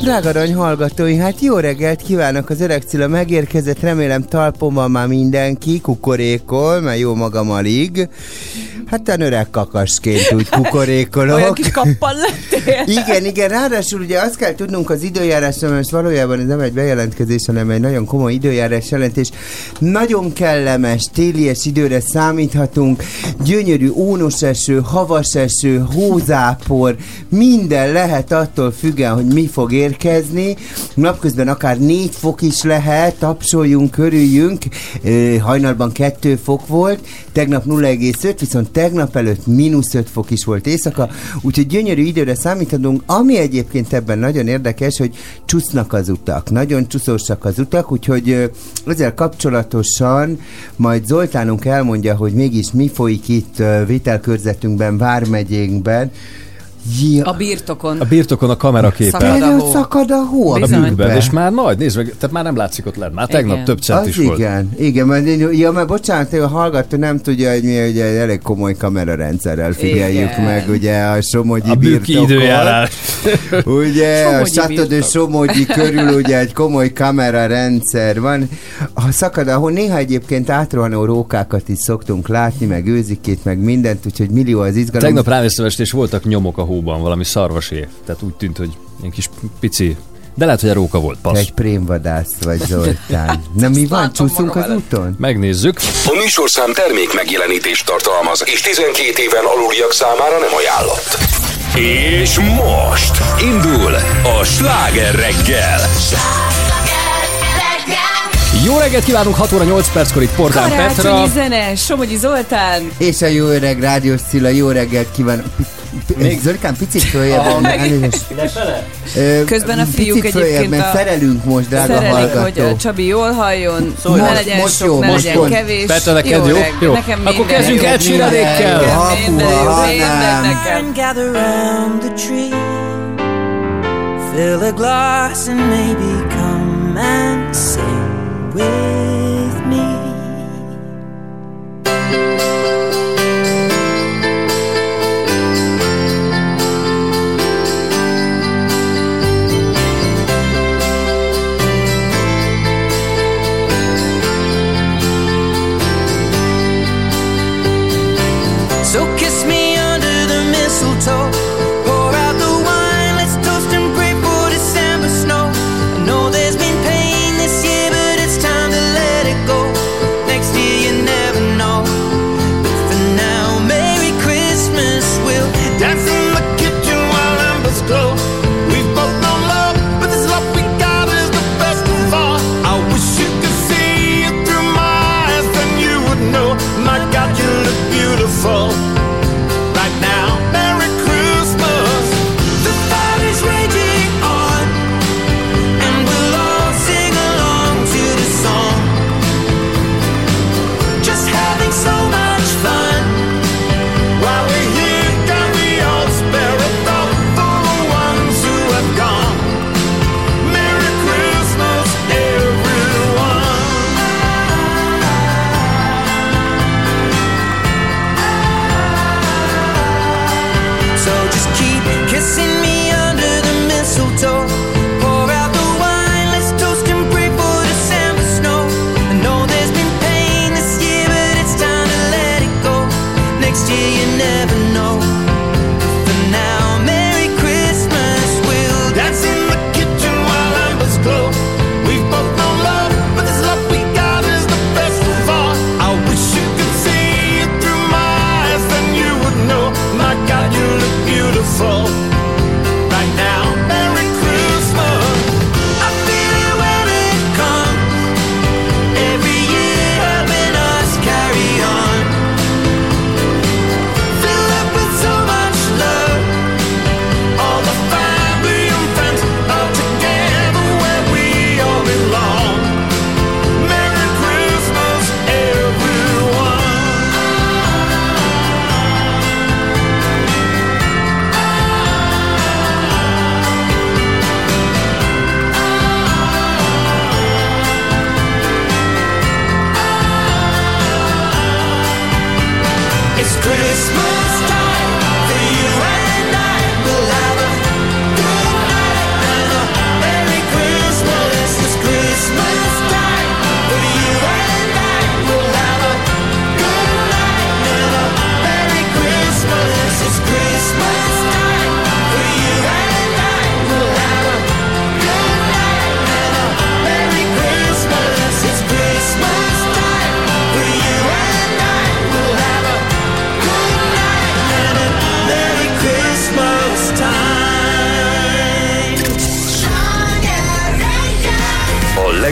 Drága arany hallgatói, hát jó reggelt kívánok, az öreg Cilla megérkezett, remélem talpon van már mindenki, kukorékol, mert jó magam alig. Hát te öreg kakasként úgy kukorékolok. Olyan kis kappal lettél. Igen, igen, ráadásul ugye azt kell tudnunk az időjárásra, mert valójában ez nem egy bejelentkezés, hanem egy nagyon komoly időjárás jelentés. Nagyon kellemes, télies időre számíthatunk, gyönyörű ónos eső, havas eső, hózápor, minden lehet attól függően, hogy mi fog érkezni. Napközben akár négy fok is lehet, tapsoljunk, körüljünk. Hajnalban kettő fok volt, tegnap 0,5, viszont tegnap előtt mínusz 5 fok is volt éjszaka, úgyhogy gyönyörű időre számíthatunk, ami egyébként ebben nagyon érdekes, hogy csúsznak az utak, nagyon csúszósak az utak, úgyhogy ezzel kapcsolatosan majd Zoltánunk elmondja, hogy mégis mi folyik itt vételkörzetünkben, Vármegyénkben, Ja. A birtokon. A birtokon a kameraképen. Szakad a hó. Szakad a hó a bükkben. És már nagy, nézd meg, tehát már nem látszik ott lenn. Már tegnap igen. több cent is igen, volt. Igen, igen, mert, ja, mert bocsánat, a hallgató nem tudja, hogy mi ugye elég komoly kamerarendszerrel figyeljük igen. meg, ugye a Somogyi a birtokon. időjárás. ugye a Satodő Somogyi körül ugye egy komoly kamerarendszer van. Ha szakad a hó, néha egyébként átrohanó rókákat is szoktunk látni, meg őzikét, meg mindent, úgyhogy millió az izgalom. Tegnap ránéztem és voltak nyomok a hóban, valami szarvasé. Tehát úgy tűnt, hogy ilyen kis pici de lehet, hogy a róka volt, passz. egy prémvadász vagy, Zoltán. Na mi van, csúszunk az úton? Megnézzük. A műsorszám termék megjelenítést tartalmaz, és 12 éven aluliak számára nem ajánlott. És most indul a sláger reggel. Jó reggelt kívánunk, 6 óra 8 perckor itt Pordán Petra. zene, Somogyi Zoltán. És a jó öreg Rádiós Szila, jó reggelt kívánunk. Még Zolikán picit följebb van, Közben a fiúk egyébként mert szerelünk most, drága szerelik, hallgató. hogy a Csabi jól halljon, Szólj, ne legyen most sok, jó, ne most legyen kevés. Petra, neked jó? jó? Nekem Akkor kezdjünk el csíradékkel. Gather round the tree. Fill a glass and maybe come and sing with me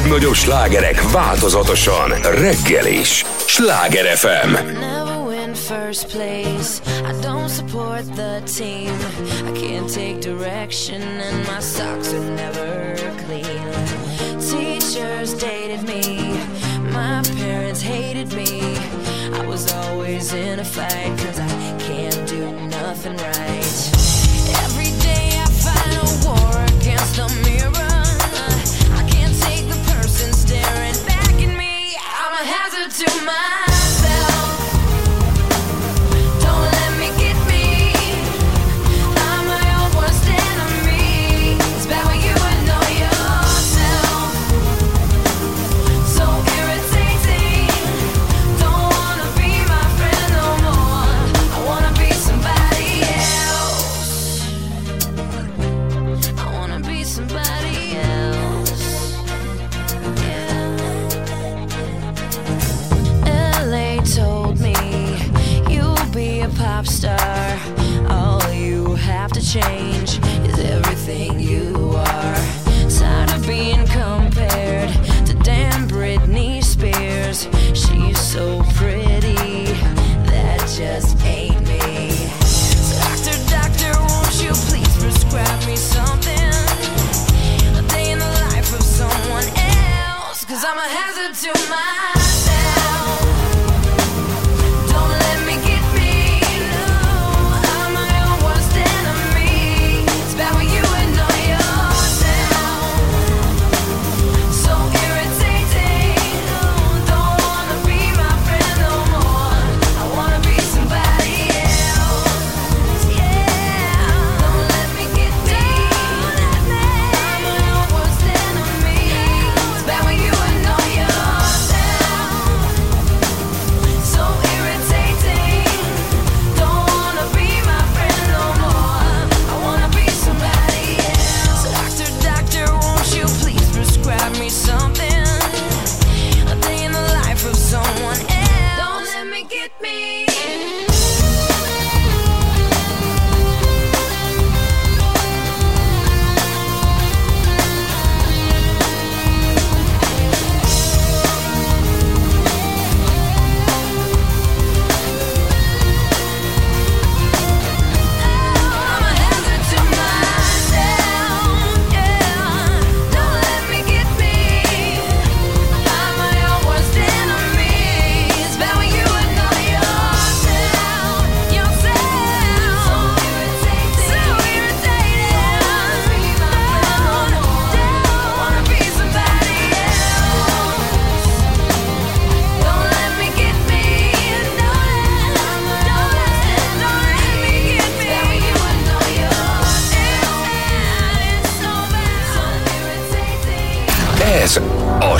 legnagyobb slágerek változatosan reggel is. Sláger FM. First place. I don't support the team. I can't take direction, and my socks are never clean. Teachers dated me. My parents hated me. I was always in a fight, cause I can't do nothing right. Every day I fight a war against the mirror. To myself. Pop star. All you have to change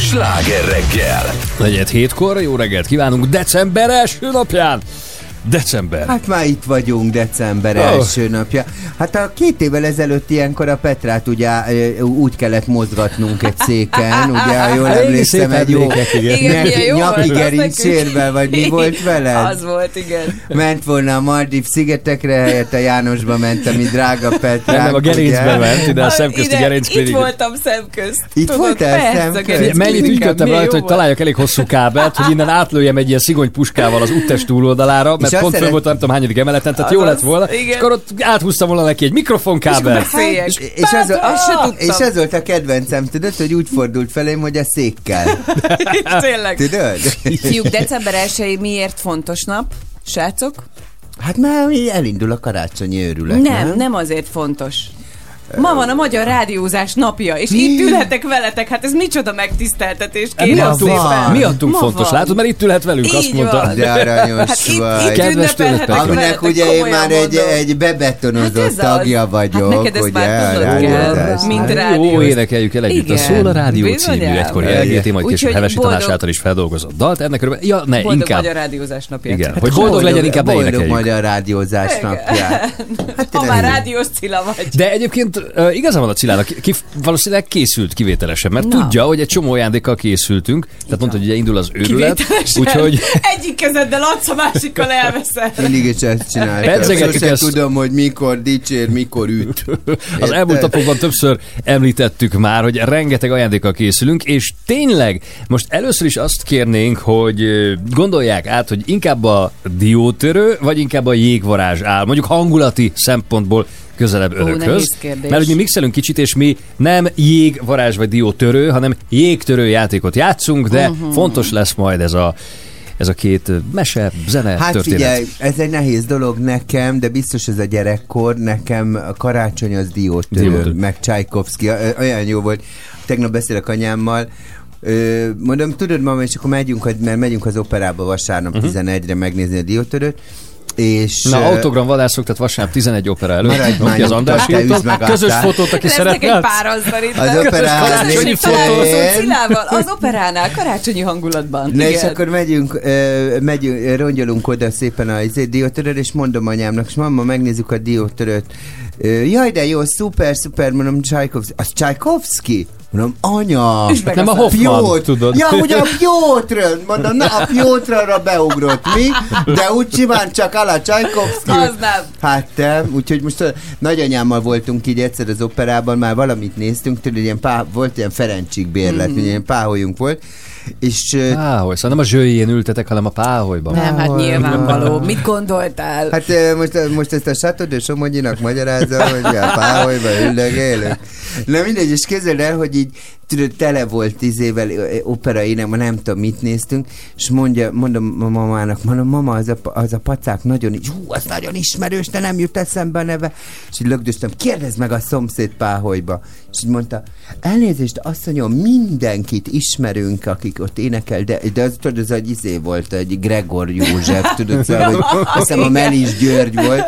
sláger reggel. Negyed hétkor, jó reggelt kívánunk december első napján! December. Hát már itt vagyunk december Ó. első napja. Hát a két évvel ezelőtt ilyenkor a Petrát ugye úgy kellett mozgatnunk egy széken, ugye, ha jól emlékszem, egy jó nyaki, nyaki gerincérvel, vagy mi volt veled? Az volt, igen. Ment volna a Maldiv szigetekre, helyett a Jánosba ment, ami drága Petrák. Nem, a gerincbe ment, ide a szemközti Ide- gerincklinik. Itt voltam szemközt. Itt voltál szemközt? gerinc Mennyit ügyködtem rajta, hogy találjak elég hosszú kábelt, hogy innen átlőjem egy ilyen szigony puskával az úttest túloldalára, mert azt pont szeret- volt, nem tudom hányadik emeleten, tehát jó Azaz, lett volna, és igen. akkor ott áthúztam volna neki egy mikrofonkábelt. Beszéljek. És, és, ez, a, és ez volt a kedvencem, tudod, hogy úgy fordult felém, hogy a székkel. Tényleg. Tudod? Fiúk, december 1 miért fontos nap? Srácok? Hát már elindul a karácsonyi őrület, Nem, nem azért fontos. Ma van a Magyar Rádiózás napja, és itt ülhetek veletek, hát ez micsoda megtiszteltetés, Hát Mi kérem adtunk, szépen. miattunk Ma fontos, van. látod, mert itt ülhet velünk, azt Így mondta. van. De aranyos Hát itt, vagy. itt Kedves tőled, ünnepelhetek Petra. Aminek ugye én már egy, mondom. egy bebetonozott Hát az. tagja vagyok, Hát neked ezt ugye, már a tudnod kell, mint rá- Jó, énekeljük el együtt. A Igen, Szól a Rádió című bizonyám. egykori Igen. LGT, majd később Hevesi boldog- Tamás által is feldolgozott dalt. Ennek körülbelül, ja, ne, Boldog inkább. Magyar Rádiózás napja. Igen, Hát hogy boldog legyen, inkább Boldog magyar rádiózás napját. Hát Ha már rádiós Cilla vagy. De egyébként uh, igazán van a Cilának, ki, valószínűleg készült kivételesen, mert Na. tudja, hogy egy csomó ajándékkal készültünk, tehát mondta, hogy ugye indul az őrület, úgyhogy Egyik kezeddel adsz, a másikkal elveszel. Mindig is ezt Sose ezt. tudom, hogy mikor dicsér, mikor üt. az elmúlt napokban többször említettük már, hogy rengeteg ajándékkal készülünk, és tényleg most először is azt kérnénk, hogy gondolják át, hogy inkább a diótörő, vagy inkább a jégvarázs áll, mondjuk hangulati szempontból közelebb Ó, önökhöz. Mert hogy mi mixelünk kicsit, és mi nem jég, varázs vagy diótörő, hanem jégtörő játékot játszunk, de Mhm. uh-huh. fontos lesz majd ez a, ez a két mese, zene, Hát történet. figyelj, ez egy nehéz dolog nekem, de biztos ez a gyerekkor. Nekem a karácsony az diótörő, meg Csajkovszki. Olyan jó volt. Tegnap beszélek anyámmal, Ö, mondom, tudod, mama, és akkor megyünk, hogy- mert megyünk az operába vasárnap uh-huh. 11-re megnézni a diótörőt, és... Na, autogram vadászok, tehát vasárnap 11 opera előtt. Maradj az András te írta. üzd meg Közös aztán. fotót, aki szeretne. egy pár azzal itt. Az operán Karácsonyi Cilával, az operánál, karácsonyi hangulatban. Na és akkor megyünk, megyünk, rongyolunk oda szépen a izé, diótörőt, és mondom anyámnak, és mamma, megnézzük a diótörőt. Jaj, de jó, szuper, szuper, mondom, Csajkovszki. Az Csajkovszki? Mondom, anya! Üsd meg Nem a. Hoffman, Piotr. tudod. Ja, ugye a Piotr! Mondom, na, a Piotrra beugrott mi, de úgy simán csak ala Csajkovszki. Az nem. Hát te, úgyhogy most a nagyanyámmal voltunk így egyszer az operában, már valamit néztünk, tudod, ilyen pá, volt ilyen Ferencsik bérlet, mm. ilyen páholyunk volt, és Páholy, szóval nem a zsőjén ültetek, hanem a páholyban. Nem, hát nyilvánvaló. Mit gondoltál? Hát most, most ezt a Satodő Somogyinak magyarázza, hogy a páholyba üldögélünk. Na mindegy, és képzeld el, hogy így tudod, tele volt tíz évvel ö, ö, opera énem, ma nem tudom, mit néztünk, és mondja, mondom a mamának, mondom, mama, az a, az a pacák nagyon, hú, az nagyon ismerős, de nem jut eszembe a neve. És így lögdöstem, kérdezd meg a szomszéd páholyba. És így mondta, elnézést, asszonyom, mindenkit ismerünk, akik ott énekel, de, de az, tudod, az egy izé volt, egy Gregor József, tudod, szóval, hogy azt hiszem a Melis György volt.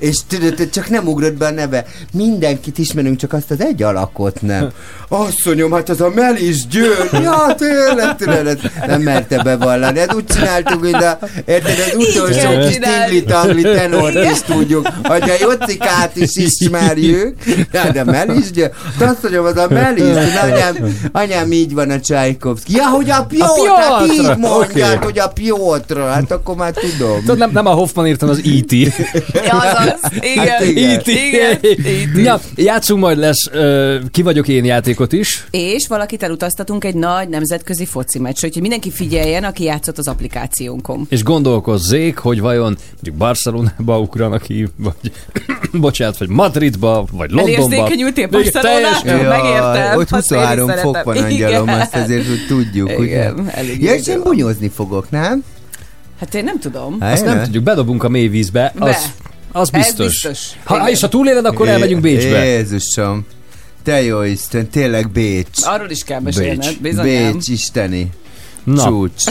És tudod, csak nem ugrott be a neve. Mindenkit ismerünk, csak azt az egy alakot nem. Asszonyom, hát az a Melis György. Ja, tényleg, tudod, ezt nem merte bevallani. Hát úgy csináltuk, hogy a, érted, az utolsó kis tingli-tangli tenort is tudjuk, hogy a Jocikát is ismerjük. Ja, de Melis György. De azt mondjam, az a Melis. De anyám, anyám így van a Csajkovszki. Ja, hogy a Piotr, hát Piotr, így mondják, oké. hogy a Piotr. Hát akkor már tudom. Tudod, nem, nem a Hoffman írtam, az E.T. Ja, azaz. Igen. Hát igen. E.T. Igen. Ja, játszunk majd lesz uh, Ki vagyok én játékot is. És valakit elutaztatunk egy nagy nemzetközi foci meccsre, úgyhogy mindenki figyeljen, aki játszott az applikációnkon. És gondolkozzék, hogy vajon mondjuk Barcelonába ugranak ki, vagy bocsánat, vagy Madridba, vagy Londonba. Elérzékenyültél Barcelonától? teljes- megértem. Ott Azt én is 23 fok van, angyalom, Igen. azt azért úgy tudjuk, Igen, ugye? elég Ja, és én bunyozni fogok, nem? Hát én nem tudom. Azt nem tudjuk, bedobunk a mély vízbe, Be. az, az Ez biztos. biztos. Ha, és ha túléled, akkor elmegyünk Bécsbe. Jézusom. Te jó Isten, tényleg Bécs. Arról is kell mesélned, Bécs. bizonyám. Bécs, isteni. Na, Csúcs.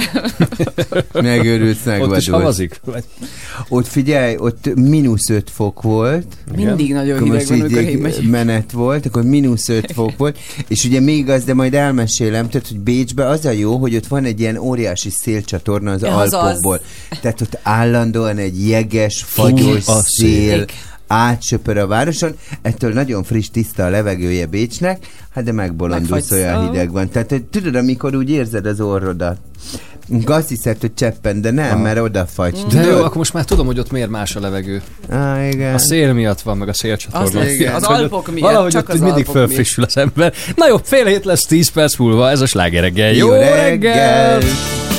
Megőrülsz, ott is megvadulsz. havazik? Ott figyelj, ott mínusz 5 fok volt. Mindig nagyon Akkor hideg most van, amikor menet volt, akkor mínusz 5 fok volt, és ugye még az, de majd elmesélem, tehát, hogy Bécsben az a jó, hogy ott van egy ilyen óriási szélcsatorna az az az. Alpokból. Tehát ott állandóan egy jeges, fagyos a szél szél. Átsöpör a városon, ettől nagyon friss, tiszta a levegője Bécsnek, hát de megbolondulsz, olyan Aha. hideg van. Tehát hogy tudod, amikor úgy érzed az orrodat, azt hiszed, hogy cseppen, de nem, mert odafagy. De jó, akkor most már tudom, hogy ott miért más a levegő. Á, igen. A szél miatt van, meg a szélcsatorna. Az Igen. az Alpok miatt, Valahogy csak ott az mindig fölfrissül az ember. Na jó, fél hét lesz 10 perc múlva, ez a sláger reggel. Jó reggel! Six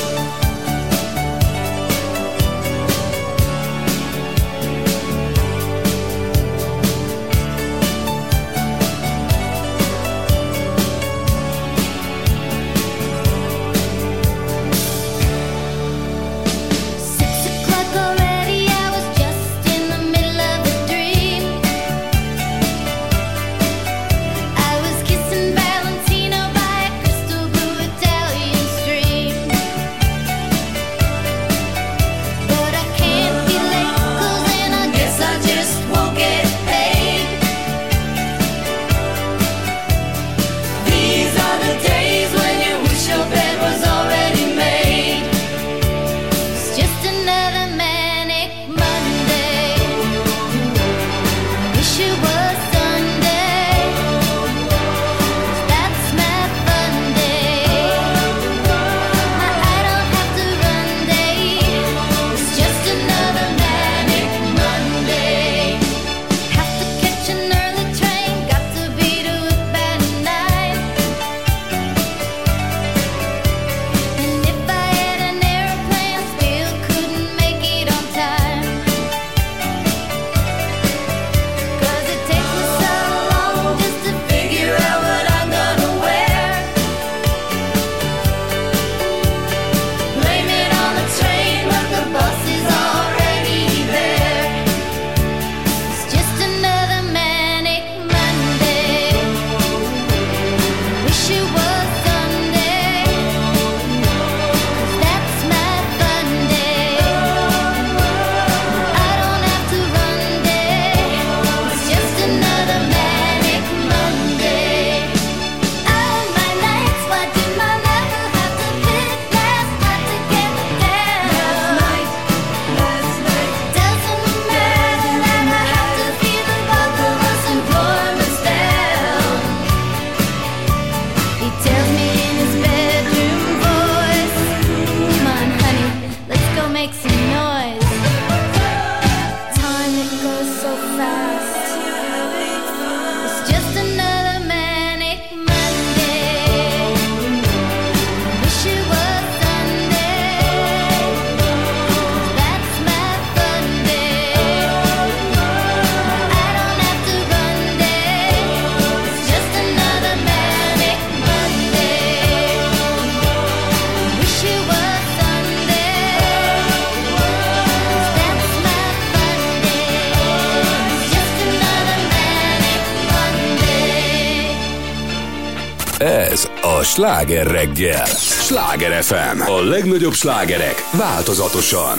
Sláger reggel. Sláger FM. A legnagyobb slágerek változatosan.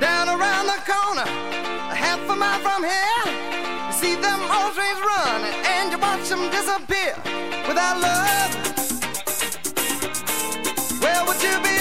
Down around the corner, a half a mile from here, you see them old trains run, and you watch them disappear. Without love, where would you be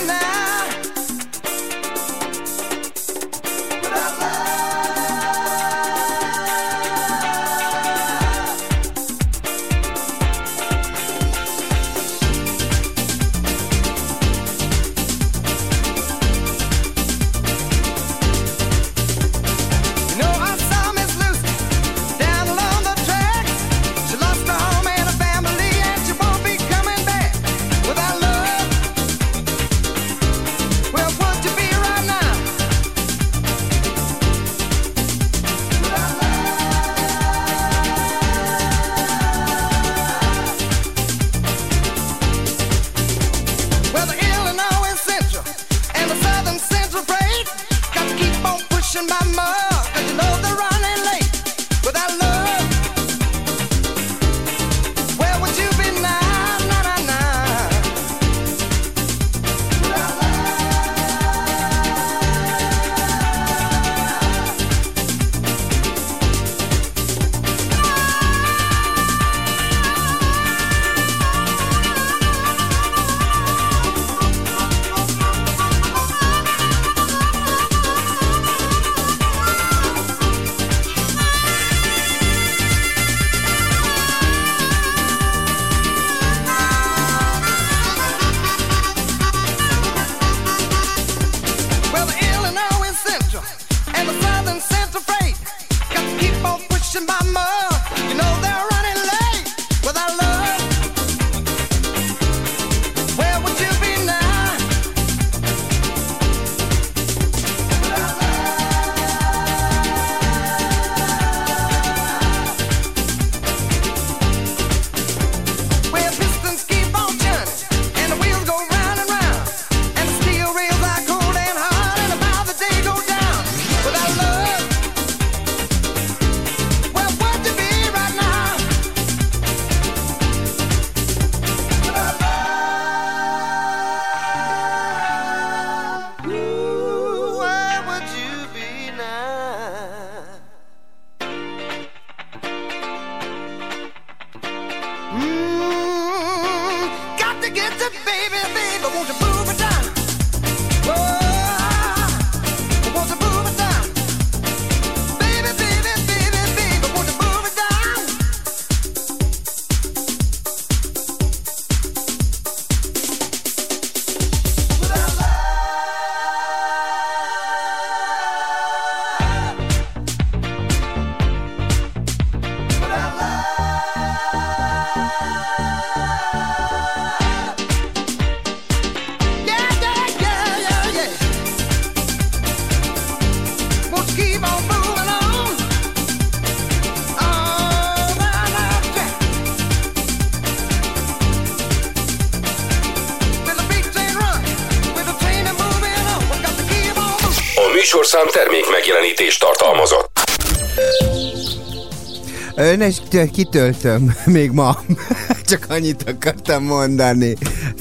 Ön és kitöltöm még ma. csak annyit akartam mondani.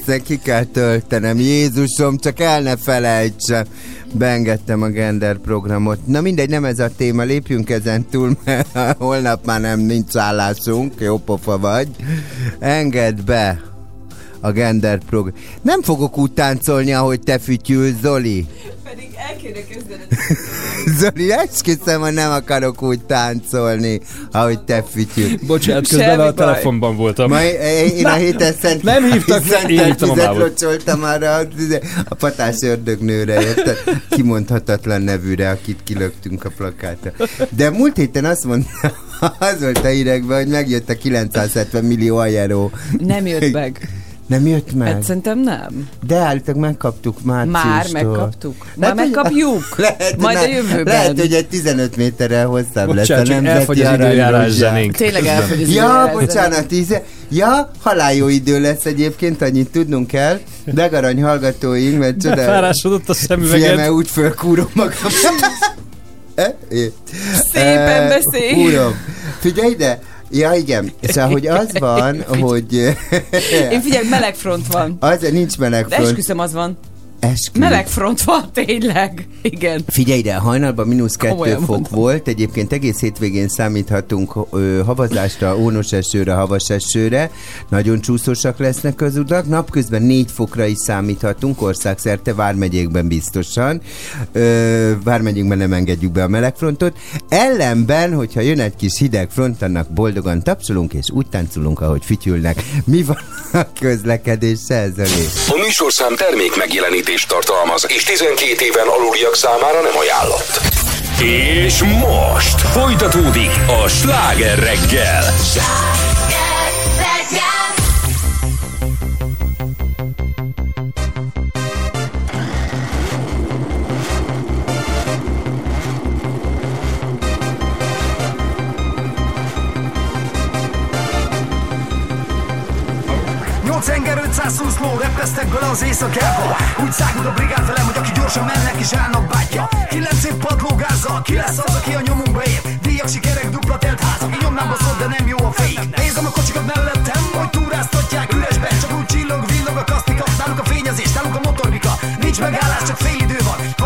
Ezt ki kell töltenem. Jézusom, csak el ne felejtsem. Beengedtem a gender programot. Na mindegy, nem ez a téma, lépjünk ezen túl, mert holnap már nem nincs állásunk, jó pofa vagy. Engedd be a gender program. Nem fogok úgy táncolni, ahogy te fütyülsz, Zoli. Pedig el kéne kezdened. Zoli, esküszöm, hogy nem akarok úgy táncolni, ahogy te fütyülsz. Bocsánat, Semmi közben a baj. telefonban voltam. Ma én, én a héten szent, Nem hívtak, szent én hívtam a locsoltam arra a, a patás ördögnőre, érted? Kimondhatatlan nevűre, akit kilöktünk a plakátra. De múlt héten azt mondta, az volt a hírekben, hogy megjött a 970 millió ajánló. Nem jött meg. Nem jött meg? Hát szerintem nem. De állítólag megkaptuk márciustól. Már megkaptuk. Már hogy- megkapjuk. Lehet, Majd a jövőben. Lehet, hogy egy 15 méterrel hosszabb lesz a Bocsánat, csak elfogy nemzeti az időjárás zenénk. Tényleg elfogy az Ja, bocsánat, tíze. Ja, halál jó idő lesz egyébként, annyit tudnunk kell. Degarany hallgatóink, mert csoda... Befárásodott a Figyelme, szemüveget. úgy fölkúrom magam. Eh? É. Szépen Eh, beszélj. Uram, figyelj ide, Ja, igen. Szóval, hogy az van, hogy... Én figyelj, melegfront van. Az, nincs meleg De esküszöm, az van. Eskü. Melegfront van, tényleg. Igen. Figyelj ide, hajnalban mínusz kettő Komolyan fok mondom. volt, egyébként egész hétvégén számíthatunk ö, havazásra, ónos esőre, havas esőre, nagyon csúszósak lesznek az utak, napközben négy fokra is számíthatunk, országszerte, vármegyékben biztosan, ö, vármegyékben nem engedjük be a melegfrontot, ellenben, hogyha jön egy kis hideg front, annak boldogan tapsolunk, és úgy táncolunk, ahogy fütyülnek. Mi van a közlekedéssel, Zoli? A műsorszám termék termékeket is tartalmaz, és 12 éven aluliak számára nem ajánlott. És most folytatódik a sláger reggel. Sláger! 120 ló repesztek bele az éjszakába. Úgy száguld a brigád velem, hogy aki gyorsan mennek és állnak bátja Kilenc év padlógázzal, ki lesz az, aki a nyomunkba ér? Díjak, sikerek, dupla telt házak, így nyomnám baszod, de nem jó a fék. Nézem a kocsikat mellettem, hogy túráztatják üresben Csak úgy csillog, villog a kasztika, náluk a fényezés, náluk a motorbika Nincs megállás, csak fél idő van.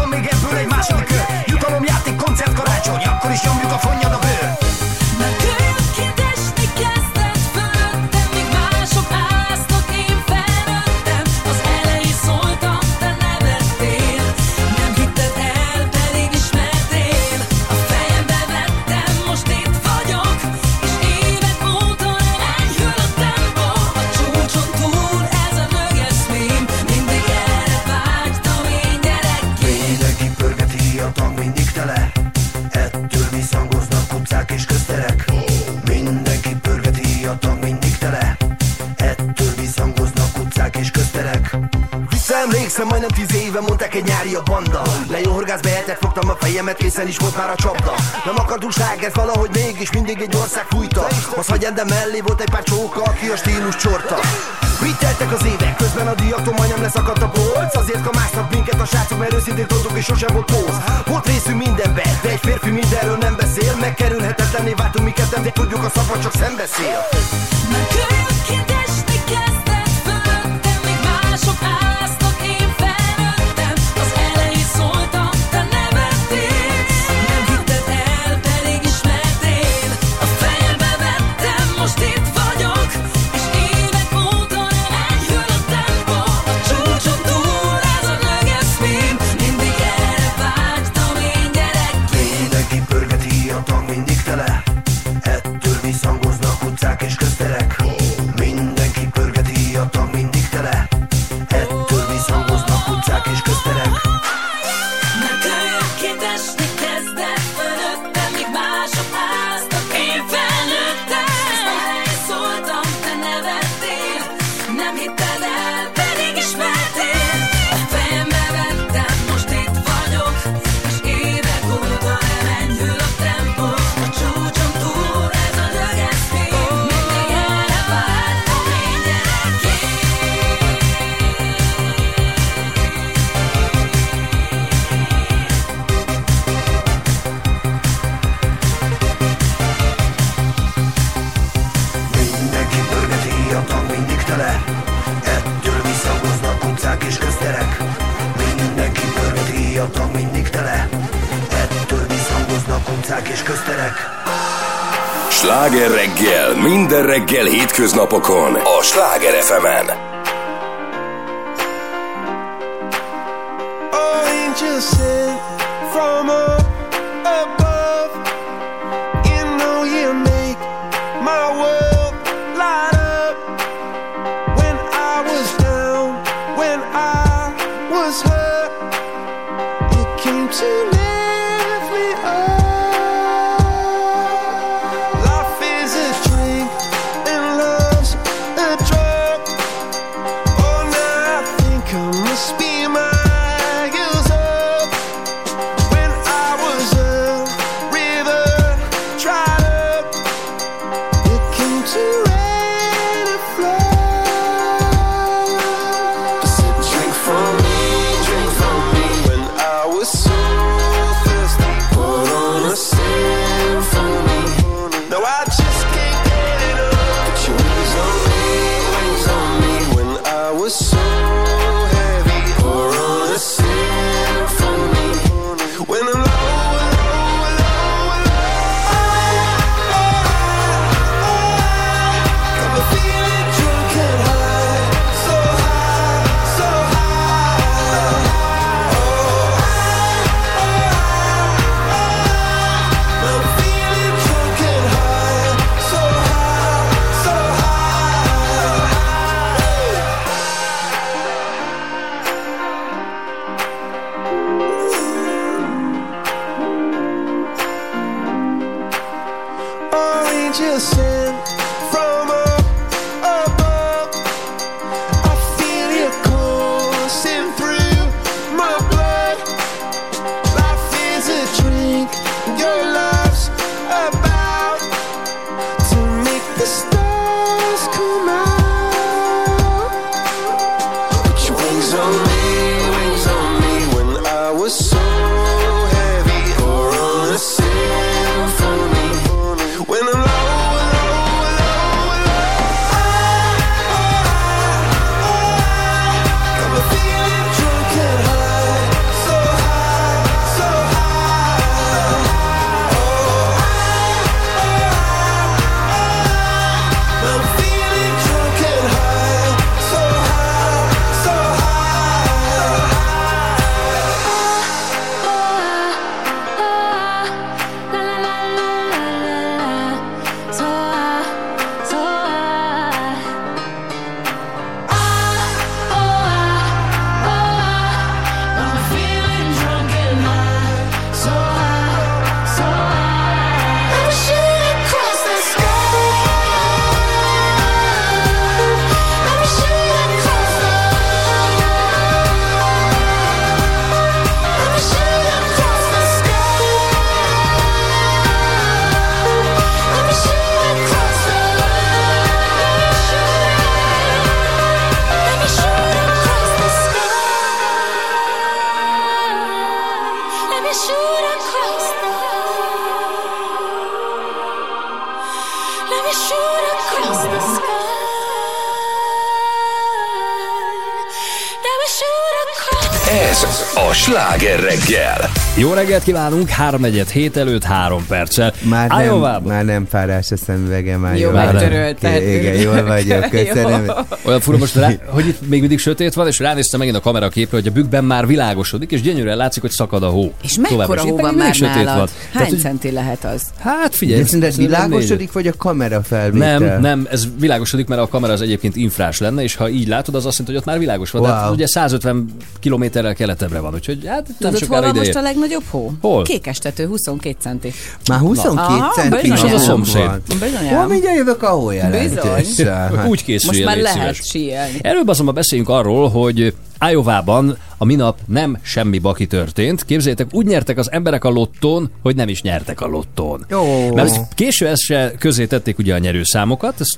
Visszaemlékszem, majdnem tíz éve mondták egy nyári a banda. Le jó horgász behetett, fogtam a fejemet, készen is volt már a csapda. Nem akart újság, ez valahogy mégis mindig egy ország fújta. Az hagyján, de mellé volt egy pár csóka, aki a stílus csorta. Mit az évek, közben a diaktól majdnem leszakadt a polc. Azért kamásznak minket a srácok, mert őszintén tudtuk és sosem volt póz. Volt részünk mindenbe, de egy férfi mindenről nem beszél. Megkerülhetetlenné váltunk mi ketten, de tudjuk a szava csak szembeszél. Most minden reggel hétköznapokon a Sláger FM-en. Oh, Jó reggelt kívánunk, 3 hét előtt 3 perccel. Már nem, már nem fárás a szemüvegem, már Jó, megtörölted. Igen, jól vagyok, köszönöm. Jó. Olyan fura most, rá, hogy itt még mindig sötét van, és ránéztem megint a kamera képre, hogy a bükkben már világosodik, és gyönyörűen látszik, hogy szakad a hó. És mekkora Továbbra is. hó van már mindig nálad? Tehát, Hány hogy- centi lehet az? Hát figyelj. De szerintem világosodik, vagy a kamera felvétel? Nem, nem, ez világosodik, mert a kamera az egyébként infrás lenne, és ha így látod, az azt jelenti, hogy ott már világos van. Wow. Tehát ugye 150 kilométerrel keletebbre van, úgyhogy hát nem Tudod, hol sokára van ide most a legnagyobb hó? Hol? Kékestető, 22 centi. Már 22 Aha, centi bizony. Az a szomszéd. van. Hol mindjárt jövök a hó Bizony. jelentéssel. Hát, Úgy készülj Most már lehet síelni. Erről azonban beszéljünk arról, hogy Iowa-ban a minap nem semmi baki történt. Képzeljétek, úgy nyertek az emberek a lottón, hogy nem is nyertek a lottón. Jó. Mert késő ezt se közé tették ugye a nyerőszámokat, ezt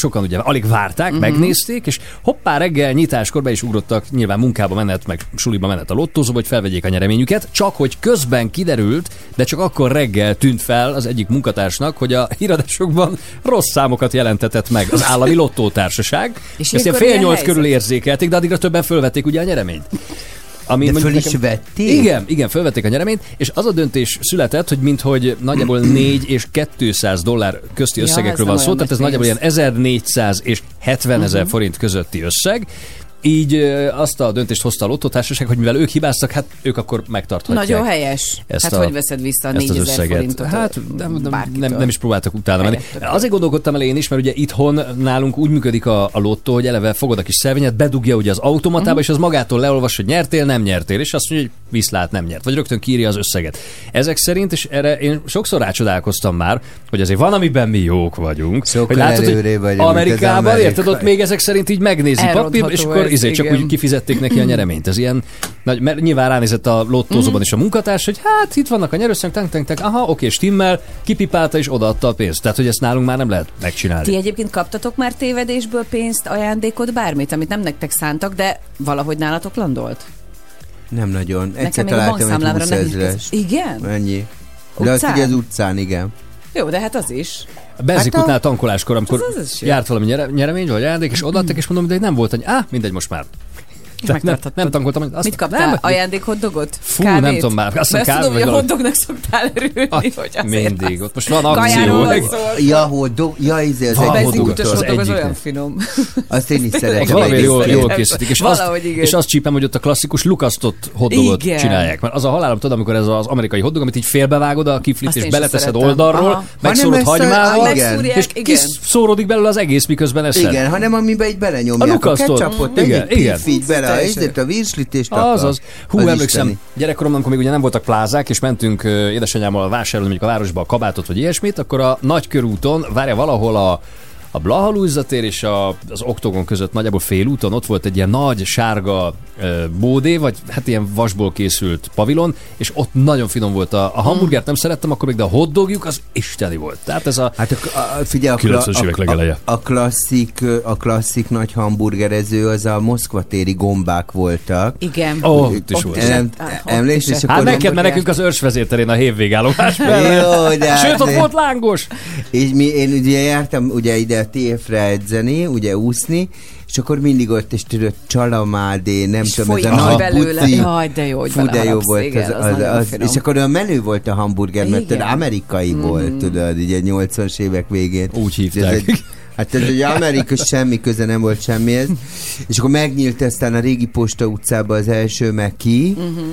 sokan ugye alig várták, uh-huh. megnézték, és hoppá reggel nyitáskor be is ugrottak, nyilván munkába menet, meg suliba menet a lottózóba, hogy felvegyék a nyereményüket, csak hogy közben kiderült, de csak akkor reggel tűnt fel az egyik munkatársnak, hogy a híradásokban rossz számokat jelentetett meg az állami lottótársaság. És Ezt fél nyolc körül érzékelték, de addigra többen fölvették ugye a nyereményt. Ami De föl is vették? Igen, igen, fölvették a nyereményt, és az a döntés született, hogy minthogy nagyjából 4 és 200 dollár közti Ja, összegekről ez van szó, tehát ez nagy nagyjából ilyen 1400 és 70 ezer forint közötti összeg. Így azt a döntést hozta a lottotársaság, hogy mivel ők hibáztak, hát ők akkor megtarthatják. Nagyon helyes. Ezt hát a- hogy veszed vissza a ezt az 4000 összeget. forintot? Hát nem, nem, nem, nem is próbáltak utána menni. Azért gondolkodtam el én is, mert ugye itthon nálunk úgy működik a, a lottó, hogy eleve fogod a kis szervényet, bedugja ugye az automatába, Mhm. és az magától leolvas, hogy nyertél, nem nyertél, és azt mondja, hogy viszlát, nem nyert. Vagy rögtön kírja az összeget. Ezek szerint, és erre én sokszor rácsodálkoztam már, hogy azért van, amiben mi jók vagyunk. Sokkal hogy előrébb vagyunk, mint az Amerikában, érted, ott még ezek szerint így megnézi papír, és akkor izé, csak úgy kifizették neki a nyereményt. Ez ilyen, nagy, mert nyilván ránézett a lottózóban is a munkatárs, hogy hát itt vannak a nyerőszámok, tank, tank, tank, aha, oké, stimmel, kipipálta és odaadta a pénzt. Tehát, hogy ezt nálunk már nem lehet megcsinálni. Ti egyébként kaptatok már tévedésből pénzt, ajándékot, bármit, amit nem nektek szántak, de valahogy nálatok landolt? Nem nagyon. Egyszer Nekem még a találtam egy bankszámlámra 20 nem ezres. Igen? Ennyi. De azt Utcán? ugye az utcán, igen. Jó, de hát az is. A benzikutnál Hát a- tankoláskor, amikor Az- az jó. járt valami nyere, nyeremény vagy ajándék, és odaadtak, és mondom, de nem volt annyi. Á, mindegy, most már. Tehát nem, megtarthattad. nem tankoltam. Azt, Mit kaptál? Nem, Ajándék hotdogot? Fú, nem tudom már. Azt Mert azt tudom, kávé hogy a hotdognak szoktál örülni, Ah, hogy azért mindig. Ott most van akció. Ja, hogy do... Ja, izé, az egy hotdog. Az hotdog az egyiknek. olyan finom. Azt én is szeretem. valami jól, jól készítik. És azt, és azt csípem, hogy ott a klasszikus lukasztott hotdogot csinálják. Mert az a halálom, tudod, amikor ez az amerikai hotdog, amit így félbevágod a kiflit, és beleteszed oldalról, megszórod a- hagymával, és kiszóródik belőle az egész, miközben eszed. Igen, hanem amiben így A belenyomják a, ketchupot, Igen, egy igen. pifit bele, Teljesen. ezért a virslit és Az az. Hú, Az emlékszem, isteni. gyerekkoromban, amikor még ugye nem voltak plázák, és mentünk édesanyámmal vásárolni mondjuk a városba a kabátot vagy ilyesmit, akkor a nagykörúton, várja valahol a a Blaha Lujza tér és a, az Oktogon között nagyjából félúton ott volt egy ilyen nagy sárga ö, bódé, vagy hát ilyen vasból készült pavilon, és ott nagyon finom volt. A, a hamburgert nem szerettem, akkor még de a hotdogjuk az isteni volt. Tehát ez a... Hát a, a, figyelj, a, 90-es évek a, a, legeleje. a, klasszik, a klasszik nagy hamburgerező az a Moszkva téri gombák voltak. Igen. Ó, oh, ott is volt. Em, Hát, emlékszel, is és egy- Hát akkor neked, mert nekünk az őrsvezérterén a hévvégállomás Jó, mellett. de hát Sőt, ott de- volt lángos. És mi, én ugye jártam ugye ide a TF-re edzeni, ugye úszni, és akkor mindig ott is tudod csalamádé, nem És tudom, ez a nagy belőle. buci. Jaj, de jó, hogy Fú, de jó volt igen, az, az az, az, finom. És akkor olyan menő volt a hamburger, mert tudod, Igen. Mm. amerikai volt, tudod, ugye 80-as évek végén. Úgy hívták. Ez egy, Hát ez egy amerikai semmi köze nem volt semmihez. És akkor megnyílt aztán a régi Posta utcába az első Meki, Mhm. uh-huh.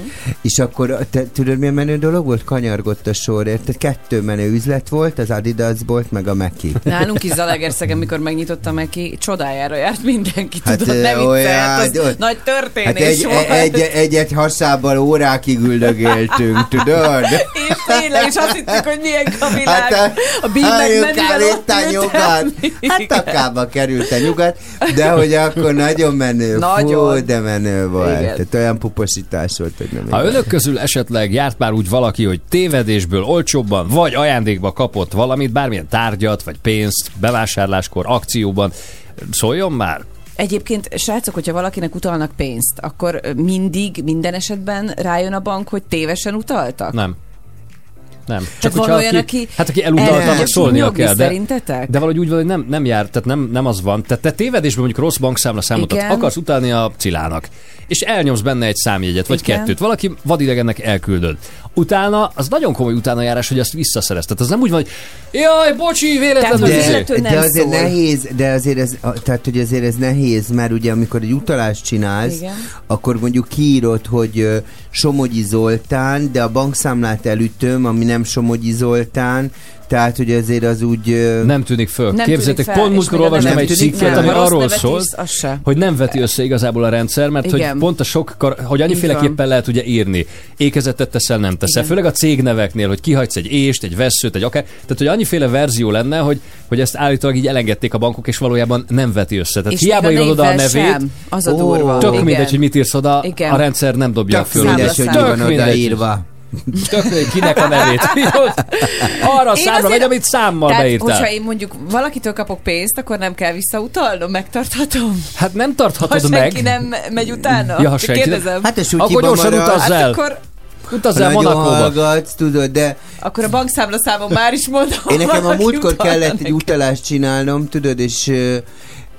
és akkor te, tudod milyen menő dolog volt? Kanyargott a sor, érted? Kettő menő üzlet volt, az Adidas volt, meg a Meki. Nálunk is Zalaegerszegen, mikor megnyitotta meg ki, csodájára járt mindenki, Hát, tudod, nem olyan, az ott- nagy történés Hát egy, volt. egy, egy, egy hasábbal órákig üldögéltünk, tudod? És tényleg, és azt hittük, hogy milyen a világ. Hát a bímek menüvel ott a ültem. Nyugat. Hát került a nyugat, de hogy akkor nagyon menő. Nagyon. Fú, de menő volt. Igen. Tehát olyan puposítás volt, hogy nem Ha igaz. önök közül esetleg járt már úgy valaki, hogy tévedésből olcsóbban vagy ajándékba kapott valamit, bármilyen tárgyat vagy pénzt, bevásárláskor, akcióban, szóljon már. Egyébként, srácok, hogyha valakinek utalnak pénzt, akkor mindig, minden esetben rájön a bank, hogy tévesen utaltak? Nem. Nem. Tehát van olyan, aki hát aki el elutalta, tudja annak szólnia kell. De, szerintetek? de valahogy úgy van, hogy nem, nem jár, tehát nem, nem az van. Tehát te tévedésben mondjuk rossz bankszámla számot akarsz utalni a cilának, és elnyomsz benne egy számjegyet, vagy Igen. kettőt. Valaki vadidegennek elküldöd. Utána, az nagyon komoly utánajárás, hogy azt visszaszerez. Tehát az nem úgy van, hogy jaj, bocsi, véletlenül. Tehát, hogy izé. de azért szól. nehéz, de azért ez, tehát hogy azért ez nehéz, mert ugye amikor egy utalást csinálsz, Igen. akkor mondjuk kiírod, hogy Somogyi Zoltán, de a bankszámlát elütöm, ami nem Somogyi Zoltán, tehát hogy azért az úgy... Nem tűnik föl. Nem Képzeljétek, tűnik fel, pont múltkor olvastam egy cikket, ami arról szól, hogy nem veti össze igazából a rendszer, mert Igen. hogy pont a sok, kar- hogy annyiféleképpen lehet ugye írni. Ékezetet teszel, nem teszel. Igen. Főleg a cégneveknél, hogy kihagysz egy ést, egy veszőt, egy akár. Tehát, hogy annyiféle verzió lenne, hogy, hogy ezt állítólag így elengedték a bankok, és valójában nem veti össze. Tehát És hiába írod oda a nevét, sem. Az a durva. tök mindegy, hogy mit írsz oda, a rendszer nem dobja Tök föl. mindegy, hogy Tök van mindegy. odaírva. Tök kinek a nevét. Arra a Én számra megy, amit számmal Tehát, beírtál. hogyha én mondjuk valakitől kapok pénzt, akkor nem kell visszautalnom, megtarthatom. Hát nem Ha tarthatod senki meg. nem megy utána. Ja, ha senki Kérdezem. Hát a Akkor sutyiban gyorsan utazz Hát el. akkor, Utazz ha el Monakóba. hallgatsz, tudod, de akkor a bankszámla számom már is mondom. Én nekem a múltkor kellett egy nekem. utalást csinálnom, tudod, és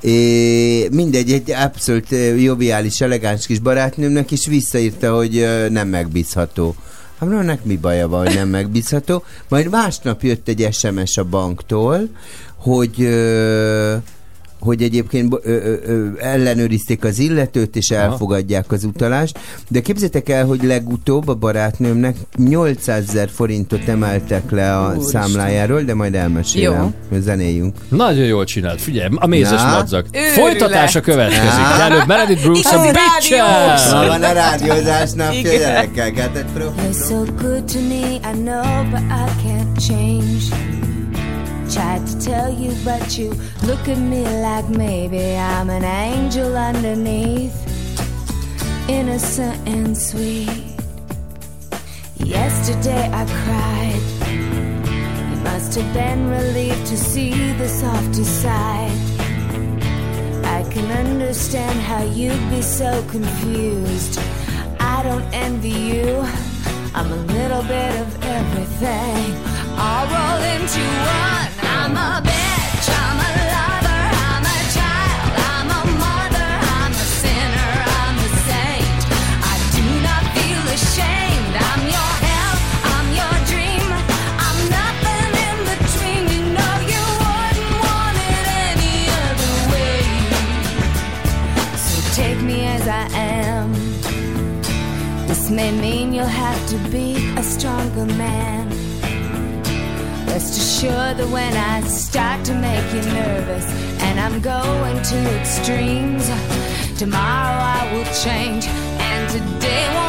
é, mindegy, egy abszolút joviális, elegáns kis barátnőmnek, és visszaírta, hogy nem megbízható. Hát nek mi baja van, hogy nem megbízható. Majd másnap jött egy SMS a banktól, hogy ö, hogy egyébként ö, ö, ö, ellenőrizték az illetőt, és elfogadják az utalást, de képzeljétek el, hogy legutóbb a barátnőmnek 800 ezer forintot emeltek le a Úristen. számlájáról, de majd elmesélem. Zenéljünk. Nagyon jól csinált, figyelj, a mézes Na? madzag. Őrület. Folytatása következik. De előbb Meredith Brooks a Bitches! van a rádiózás napja, Igen. gyerekek, hát egy profi. You're so good to me, I know, but I can't change. Tried to tell you, but you look at me like maybe I'm an angel underneath, innocent and sweet. Yesterday I cried. You must have been relieved to see the softer side. I can understand how you'd be so confused. I don't envy you. I'm a little bit of everything. I'll roll into one. I'm a bitch. I'm a May mean you'll have to be a stronger man. Rest assured that when I start to make you nervous and I'm going to extremes, tomorrow I will change and today won't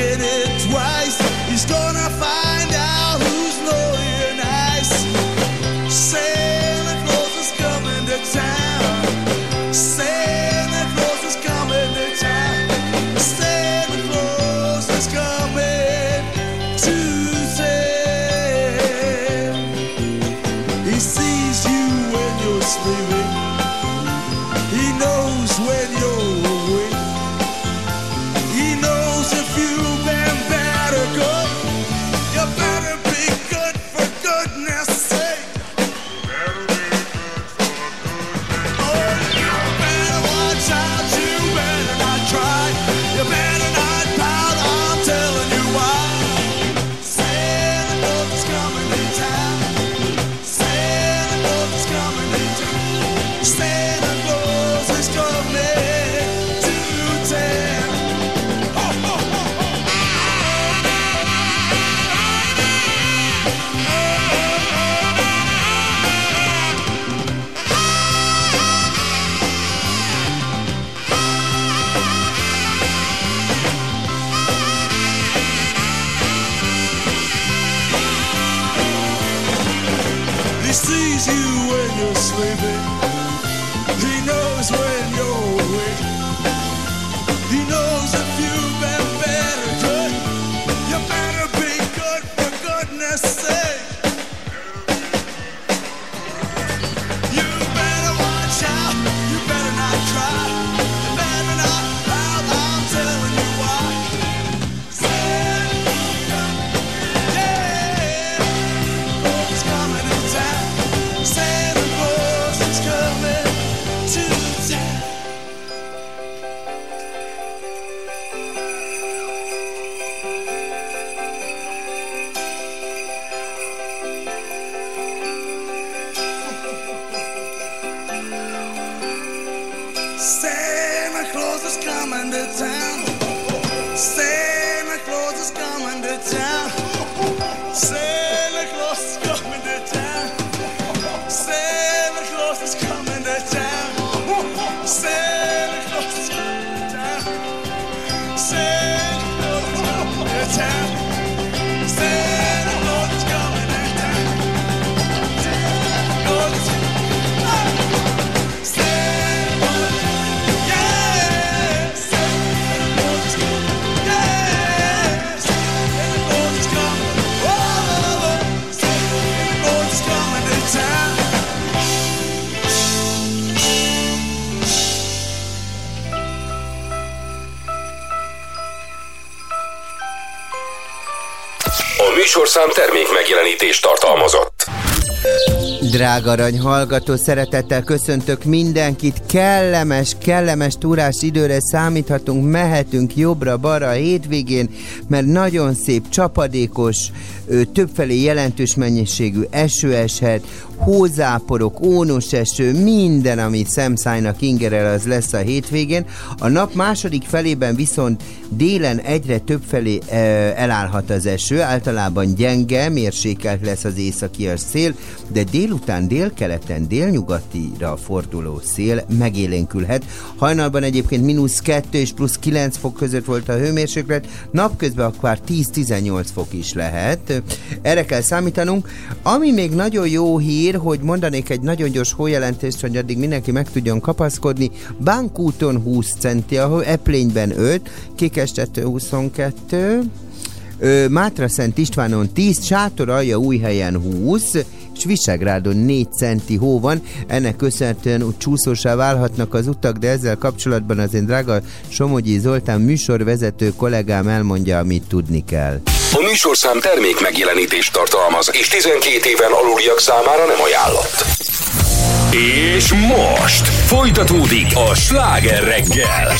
get it. Santa Claus is coming to town. műsorszám termék megjelenítést tartalmazott. Drága arany hallgató, szeretettel köszöntök mindenkit. Kellemes, kellemes túrás időre számíthatunk, mehetünk jobbra-balra a hétvégén, mert nagyon szép, csapadékos, többfelé jelentős mennyiségű eső eshet, hózáporok, ónos eső, minden, ami szemszájnak ingerel, az lesz a hétvégén. A nap második felében viszont délen egyre több felé e, elállhat az eső, általában gyenge, mérsékelt lesz az északi szél, de délután délkeleten, délnyugatira forduló szél megélénkülhet. Hajnalban egyébként mínusz 2 és plusz 9 fok között volt a hőmérséklet, napközben akár 10-18 fok is lehet. Erre kell számítanunk. Ami még nagyon jó hír, ír, hogy mondanék egy nagyon gyors hójelentést, hogy addig mindenki meg tudjon kapaszkodni. Bánkúton 20 centi, ahol Eplényben 5, Kikestető 22, Mátra Szent Istvánon 10, Sátor Alja Újhelyen 20, és Visegrádon 4 centi hó van. Ennek köszönhetően úgy csúszósá válhatnak az utak, de ezzel kapcsolatban az én drága Somogyi Zoltán műsorvezető kollégám elmondja, amit tudni kell. A műsorszám termék megjelenítést tartalmaz, és 12 éven aluliak számára nem ajánlott. És most folytatódik a sláger reggel.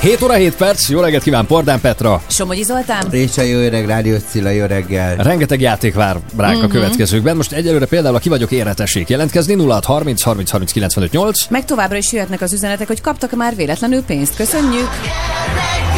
7 óra 7 perc, jó reggelt kíván Pordán Petra. Somogyi Zoltán. a jó öreg, Rádió Cilla, jó reggel. Rengeteg játék vár ránk mm-hmm. a mhm. következőkben. Most egyelőre például a ki vagyok érre tessék jelentkezni 06 30 30 30 95 8. Meg továbbra is jöhetnek az üzenetek, hogy kaptak már véletlenül pénzt. Köszönjük. Sláger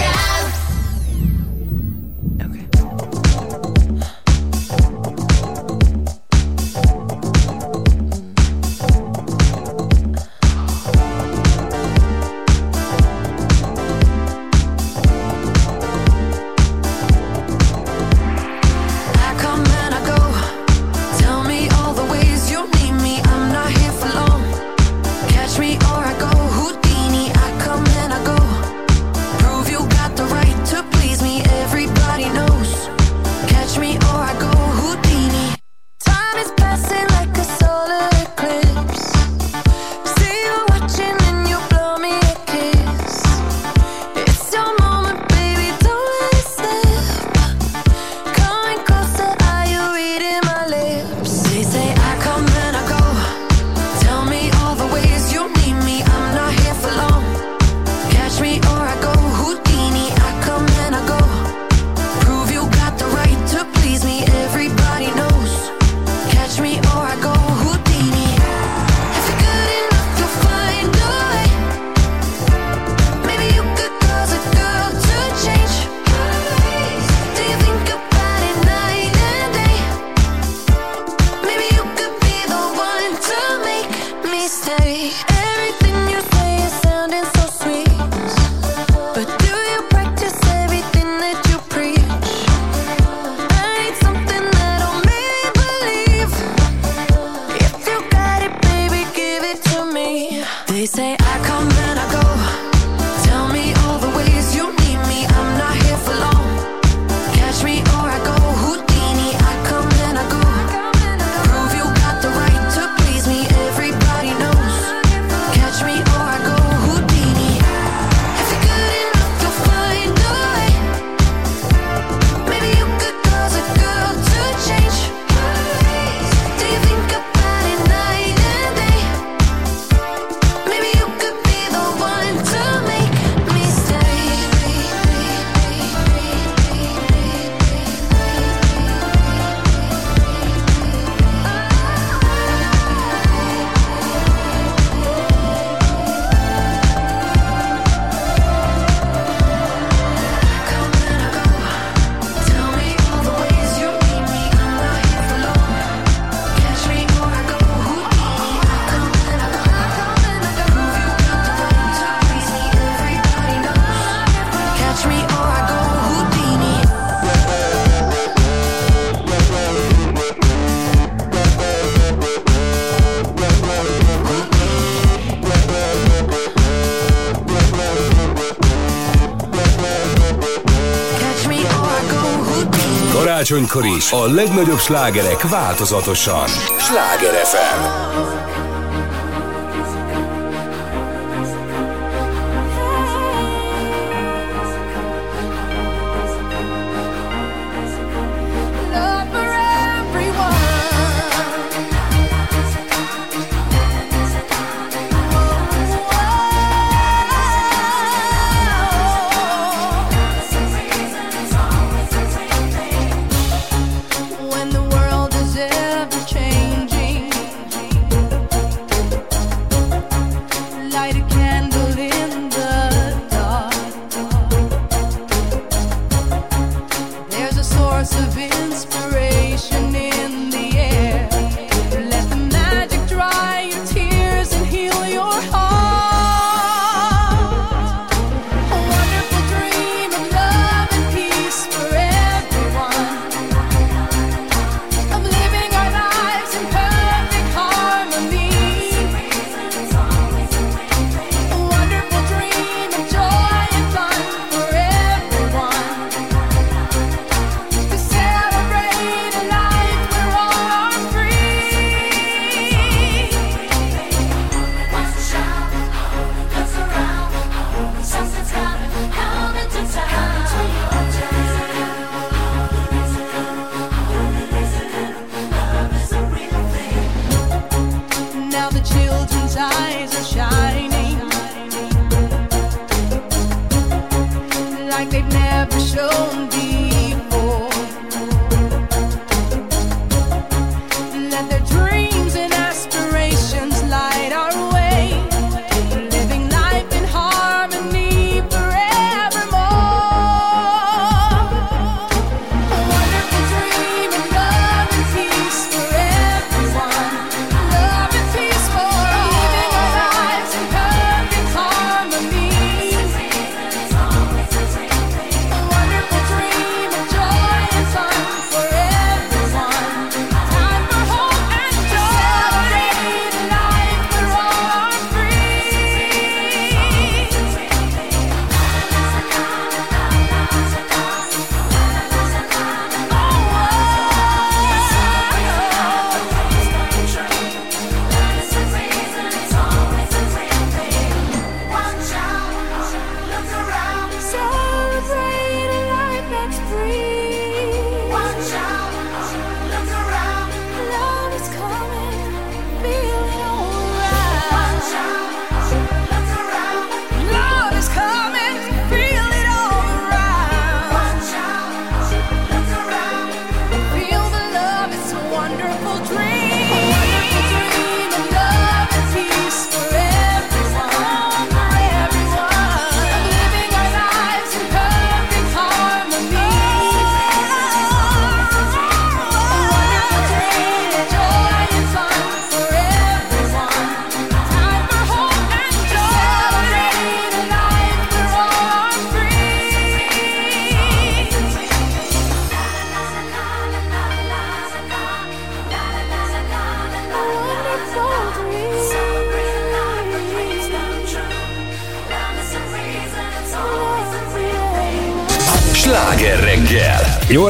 karácsonykor is a legnagyobb slágerek változatosan. Sláger FM.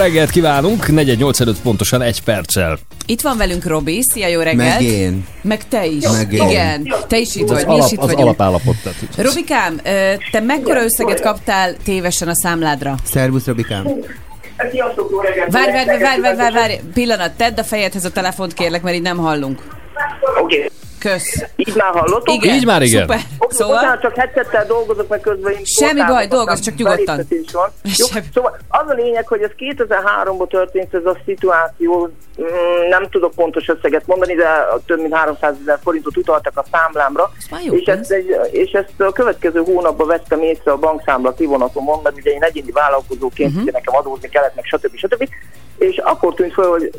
Reggelt kívánunk, 418 pontosan egy perccel. Itt van velünk Robi, szia, jó reggelt. Meg én. Meg te is. Meg én. Igen, te is itt Az, vagy, mi alap, is itt az vagyunk. alapállapot. Tehát, Robikám, te mekkora összeget kaptál tévesen a számládra? Szervusz, Robikám. Várj, várj, várj, várj, várj, várj, pillanat, tedd a fejedhez a telefont kérlek, mert így nem hallunk. Oké, Kösz. így már hallottok? Igen, Így már igen. Szuper. Oké, Szóval, bocsánat, csak headsettel dolgozok, meg közben én Semmi baj, dolgozz, csak nyugodtan. Jó, Semmi. szóval az a lényeg, hogy ez 2003-ban történt ez a szituáció, Mm, nem tudok pontos összeget mondani, de több mint 300 ezer forintot utaltak a számlámra, és ezt, egy, és ezt a következő hónapban vettem észre a bankszámla kivonatomon, mert ugye én egyéni vállalkozóként uh-huh. nekem adózni kellett, meg stb. stb. És akkor tűnt fel, hogy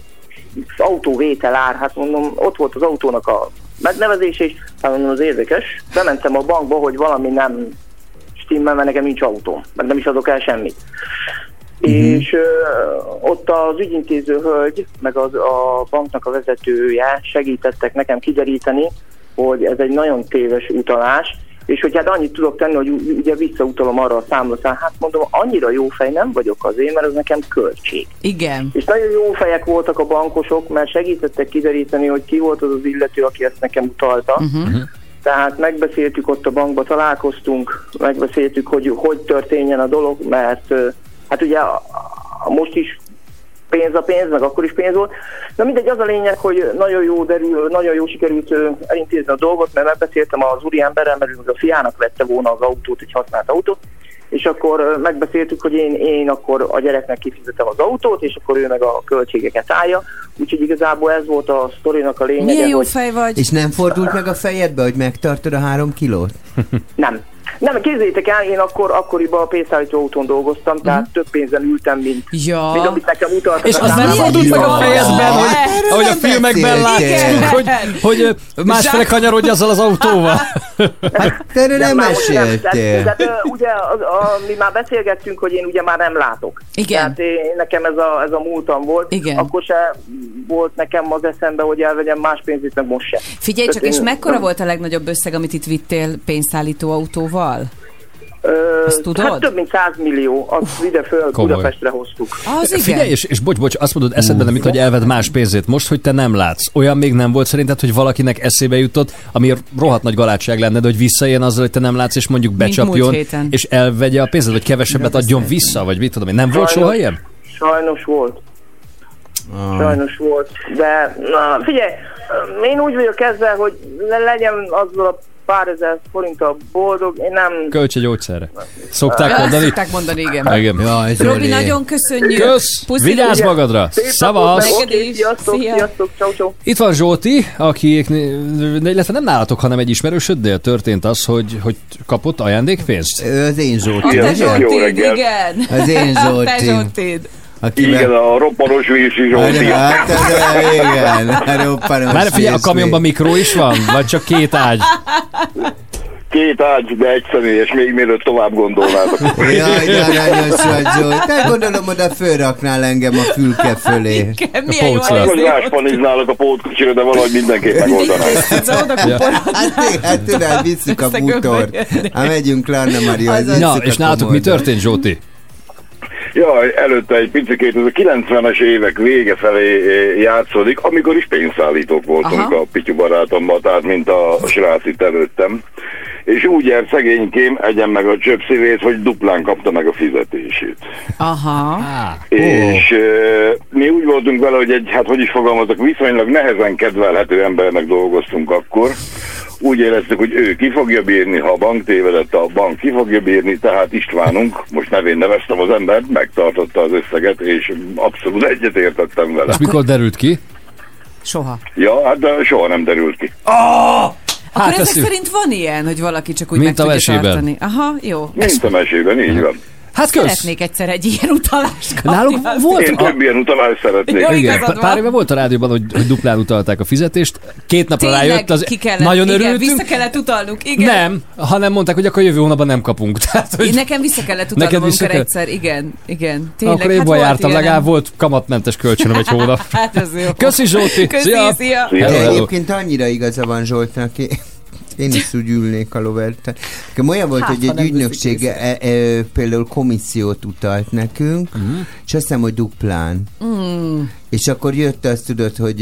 autóvétel ár, hát mondom, ott volt az autónak a megnevezés, és hát mondom, az érdekes. Bementem a bankba, hogy valami nem stimmel, mert nekem nincs autóm, meg nem is adok el semmit. Uh-huh. És ö, ott az ügyintéző hölgy, meg az, a banknak a vezetője segítettek nekem kideríteni, hogy ez egy nagyon téves utalás, és hogy hát annyit tudok tenni, hogy ugye visszautalom arra a számlaszán, hát mondom, annyira jó fej nem vagyok azért, mert ez nekem költség. igen. És nagyon jó fejek voltak a bankosok, mert segítettek kideríteni, hogy ki volt az az illető, aki ezt nekem utalta. Uh-huh. Tehát megbeszéltük ott a bankba, találkoztunk, megbeszéltük, hogy hogy történjen a dolog, mert hát ugye a, a most is pénz a pénz, meg akkor is pénz volt. Na mindegy, az a lényeg, hogy nagyon jó, derül, nagyon jó sikerült elintézni a dolgot, mert megbeszéltem az úri emberrel, mert a fiának vette volna az autót, egy használt autót, és akkor megbeszéltük, hogy én, én akkor a gyereknek kifizetem az autót, és akkor ő meg a költségeket állja. Úgyhogy igazából ez volt a sztorinak a lényege, Milyen jó hogy fej vagy. És nem fordult meg a fejedbe, hogy megtartod a három kilót? nem. Nem, képzeljétek el, én akkor, akkoriban a pénzszállító autón dolgoztam, tehát több pénzen ültem, mint, Ja. mint amit nekem utaltak. És az nem fordult meg a fejedben, hogy, ahogy a filmekben látjuk, hogy, hogy másfele kanyarodj azzal az autóval. Hát te erről nem meséltél. Ugye, az, a, mi már beszélgettünk, hogy én ugye már nem látok. Igen. Tehát én, nekem ez a, ez a múltam volt. Igen. Akkor se volt nekem az eszembe, hogy elvegyem más pénzét, meg most se. Figyelj csak, Tehát és én- mekkora volt a legnagyobb összeg, amit itt vittél pénzszállító autóval? Ö, Azt tudod? Hát több mint 100 millió, azt ide föl Komoly. Budapestre hoztuk. Az igen. Figyelj, és, és bocs, bocs, azt mondod eszedben, nem, mint hogy elved más pénzét. Most, hogy te nem látsz, olyan még nem volt szerinted, hogy valakinek eszébe jutott, ami rohadt nagy galátság lenne, de hogy visszajön azzal, hogy te nem látsz, és mondjuk becsapjon, és elvegye a pénzed, vagy kevesebbet adjon vissza, vagy mit tudom én. Nem volt soha ilyen? Sajnos volt. Ah. Sajnos volt. De na, figyelj, én úgy vagyok ezzel, hogy le legyen azzal a pár ezer forinttal boldog, én nem... Költs egy gyógyszerre. Szokták Azt mondani? szokták mondani, igen. Igen. Jaj, Robi, nagyon köszönjük. Kösz! Puszi, Vigyázz magadra! Szavasz! Sziasztok, sziasztok, ciao, ciao. Itt van Zsolti, aki, illetve nem nálatok, hanem egy ismerősöddel történt az, hogy, hogy kapott ajándékpénzt. Ő az én A Zsolti, te ugye? Jó Zsoltid, reggelt. igen. Az én Te Zsoltid. Akivel... Igen, a roppanos vízi Zsolti. Hát, ez, igen, a roppanos Már figyelj, a kamionban mikró is van? Vagy csak két ágy? Két ágy, de egy személyes, még mielőtt tovább gondolnátok. Jaj, de aranyos vagy, Zsolt. Te gondolom, oda fölraknál engem a fülke fölé. Jó Pócra. Hogy ráspaniznának a pótkocsira, de valahogy mindenképp megoldanák. Hát, hát tudod, visszük a bútort. Hát megyünk Lanna Azaz. Na, és a nálatok mi történt, Zsóti? Jaj, előtte egy picikét, ez a 90-es évek vége felé eh, játszódik, amikor is pénzszállítók voltunk Aha. a Pityu barátommal, tehát mint a srác itt előttem. És úgy járt szegénykém, egyen meg a csöpp szívét, hogy duplán kapta meg a fizetését. Aha. És uh, mi úgy voltunk vele, hogy egy, hát hogy is fogalmazok, viszonylag nehezen kedvelhető embernek dolgoztunk akkor. Úgy éreztük, hogy ő ki fogja bírni, ha a bank tévedett, a bank ki fogja bírni, tehát Istvánunk, most nevén neveztem az embert, megtartotta az összeget, és abszolút egyetértettem vele. És mikor derült ki? Soha. Ja, hát de soha nem derült ki. Akkor Hát ezek ezt- szerint van ilyen, hogy valaki csak úgy Mint meg a tudja mesében. tartani. Aha, jó. Mint a mesében, így van. Hát kösz! Szeretnék egyszer egy ilyen utalást kapni. Náluk volt Én a, több ilyen utalást szeretnék. Jó, igen, pár éve volt a rádióban, hogy, hogy duplán utalták a fizetést. Két napra Tényleg rájött, az ki kellett, nagyon igen, örültünk. vissza kellett utalnunk, igen. Nem, hanem mondták, hogy akkor jövő hónapban nem kapunk. Tehát, hogy Én nekem vissza kellett utalnom, Neked vissza kell- egyszer, igen, igen. Tényleg, akkor én hát jártam, legalább volt kamatmentes kölcsönöm egy hónap. Hát ez jó. Köszi Zsóti! Köszi, Szia! szia. Szia. De Hello, hello. egyébként annyira igaza van Zsoltnak, Én is úgy ülnék a lovert. Nekem olyan volt, Hát, hogy egy ügynökség e, e, például komissziót utalt nekünk, Mhm. és azt hiszem, hogy duplán. Mm. És akkor jött azt tudod, hogy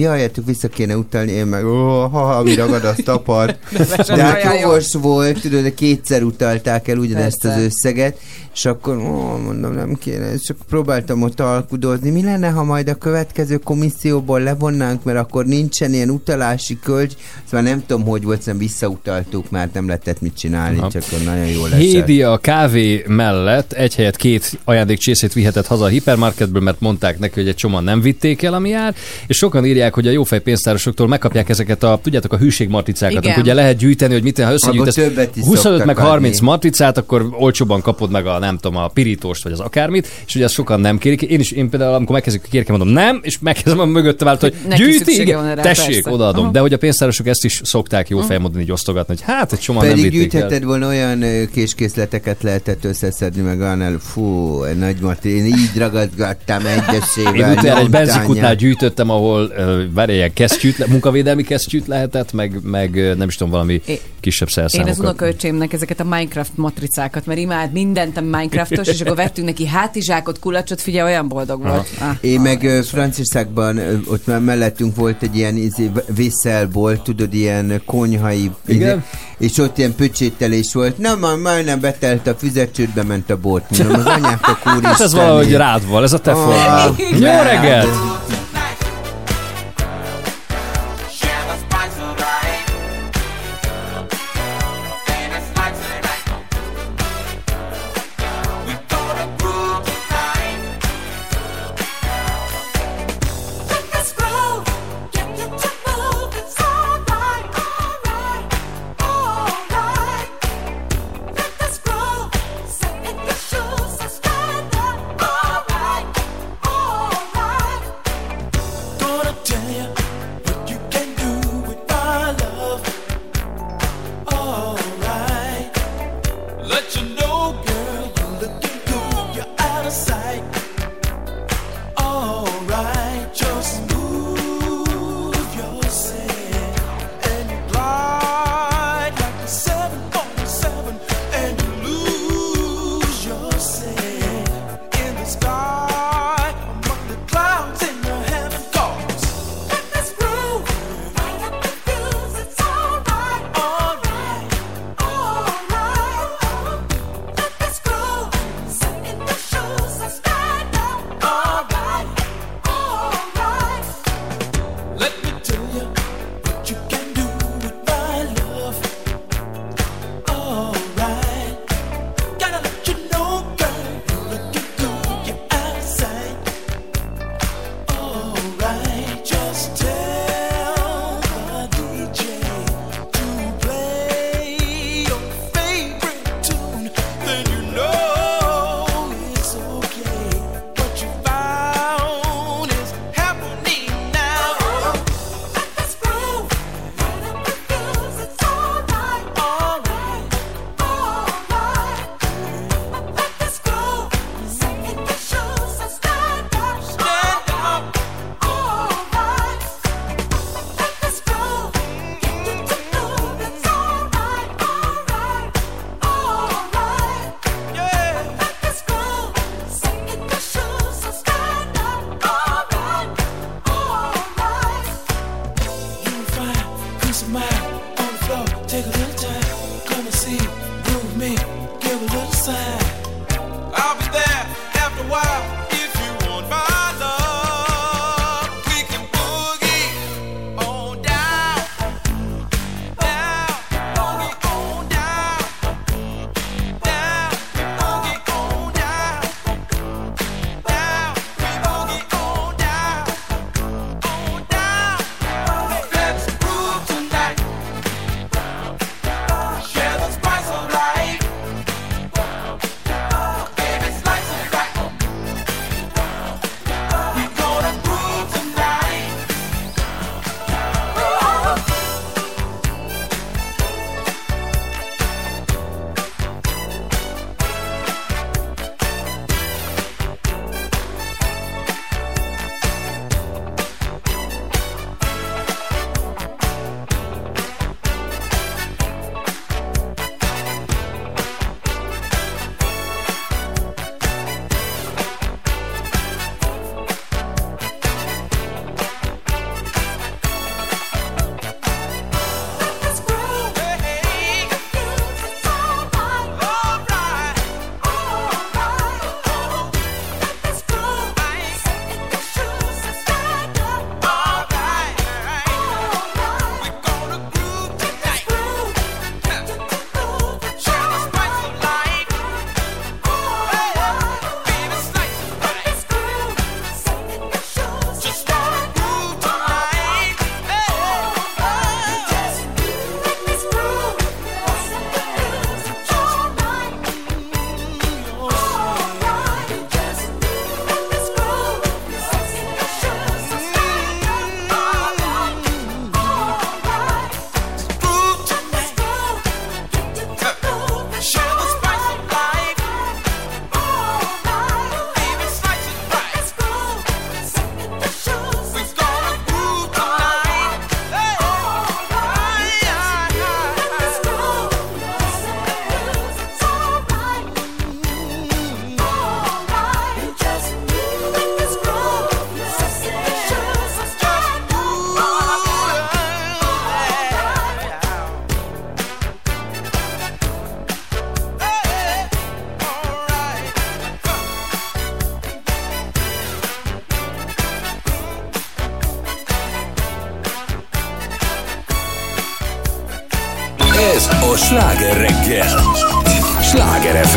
jaj, hát vissza kéne utalni, én meg, ó, ha, ha, mi ragad, azt tapad. Nevesen De hát jogos volt, tudod, de kétszer utalták el ugyanezt Persze. az összeget, és akkor ó, mondom, nem kéne, és csak próbáltam ott alkudozni. Mi lenne, ha majd a következő komisszióból levonnánk, mert akkor nincsen ilyen utalási kölcs, szóval nem tudom, hogy volt, szóval visszautaltuk, mert nem lehetett mit csinálni, Aha. csak akkor nagyon jó lesz. Hédi a kávé mellett egy helyet két ajándékcsészét vihetett haza a hipermarketből, mert mondták neki, hogy egy csomag nem vitték el, ami jár, és sokan írják, hogy a jófej pénztárosoktól megkapják ezeket a, tudjátok, a hűségmatricákat, Igen. amikor ugye lehet gyűjteni, hogy mit ha összegyűjtesz Abból többet is 25 meg szoktak 30 adni. matricát, akkor olcsóban kapod meg a nem tudom, a pirítóst vagy az akármit, és ugye ezt sokan nem kérik. Én is, én például, amikor megkezdjük a kérke, mondom nem, és megkezdem a mögöttem állt, hogy Neki gyűjti, igen, rá, tessék, persze. odaadom. Aha. De hogy a pénztárosok ezt is szokták jó fejmódon így osztogatni, hogy hát egy csomag nem vitték el. gyűjtheted volna olyan késkészleteket lehetett összeszedni meg olyan elő. Fú, egy nagy Marti, én így ragadgattam egyesével. Én egy nyomtányát. benzinkútnál gyűjtöttem, ahol várj, ilyen kesztyűt, munkavédelmi kesztyűt lehetett, meg, meg nem is tudom, valami É- kisebb Én az szerszámokat. unokaöcsémnek ezeket a Minecraft matricákat, mert imád mindent a Minecraftos, és akkor vettünk neki hátizsákot, kulacsot, figyelj, olyan boldog volt. Ah. Én meg ö, Franciaországban, ö, ott már mellettünk volt egy ilyen izé, vészelból, tudod, ilyen konyhai, Igen. izé, és ott ilyen pöcsételés volt. Na, már majdnem betelt a füzet, csődbe ment a bort. Mondom, az anyátok úr Hát ez valahogy rád van, ez a te Ah, formád. Jó reggelt! Gonna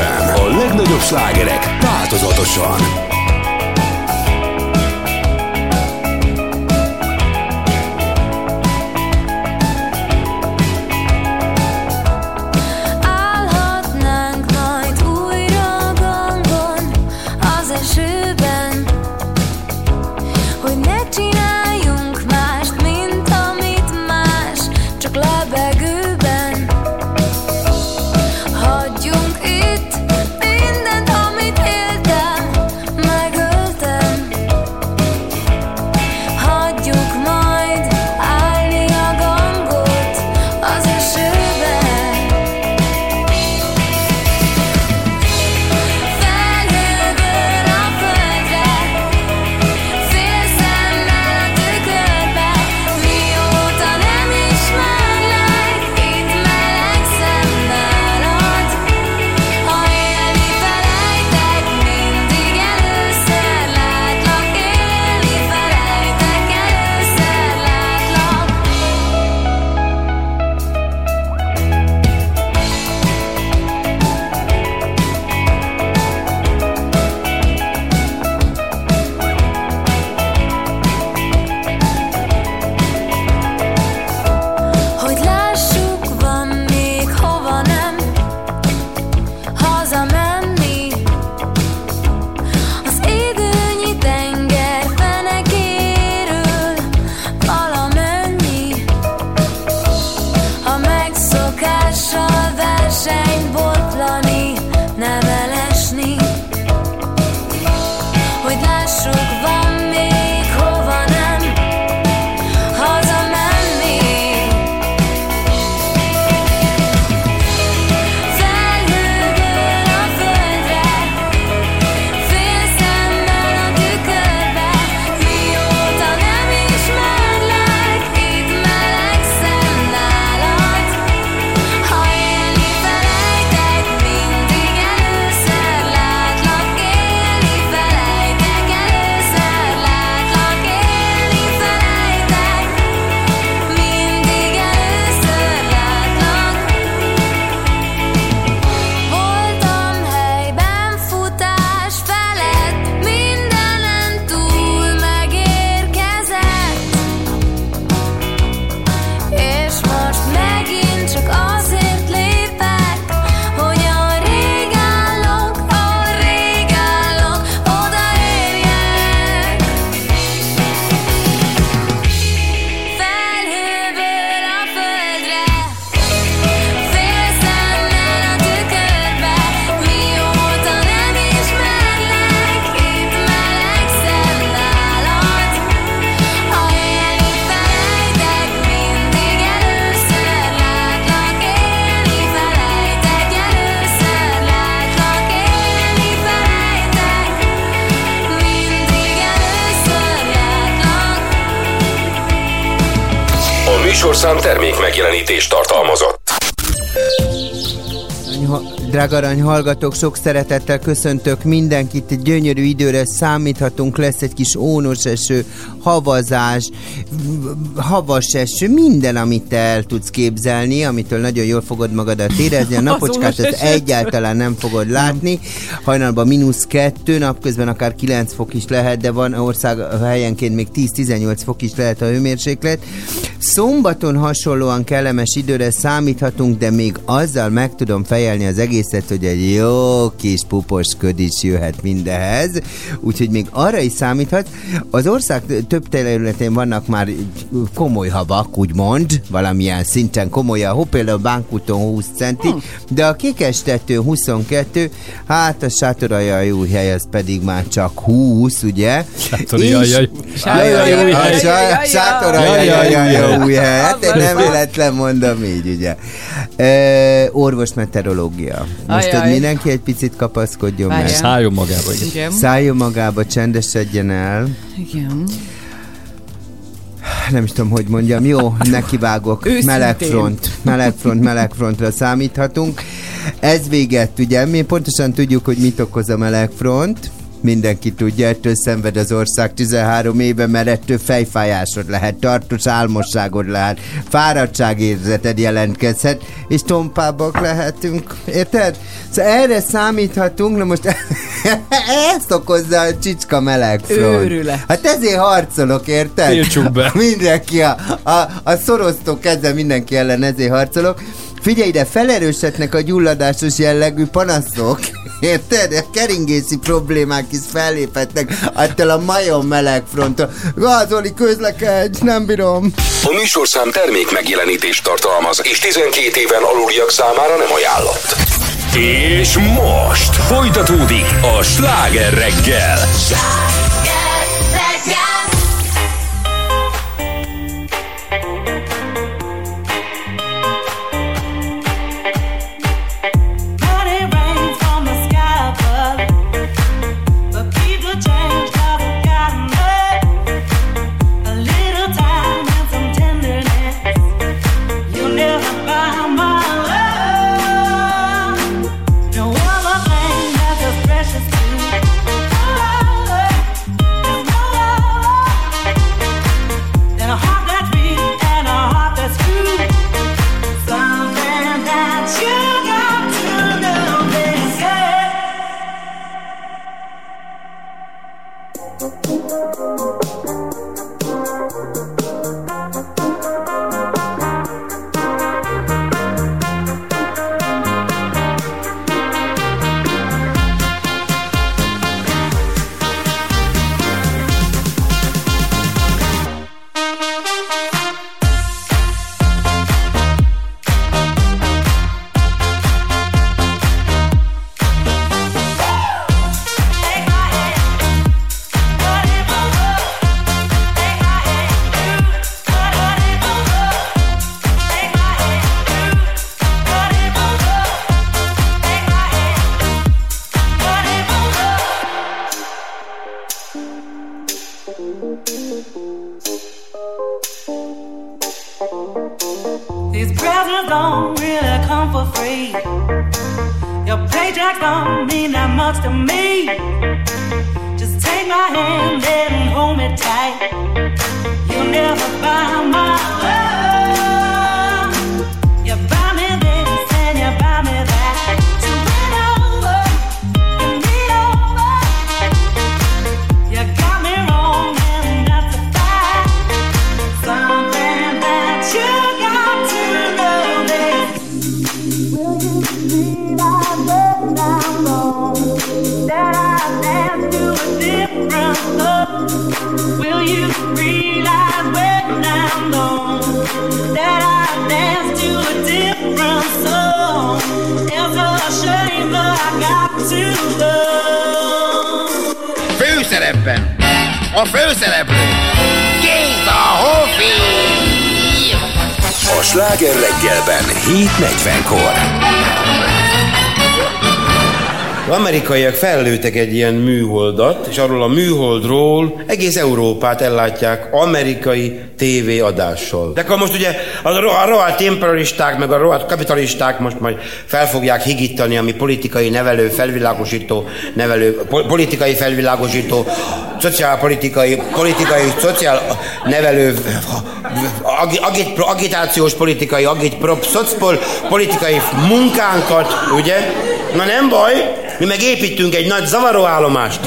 FM. A legnagyobb slágerek változatosan. Arany hallgatók, sok szeretettel köszöntök mindenkit, gyönyörű időre számíthatunk, lesz egy kis ónos eső, havazás, havas eső, minden, amit te el tudsz képzelni, amitől nagyon jól fogod magadat érezni, a Az napocskát eső. egyáltalán nem fogod látni, hajnalban mínusz kettő, napközben akár 9 fok is lehet, de van ország helyenként még 10-18 fok is lehet a hőmérséklet. Szombaton hasonlóan kellemes időre számíthatunk, de még azzal meg tudom fejelni az egészet, hogy egy jó kis puposköd is jöhet mindehez, úgyhogy még arra is számíthat. Az ország több területén vannak már komoly havak, úgymond, valamilyen szinten komoly a hó, például Bánkúton 20 centi, de a Kikestető 22, hát a Sátorajaj új hely az pedig már csak 20, ugye? Sátorajaj. És- Jajajaj, Sátorajaj. Sá- Sátorajaj új hely, hát én nem véletlen mondom így, ugye? E, orvos meteorológia. Most hogy mindenki egy picit kapaszkodjon meg. Szálljon magába. Szálljon magába, csendesedjen el. Igen. Nem is tudom, hogy mondjam. Jó, nekivágok. Melegfront. Melegfront, melegfrontra számíthatunk. Ez véget, ugye? Mi pontosan tudjuk, hogy mit okoz a melegfront. Mindenki tudja, ettől szenved az ország 13 éve, mert ettől fejfájásod lehet, tartós álmosságod lehet, fáradtságérzeted jelentkezhet, és tompábbak lehetünk. Érted? Szóval erre számíthatunk, na most ezt okozza a csicska melegfront. Őrület. Hát ezért harcolok, érted? Tiltsuk be. Mindenki, a, a, a szorosztó keze mindenki ellen ezért harcolok. Figyelj ide, felerősödnek a gyulladásos jellegű panaszok. Érted? A keringészi problémák is felléphetnek attól a majom meleg fronton. Gázoli közlekedj, nem bírom. A műsorszám termék megjelenítést tartalmaz, és 12 éven aluliak számára nem ajánlott. És most folytatódik a sláger reggel. Money fellőttek egy ilyen műholdat, és arról a műholdról egész Európát ellátják amerikai tévéadással. De akkor most ugye a, ro- a rohadt imperialisták, meg a rohadt kapitalisták most majd fel fogják higítani, ami politikai nevelő, felvilágosító, nevelő, po- politikai felvilágosító, szociálpolitikai, politikai, szociál nevelő, agi, agit, agitációs politikai, agitprop, szocpol, politikai munkánkat, ugye? Na nem baj, mi meg építünk egy nagy zavaróállomást.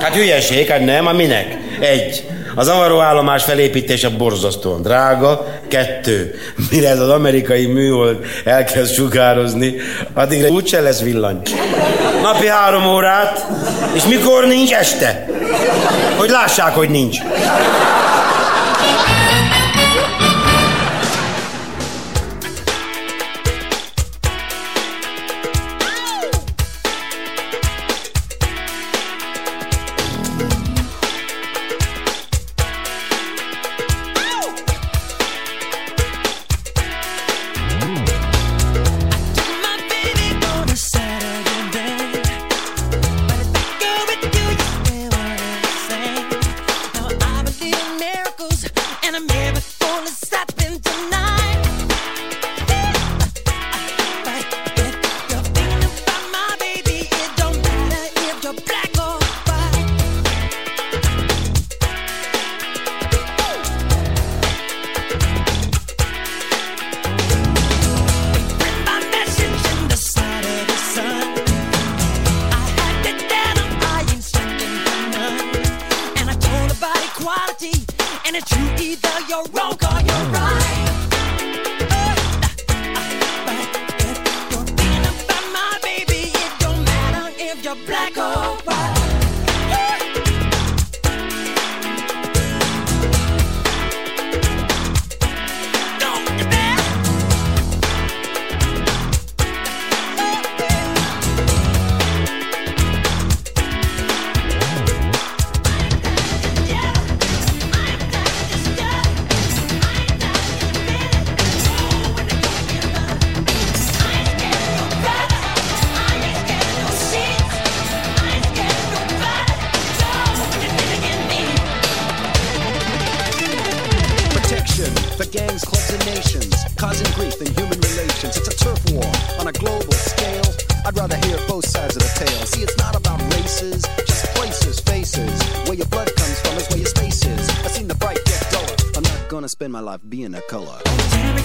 Hát hülyeség, hát nem, a minek? Egy. A zavaróállomás felépítése borzasztóan drága. Kettő. Mire ez az amerikai műhold elkezd sugározni, addigra úgyse lesz villany. Napi három órát, és mikor nincs este? Hogy lássák, hogy nincs.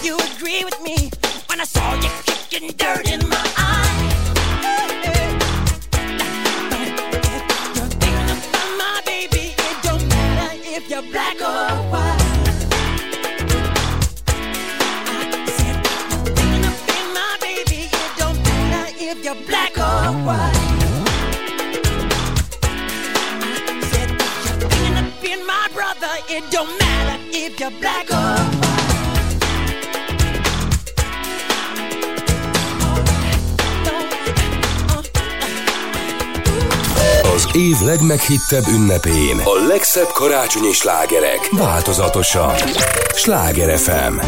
You agree with me when I saw you kicking dirt in my eye. You're black or white. I said, you're thinking of being my baby. It don't matter if you're black or white. It don't matter if you're black or év legmeghittebb ünnepén. A legszebb karácsonyi slágerek. Változatosan. Sláger FM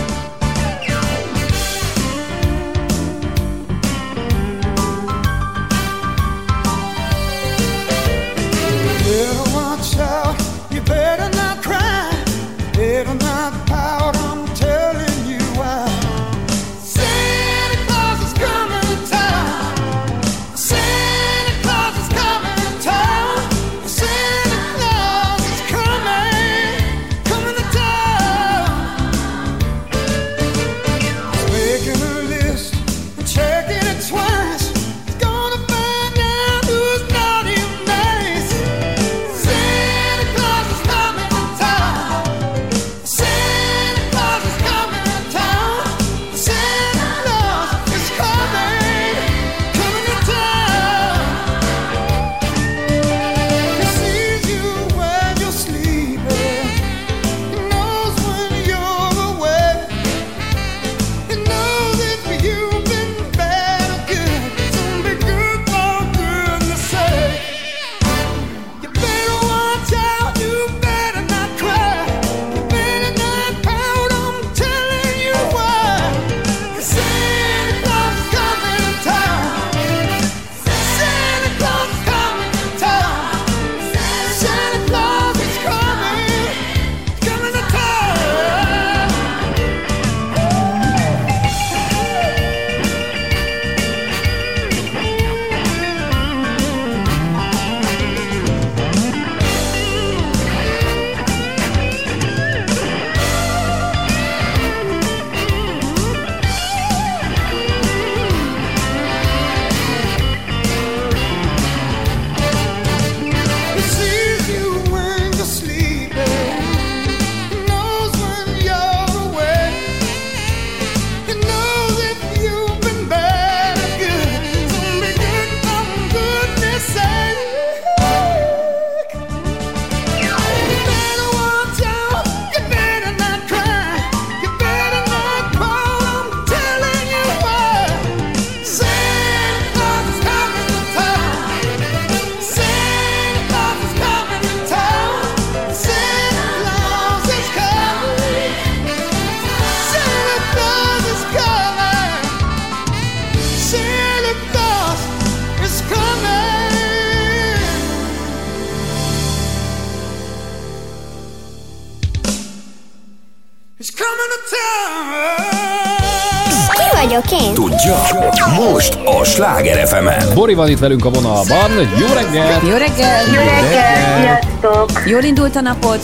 Zoli van itt velünk a vonalban. Jó reggelt! Jó reggelt! Jó reggelt! Sziasztok! Jól indult a napod?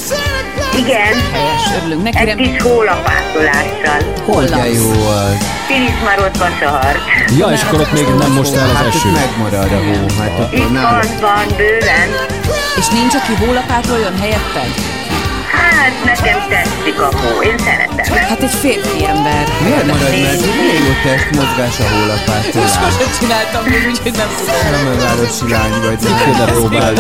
Igen. Helyes, örülünk neki. Egy kis hólapátolással. Hol De jó az. Filiz már ott van sahart. Ja, és akkor ott még nem most el az Hát eső. itt megmarad a hó. Hát Itt akkor van, nálad. van, bőven. És nincs, aki hólapátoljon helyetted? Hát nekem tetszik a hó, én szeretem. Hát egy férfi ember. Miért marad meg? Régóta ezt mozgás a hólapától. Most most sem csináltam még, úgyhogy nem tudom. Nem a városi lány vagy, de Kicsoda próbál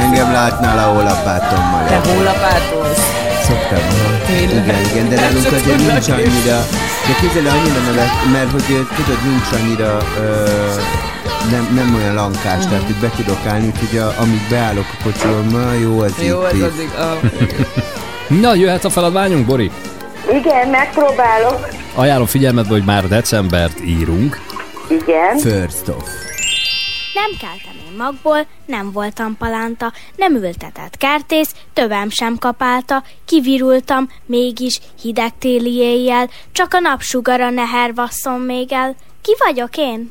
Engem látnál a hólapátommal. Te hólapátolsz. Szoktam. Tényleg? Igen, igen, de nálunk Nem azért nincs annyira, de közel annyira nevet, mert hogy tudod, nincs annyira, ö, nem, nem olyan lankás, tehát hogy be tudok állni, úgyhogy a, amíg beállok a kocsiommal, jó az Jó, itt, ez itt. az igaz. Na, jöhet a feladványunk, Bori? Igen, megpróbálok. Ajánlom figyelmetbe, hogy már decembert írunk. Igen. First off. Nem keltem én magból, nem voltam palánta, nem ültetett kertész, tövem sem kapálta, kivirultam, mégis hideg téli éjjel, csak a napsugara neher vasszon még el. Ki vagyok én?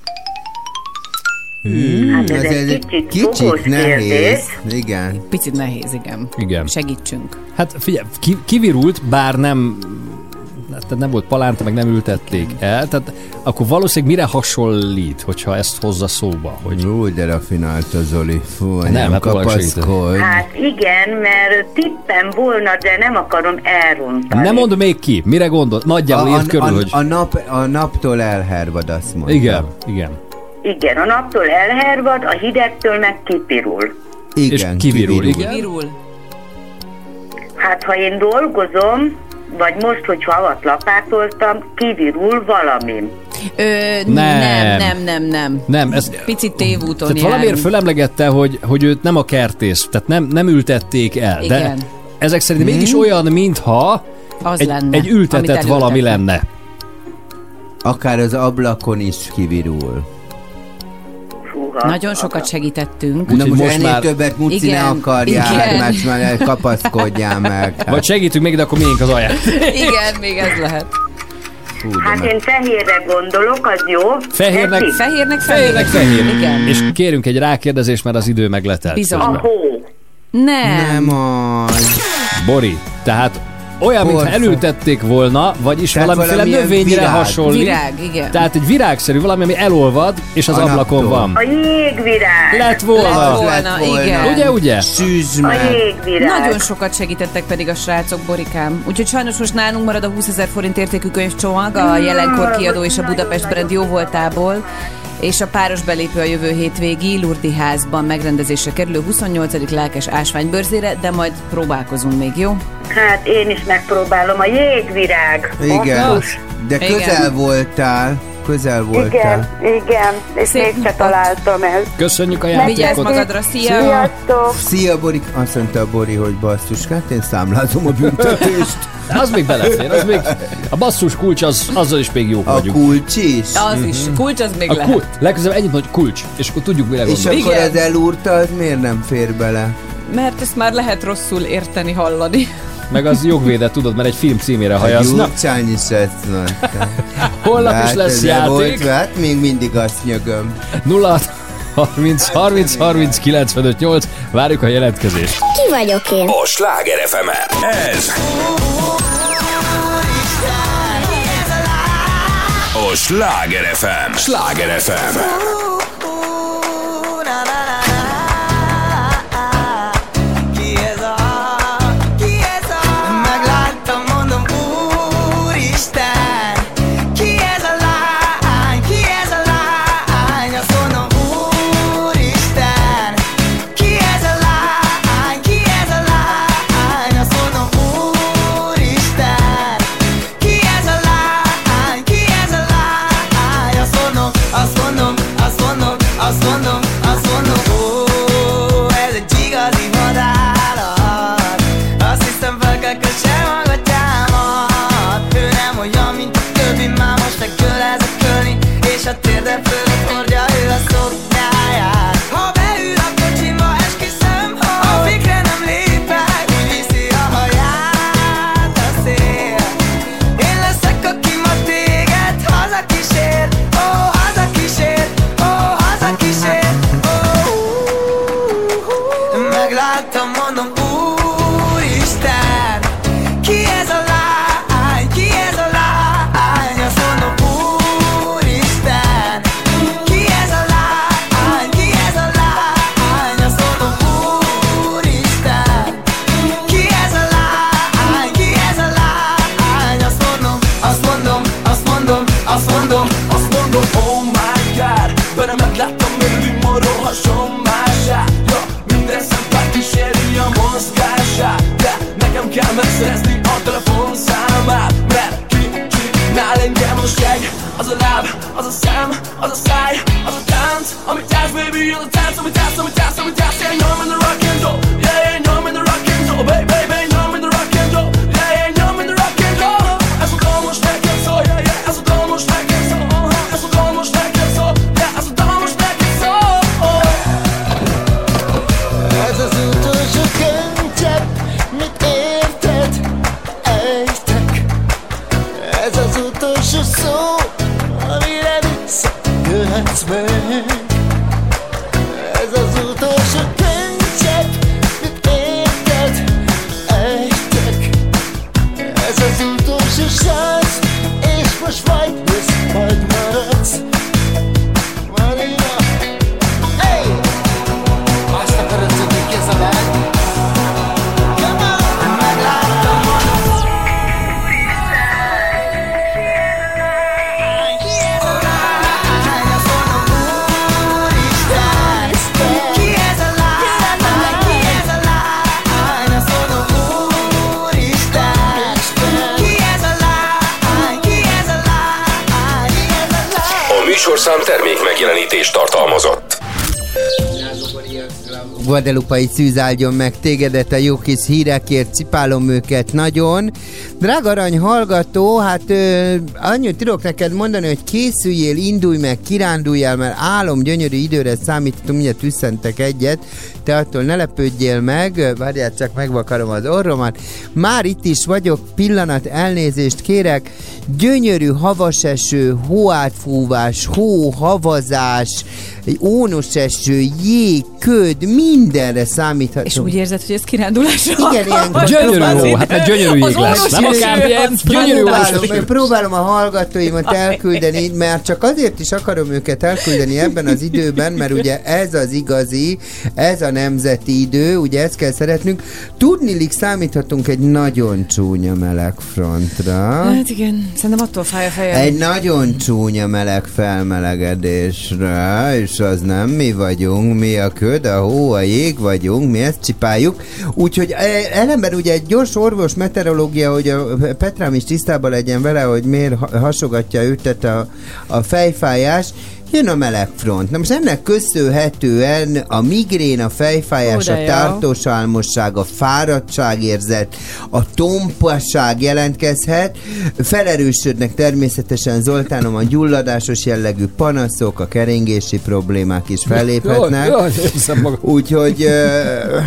Hmm, Hát ez egy kicsit fogós nehéz. kérdés. Igen. Picit nehéz, igen. Igen. Segítsünk. Hát figyelj, ki, kivirult, bár nem tehát nem volt palánta, meg nem ültették el, tehát akkor valószínűleg mire hasonlít, hogyha ezt hozza szóba? Hogy... Jó, de rafinált a Zoli. Fú, Nem, nem, hát kapaszkodj. Hát igen, mert tippem volna, de nem akarom elrontani. Nem mondd még ki, mire gondol? Nagyjából a, írd körül, a, hogy... a, nap, a naptól elhervad, azt mondta. Igen, igen. Igen, a naptól elhervad, a hidegtől meg kipirul. Igen, És kivirul, igen. Virul. Hát ha én dolgozom, vagy most, hogy havat lapátoltam, kivirul valami. Ö, Nem. nem, nem, nem, nem. Nem, ez... Picit tévúton Tehát járunk. valamiért fölemlegette, hogy, hogy őt nem a kertész, tehát nem, nem ültették el. De Igen. ezek szerint Hmm? mégis olyan, mintha Az egy, lenne, egy ültetett valami lenne. Akár az ablakon is kivirul. Fúha. Nagyon sokat segítettünk. Na most, most ennél már- többet Muci ne Igen, akarjál, igen. mert már kapaszkodjál meg. Hát, Vagy segítünk még, de akkor miénk az ajánlás. Igen, még ez lehet. de Hát meg- én fehérre gondolok, az jó. Fehérnek-? Fehérnek fehér. Fehérnek fehér. Igen. És kérünk egy rákérdezést, mert az idő megletelt. Bizony. A hó. Nem. Nem az. Bori, tehát olyan, mintha elültették volna, vagyis Tehát valamiféle növényre virág. hasonlít. Virág, igen. Tehát egy virágszerű, valami, ami elolvad, és az A ablakon naptól. van. A jégvirág. Lett volna. Lett volna, lett volna. igen. Ugye, ugye? Szűz A jégvirág. Nagyon sokat segítettek pedig a srácok, Borikám. Úgyhogy sajnos most nálunk marad a 20 ezer forint értékű könyvcsomag, a jelenkor kiadó és a Budapest brand jó voltából és a páros belépő a jövő hétvégi Lurdi házban megrendezésre kerülő 28. lelkes ásványbőrzére, de majd próbálkozunk még, jó? Hát én is megpróbálom. A jégvirág. Igen, Basszus. de Igen. közel voltál. Közel Igen, voltál. igen, és Szép mégse találtam el. Köszönjük a Vigyázz játékot. magadra, szia! Sziasztok! Szia, Bori. Azt mondta a Bori, hogy basszus, hát én számlázom a büntetést. Az még belefér, az még... A basszus kulcs, az, azzal is még jók A vagyunk. kulcs is. Az is, kulcs az még A lehet. kulcs. Legközelebb ennyit hogy kulcs, és akkor tudjuk, mire És akkor Igen. az elúrta, az miért nem fér bele? Mert ezt már lehet rosszul érteni, hallani. Meg az jogvédet, tudod, mert egy film címére is mondta. holnap is Hát lesz ez játék. Volt, hát még mindig azt nyögöm. 0 30 30 30 95 8. Várjuk a jelentkezést. Ki vagyok én? A Sláger fm Ez a Sláger FM. Sláger FM. I'm in the rock and roll. Yeah, yeah, I'm in the rock and roll. Baby, baby, I'm in the rock and roll. Yeah, yeah, I'm in the rock and roll. Yeah, yeah. Yeah, neked szól. Ez az utolsó könycsepp, mit érted? Ejtek Ez az utolsó szó, amire visszajöhetsz meg Guadalupai szűz áldjon meg tégedet a jó kis hírekért, cipálom őket nagyon. Drága arany hallgató, hát ö, annyit tudok neked mondani, hogy készüljél, indulj meg, kiránduljál, mert álom gyönyörű időre számítatunk, mindjárt üszentek egyet, te attól ne lepődjél meg, várjál csak megvakarom az orromat. Már itt is vagyok, pillanat, elnézést kérek, gyönyörű havas eső, hóátfúvás, hó, havazás, ónos eső, jég, köd, mindenre számíthatunk. És úgy érzed, hogy ez kirándulásra Igen, ilyenkor Gyönyörű hó, hát egy gyönyörű jég lesz. Nem gyönyörű. Próbálom, próbálom a hallgatóimat elküldeni, mert csak azért is akarom őket elküldeni ebben az időben, mert ugye ez az igazi, ez a nemzeti idő, ugye ezt kell szeretnünk. Tudnilik számíthatunk egy nagyon csúnya melegfrontra. Hát igen, szerintem attól fáj a fejem. Egy nagyon csúnya meleg felmelegedésre, és az nem mi vagyunk, mi a köd, a hó, a jég vagyunk, mi ezt csipáljuk. Úgyhogy e- ellenben ugye egy gyors orvos meteorológia, hogy a Petrám is tisztában legyen vele, hogy miért ha- hasogatja őt a, a fejfájás, Jön a melegfront. Na most ennek köszönhetően a migrén, a fejfájás, Ó, a tartós álmosság, a fáradtságérzet, a tompasság jelentkezhet. Felerősödnek természetesen Zoltánom a gyulladásos jellegű panaszok, a keringési problémák is felléphetnek. Úgyhogy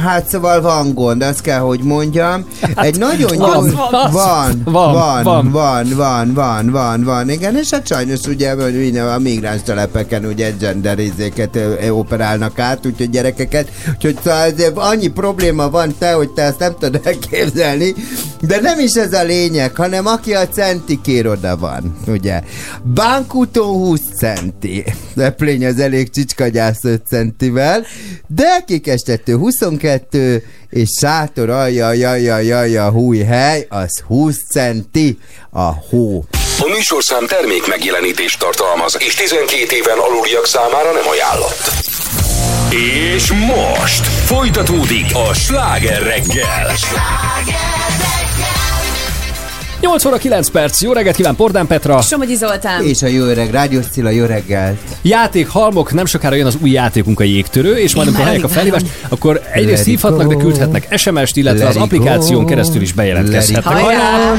hát szóval van gond, azt kell, hogy mondjam. Egy nagyon van, gyors... van, Van, van, van, van. van, van, van, van, igen, és hát sajnos ugye hogy a migráns telepeken ugye genderizéket operálnak át, úgyhogy gyerekeket, úgyhogy szóval annyi probléma van te, hogy te ezt nem tudod elképzelni, de nem is ez a lényeg, hanem aki a centikér oda van, ugye. Bánkúton 20 centi, Leplény az elég csicskagyász 5 centivel, de kikestető 22, és sátor alja, jaja, jaja, húj hely, az 20 centi. A hó. A műsorszám termék megjelenítést tartalmaz, és 12 éven aluliak számára nem ajánlott. És most folytatódik a sláger reggel. 8 óra 9 perc, jó reggelt kíván Pordán Petra. Somogyi Zoltán. És a jó öreg Rádiós Cilla, jó reggelt! Játék, halmok, nem sokára jön az új játékunk a jégtörő, és majd amikor hallják a felhívást, akkor egyrészt hívhatnak, de küldhetnek SMS-t, illetve Let az applikáción keresztül is bejelentkezhetnek. Hajrá!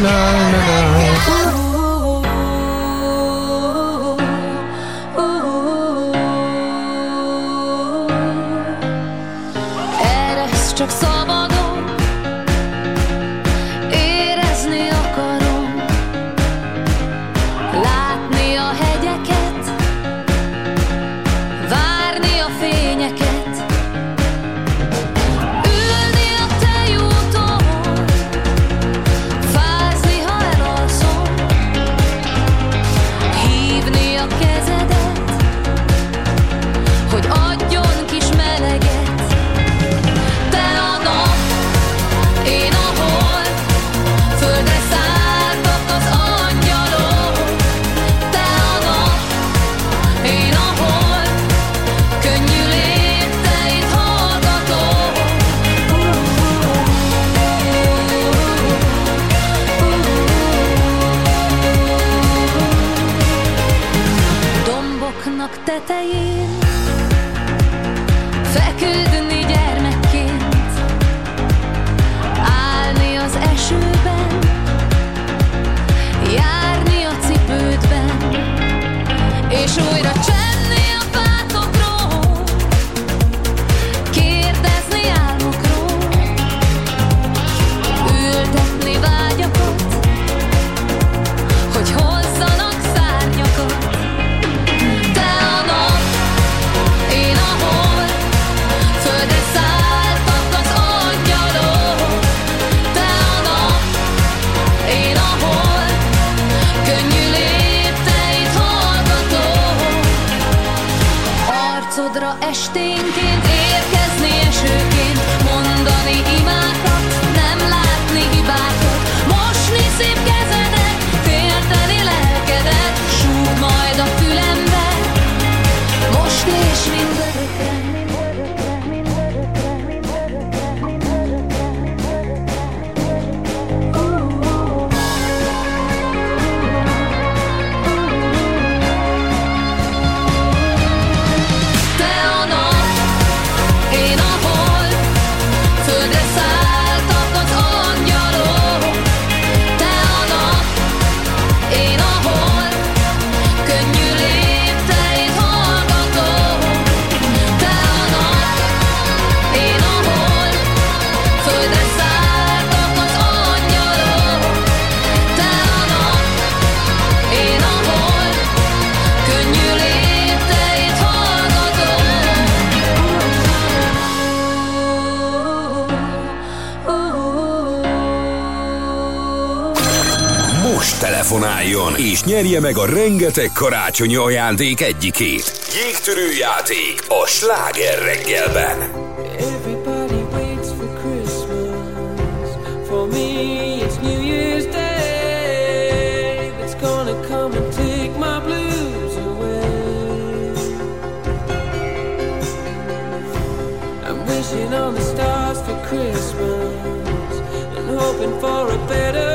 most telefonáljon, és nyerje meg a rengeteg karácsonyi ajándék egyikét. Jégtörő játék a sláger reggelben. Christmas, and hoping for a better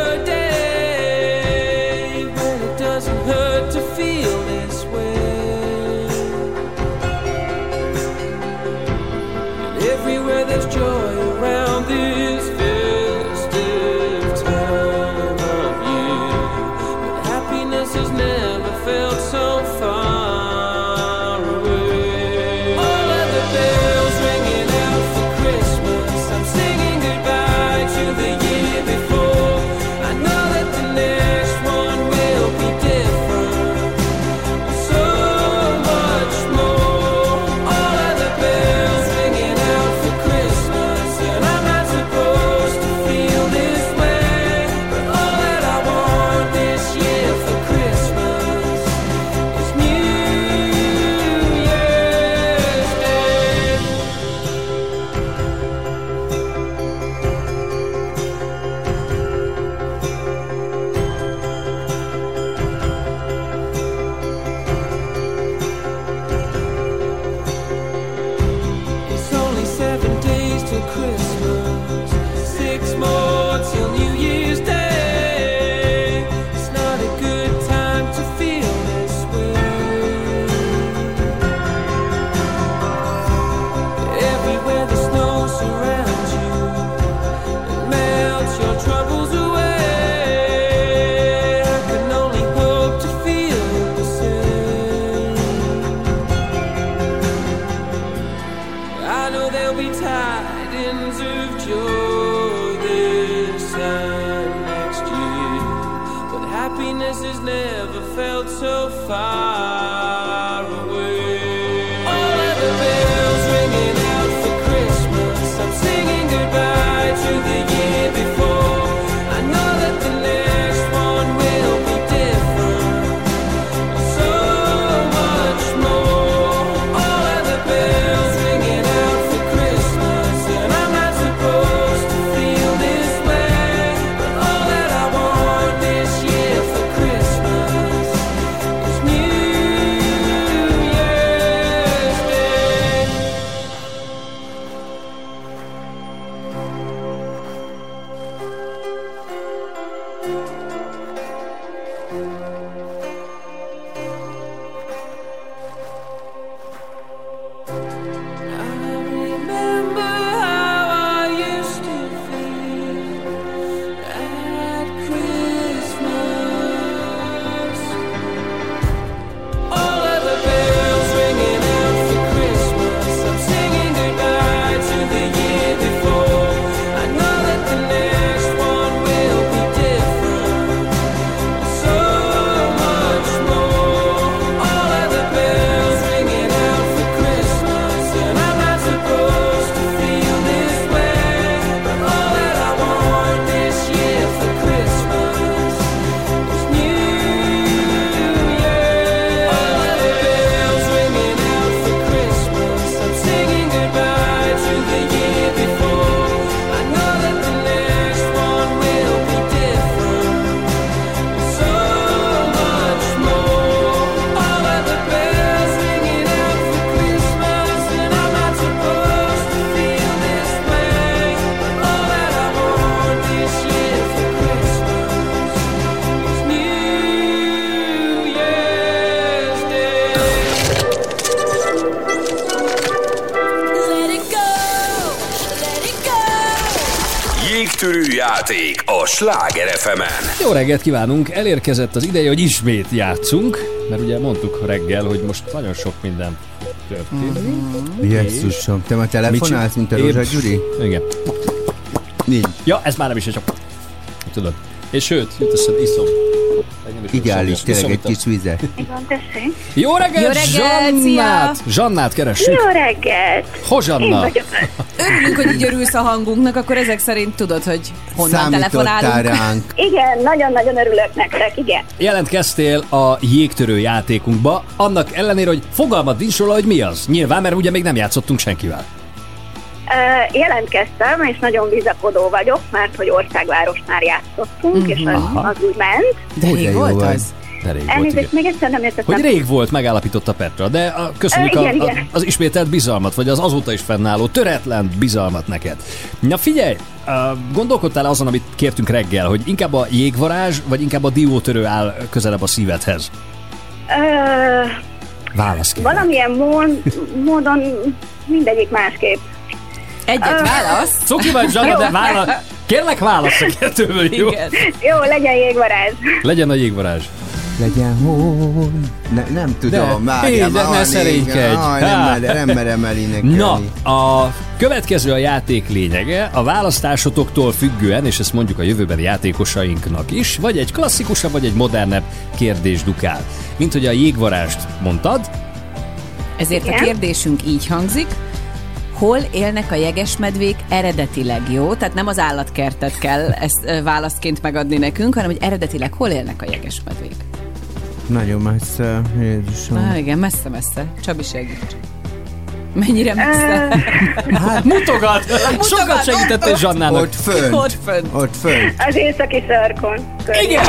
Sláger fm. Jó reggelt kívánunk! Elérkezett az ideje, hogy ismét játszunk, mert ugye mondtuk reggel, hogy most nagyon sok minden történik. Mhm. Jézusom, te már telefonálsz, mint a Rózsa Gyuri? Igen. Nincs. Ja, ez már nem is, csak... Tudod. És sőt, jut eszed, iszom. Ideális, tényleg egy kis vizet. Jó reggelt, Jó reggelt Zsannát! Szia. Zsannát keressük. Jó reggelt! Hozsanna! Én vagyok Örülünk, hogy így örülsz a hangunknak, akkor ezek szerint tudod, hogy honnan telefonálunk. Igen, nagyon-nagyon örülök nektek, igen. Jelentkeztél a jégtörő játékunkba, annak ellenére, hogy fogalmad nincs róla, hogy mi az. Nyilván, mert ugye még nem játszottunk senkivel. Ö, jelentkeztem, és nagyon bizakodó vagyok, mert hogy országvárosnál játszottunk, és az, Aha. az úgy ment. De rég jó volt volt az. De rég volt, igen. Elnézést, még egyszer nem értettem. Hogy rég volt, megállapította Petra, de a, köszönjük Ö, a, igen, a, igen. az ismételt bizalmat, vagy az azóta is fennálló töretlen bizalmat neked. Na figyelj, gondolkodtál azon, amit kértünk reggel, hogy inkább a jégvarázs, vagy inkább a diótörő áll közelebb a szívedhez? Ö, Válasz ki. valamilyen mód, módon mindegyik másképp. Egyet válasz? Cuki vagy Zsana, Jó. de válasz. Kérlek válasz a kettőből, jó? Igen. Jó, legyen jégvarázs. Legyen a jégvarázs. Legyen hol? Ne, nem tudom, De, várjál, így, de már ne szerénykedj. Aj, nem, Há. mer- nem merem elénekelni. Na, a következő a játék lényege, a választásotoktól függően, és ezt mondjuk a jövőbeni játékosainknak is, vagy egy klasszikusabb, vagy egy modernebb kérdés dukál. Mint hogy a jégvarást mondtad, Ezért a Igen. kérdésünk így hangzik, hol élnek a jegesmedvék eredetileg jó? Tehát nem az állatkertet kell ezt válaszként megadni nekünk, hanem hogy eredetileg hol élnek a jegesmedvék. Nagyon messze, Jézusom. Na igen, messze-messze. Csabi segíts. Mennyire messze? Hát mutogat! Sokat segítettél Zsannának. Ott fönn. Ott fönn. Ott fönn. Az északi szarkon. Igen,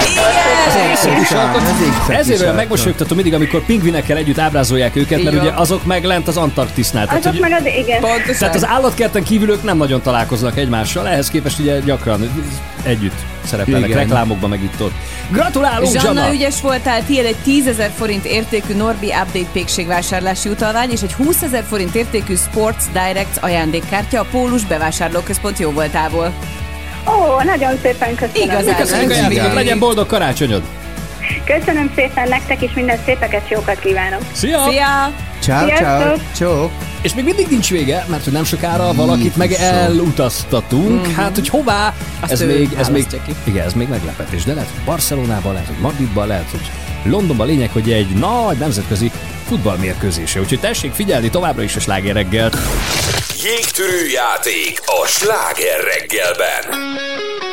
Ezért olyan sarkon. megmosolyogtatom mindig, amikor pingvinekkel együtt ábrázolják őket, mert ugye azok meg lent az Antarktisznál. Azok meg az, igen. Tehát az állatkerten kívül ők nem nagyon találkoznak egymással, ehhez képest ugye gyakran együtt szerepelnek Igen. reklámokban, meg itt ott. Gratulálunk, Zsanna, Zsanna! ügyes voltál, tiéd egy 10 ezer forint értékű Norbi Update pékségvásárlási utalvány és egy 20 ezer forint értékű Sports Direct ajándékkártya a Pólus bevásárlóközpont jó voltából. Ó, nagyon szépen köszönöm. Igazán. Köszönjük a játékot, legyen boldog karácsonyod! Köszönöm szépen nektek is, minden szépeket, jókat kívánok. Szia! Szia! Ciao, ciao, csók. És még mindig nincs vége, mert hogy nem sokára valakit meg elutaztatunk. Hát, hogy hová? Azt ez még, ez még, ki. igen, ez még meglepetés. De lehet, hogy Barcelonában, lehet, hogy Madridban, lehet, hogy Londonban lényeg, hogy egy nagy nemzetközi futballmérkőzése. Úgyhogy tessék figyelni továbbra is a sláger reggelt. Jégtörő játék a sláger reggelben.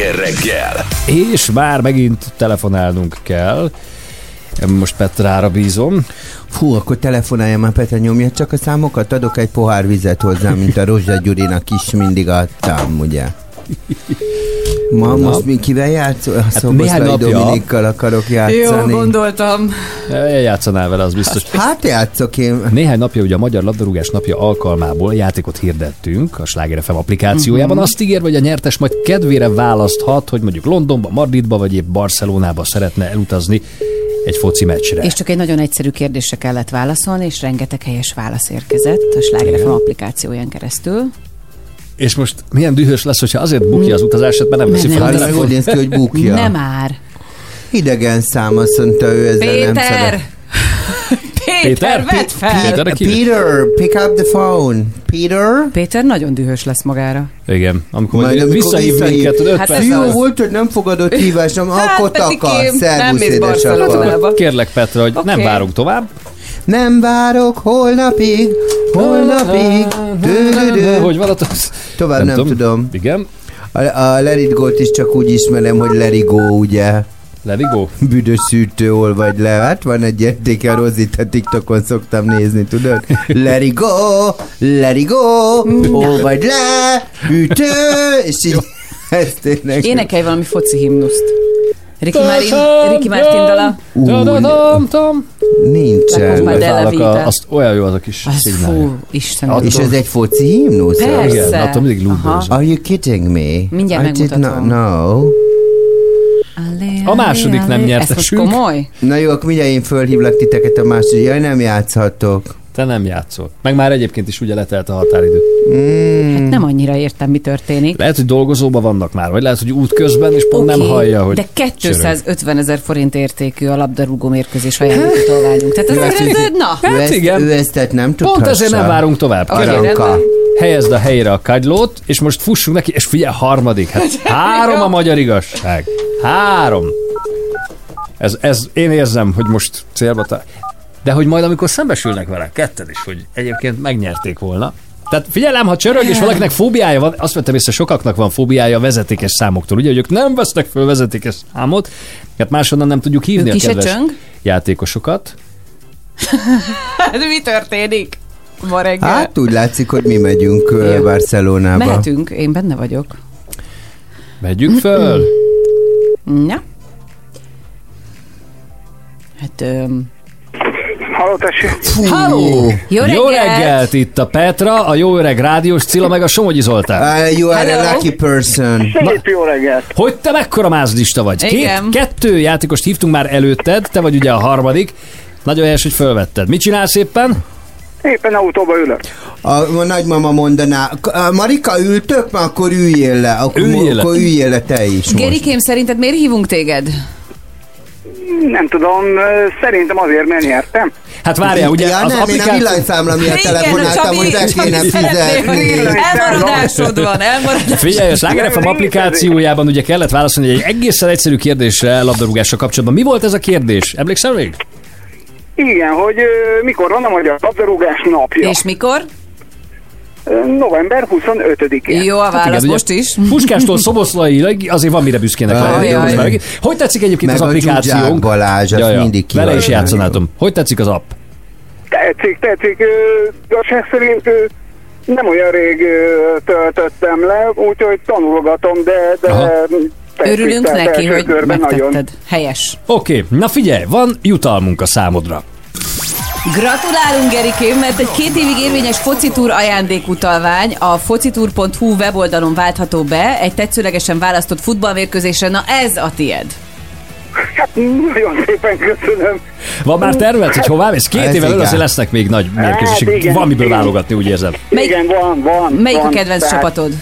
Sláger reggel. És már megint telefonálnunk kell. Most Petrára bízom. Fú, akkor telefonálja már Petra, nyomja csak a számokat, adok egy pohár vizet hozzá, mint a Rozsa Gyurinak is mindig adtam, ugye? Ma Na. most mi kivel játszol? A Hát Szoboszlai. Dominikkal akarok játszani. Jó, gondoltam. Játszanál vele, az biztos. Hát játszok én. Néhány napja ugye a Magyar Labdarúgás napja alkalmából játékot hirdettünk a Sláger FM applikációjában. Mhm. Azt ígérve, hogy a nyertes majd kedvére választhat, hogy mondjuk Londonba, Madridba vagy épp Barcelonába szeretne elutazni egy foci meccsre. És csak egy nagyon egyszerű kérdésre kellett válaszolni, és rengeteg helyes válasz érkezett a Sláger FM applikációján keresztül. És most milyen dühös lesz, hogyha azért bukja az utazását, mert nem veszi fel a Hát, telefon. úgy néz ki, hogy bukja. Nem már. Idegen szám, azt mondta ő ezzel nem Péter! szeret. Péter, vedd fel! Péter, Peter, pick up the phone. Peter? Péter nagyon dühös lesz magára. Igen, amikor Majd majd visszahív minket, Hát ez Jó az. volt, hogy nem fogadott hívásom, Hát, akkor takar. nem Szervusz, édesapa. Barcelonába. Kérlek Petra, hogy Oké. nem várunk tovább. Nem várok holnapig, holnapig. Hogy a Tovább nem, tudom. Igen. A, a Let is csak úgy ismerem, hogy Go, ugye? Let it go. Büdös szűrtő olvagy le. Hát van egy értéke, a Rozit a TikTokon szoktam nézni, tudod? Let it go, let it go, olvagy le, ütő, és így ezt tényleg. Énekelj valami foci himnuszt. Ricky Martin, Ricky Martin dala. Nincsen. A, azt olyan jó az a kis Az fú, Istenem. És ez egy foci himnusz? Persze. Igen, attól mindig Aha. lúdózom. Are you kidding me? Mindjárt I did not megmutatom. know. A második nem Ez most nyertesünk. komoly? Na jó, akkor mindjárt én fölhívlak titeket a második. Jaj, nem játszhatok. Te nem játszol. Meg már egyébként is ugye letelt a határidő. Mm. Hát nem annyira értem, mi történik. Lehet, hogy dolgozóban vannak már, vagy lehet, hogy út közben, és pont nem Oké, hallja, hogy De csörög. 250 ezer forint értékű a labdarúgó mérkőzés ajándékotolványunk. Tehát Ő ez, ezt- ez, ez, na, ő, Hát ezt, igen. ő ezt tehát nem tudhassa. Pont ezért nem várunk tovább. Rendben. Helyezd a helyre a kagylót, és most fussunk neki, és figyelj, harmadik. Hát három a magyar igazság. Három. Ez, ez, én érzem, hogy most célba ta... De hogy majd, amikor szembesülnek vele, ketten is, hogy egyébként megnyerték volna. Tehát figyelem, ha csörög, és valakinek fóbiája van, azt vettem észre, sokaknak van fóbiája a vezetékes számoktól, ugye, hogy ők nem vesznek föl vezetékes számot, hát máshonnan nem tudjuk hívni Ők a kedves játékosokat. Hát mi történik? Ma reggel. Hát úgy látszik, hogy mi megyünk ö, Jó. Barcelonába. Mehetünk, én benne vagyok. Vegyük föl. Na? Hát, öm, Halló, tessék. Halló! Jó Jó reggelt! reggelt! Itt a Petra, a jó öreg rádiós Cilla, meg a Somogyi Zoltán. Uh, you are Hello. a lucky person. Szép jó reggelt. Hogy te mekkora mázdista vagy? Két, Igen. kettő játékost hívtunk már előtted, te vagy ugye a harmadik. Nagyon helyes, hogy fölvetted. Mit csinálsz éppen? Éppen autóba ülök. A, a nagymama mondaná, "K- a Marika ültök, már akkor üljél le. Akkor, Üljél le. akkor üljél le te is most. Gerikém, szerinted miért hívunk téged? Nem tudom, szerintem azért, mert nyertem. Hát várjál, ugye ja, az nem, én a applikáció... villanyszámla miatt telefonáltam, hogy be kéne fizetni. Elmaradásod van, elmaradásod. Figyelj, a Sláger FM applikációjában ugye kellett válaszolni egy egészen egyszerű kérdésre labdarúgással kapcsolatban. Mi volt ez a kérdés? Emlékszel még? Igen, hogy mikor van a magyar labdarúgás napja? És mikor? November 25-én. Jó a válasz ugye most is. Puskástól Szoboszlaiig azért van mire büszkének lenni. Hogy tetszik egyébként Meg az a Zsuzsák applikációnk? Balázs, azt mindig Vele is játszanátom. Hogy tetszik az app? Tetszik, tetszik. Igazság szerint nem olyan rég töltöttem le, úgyhogy tanulgatom, de, de Aha. tetszik, Örülünk neki, hogy megtetted. Nagyon. Helyes. Oké, na figyelj, van jutalmunk a számodra. Gratulálunk, Gerikém, mert egy két évig érvényes focitúr ajándékutalvány a focitour.hu weboldalon váltható be egy tetszőlegesen választott futballmérkőzésre. Na ez a tied. Hát nagyon szépen köszönöm. Van már terved, hogy hová mész? Két Ez évvel azért lesznek még nagy Hát mérkőzések. igen, Van miből igen. válogatni, úgy érzem. Melyik- Igen, van, van. Melyik a van, kedvenc tehát- csapatod?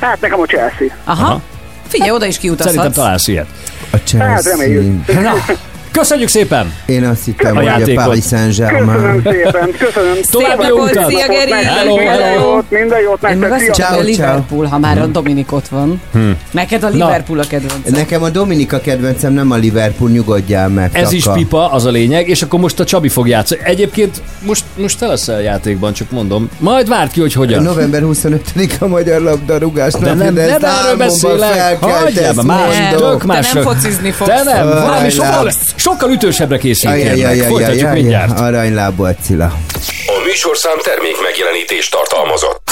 Hát nekem a Chelsea. Aha. Figyelj, oda is Szerintem kiutazhatsz. találsz ilyet. A Hát Chelsea. reméljük. Na, Köszönjük szépen! Én azt hittem, A hogy a játékot. Paris Saint-Germain. Köszönöm szépen, köszönöm. További jó utat! Szia, Geri! Hello, Minden hello! jót, minden jót Én nektek, mondom, Ciao, a Liverpool, ha már a Dominik ott van. Hm. Neked a Liverpool a kedvenc. Nekem a Dominika kedvencem, nem a Liverpool, nyugodjál meg. Ez is taka. pipa, az a lényeg, és akkor most a Csabi fog játszani. Egyébként most, most te leszel játékban, csak mondom. Majd várd ki, hogy hogyan. November 25 a magyar labdarúgás De nem, de nem ezt erről beszélek. Hagyjál más, tök másra. Te nem focizni fogsz. Te nem, valami. Sokkal, ütősebbre készült. kérlek. Folytatjuk mindjárt. Aranylábú Attila. A műsorszám termék megjelenítést tartalmazott.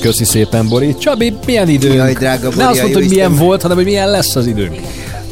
Köszi szépen, Bori. Csabi, milyen időnk? Jaj, drága Bori, Ne azt a mondta, jó hogy milyen volt, hanem hogy milyen lesz az időnk.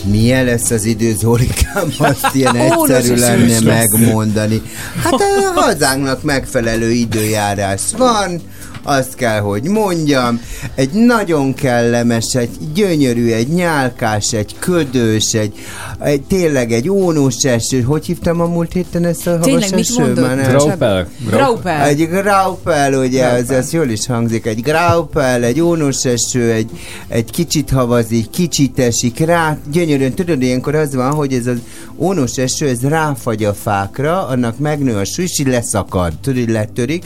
Milyen lesz az idő, Zolikám, azt ilyen egyszerű lenne megmondani. Hát a hazánknak megfelelő időjárás van, azt kell, hogy mondjam, egy nagyon kellemes, egy gyönyörű, egy nyálkás, egy ködös, egy, egy tényleg egy ónós eső. Hogy hívtam a múlt héten ezt a havas Tényleg, mit eső? mondod? Már nem- Graupel. Graupel. Egy graupel, ugye, az, Graupel. az jól is hangzik. Egy graupel, egy ónos eső, egy, egy kicsit havazik, kicsit esik rá. Gyönyörűen, tudod, ilyenkor az van, hogy ez az ónos eső, ez ráfagy a fákra, annak megnő a így leszakad, tudod, letörik.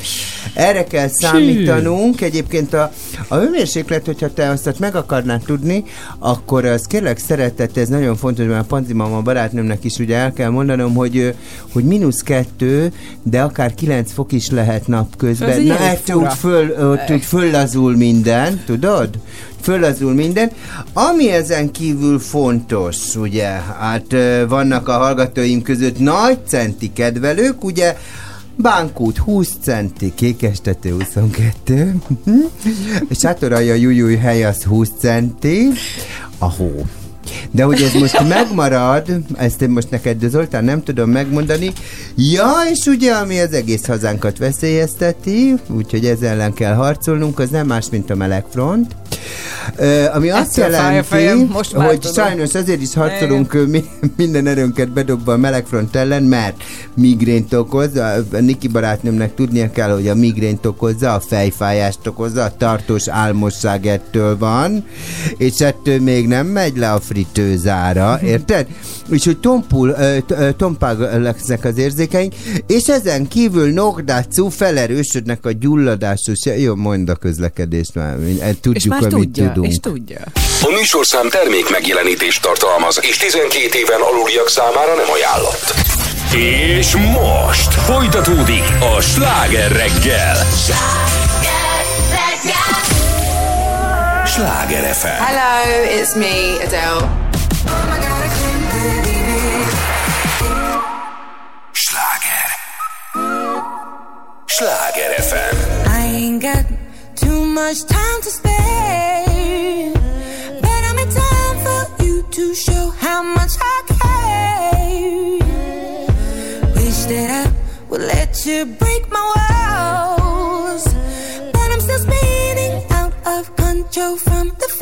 Erre kell számítanunk. Egyébként a, a hőmérséklet, hogyha te azt meg akarnád tudni, akkor az kérlek szeretet, ez nagyon fontos, mert a Panzimama barátnőmnek is ugye el kell mondanom, hogy, hogy mínusz kettő, de akár 9 fok is lehet napközben. Na, fura. úgy föl, ott úgy föllazul minden, tudod? Föllazul minden. Ami ezen kívül fontos, ugye, hát vannak a hallgatóim között nagy centi kedvelők, ugye, Bánkút 20 centi, Kékestető 22, Sátoralja Jújúj hely az 20 centi, a hó. De hogy ez most megmarad, ezt én most neked, Zoltán, nem tudom megmondani. Ja, és ugye, ami az egész hazánkat veszélyezteti, úgyhogy ezzel ellen kell harcolnunk, az nem más, mint a melegfront. Ami azt jelenti, most hogy tudom. sajnos azért is harcolunk mi, minden erőnket bedobva a melegfront ellen, mert migrént okoz. A, Niki barátnőmnek tudnia kell, hogy a migrént okozza, a fejfájást okozza, a tartós álmosság ettől van, és ettől még nem megy le a fritőzára, érted? És hogy tompul, tompág lesznek az érzékeink, és ezen kívül nogdácú felerősödnek a gyulladásos, jó, mondd a közlekedést már, És tudjuk, már amit tudja, tudunk. és tudja. A műsorszám termék megjelenítést tartalmaz, és 12 éven aluliak számára nem ajánlott. És most folytatódik a sláger reggel. Sláger FM. Hello, it's me, Adele. Sláger. Sláger FM. I ain't got too much time to spare, you break my walls, but I'm still spinning out of control from the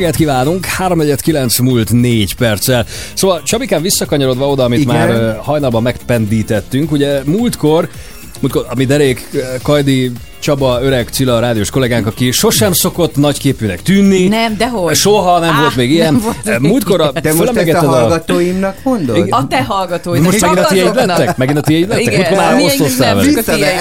reggelt kívánunk, 3 múlt 4 perccel. Szóval Csabikán visszakanyarodva oda, amit Igen. Már hajnalban megpendítettünk, ugye múltkor, múltkor ami derék Kajdi Csaba, öreg Cilla, a rádiós kollégánk, aki sosem szokott nagyképűnek tűnni. Nem, dehogy. Soha nem Á, volt még ilyen. volt Múltkor a, Te most ezt a hallgatóimnak mondod? A te hallgatóid. Most megint a tiéd lettek? Megint a tiéd lettek? Igen, Múltkor már nem, velük.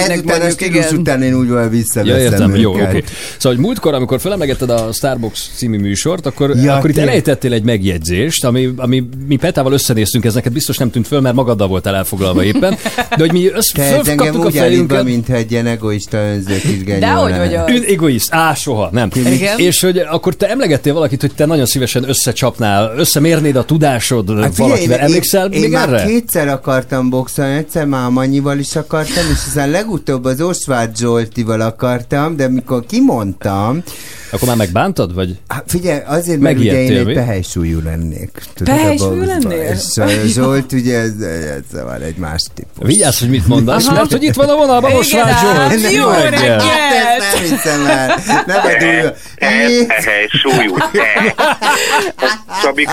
ezután a stílus után én úgy van visszaveszem Ja, értem, jó, oké. Szóval, hogy múltkor, amikor felemlegetted a Starbucks című műsort, akkor, Ja, akkor itt elejtettél egy megjegyzést, ami, ami mi Petával összenéztünk, ez neked biztos nem tűnt föl, mert magaddal voltál elfoglalva éppen. De hogy mi össze, Te engem a fejünket. mint egy ilyen egoista önző kis genyó Dehogy lenne. vagy Ün egoiszt. Á, soha, nem. Igen. És hogy akkor te emlegettél valakit, hogy te nagyon szívesen összecsapnál, összemérnéd a tudásod hát valakivel. én- Emlékszel én, még én már erre? kétszer akartam boxolni, egyszer mámanyival is akartam, és aztán legutóbb az Osváth Zsoltival akartam, de mikor kimondtam, Akkor már megbántad, vagy? Hát figyelj, azért, mert ugye én egy mi? pehely lennék. Pehely-súlyú lennél? És a Zsolt ugye, ez, ez szóval egy más típus. Vigyázz, hogy mit mondasz, mert hogy itt van a vonalban most Igen, Zsolt. hát, jó reggel! Hát ezt nem hiszem el. Nem a durva. Hely, súlyú, te. Csabika,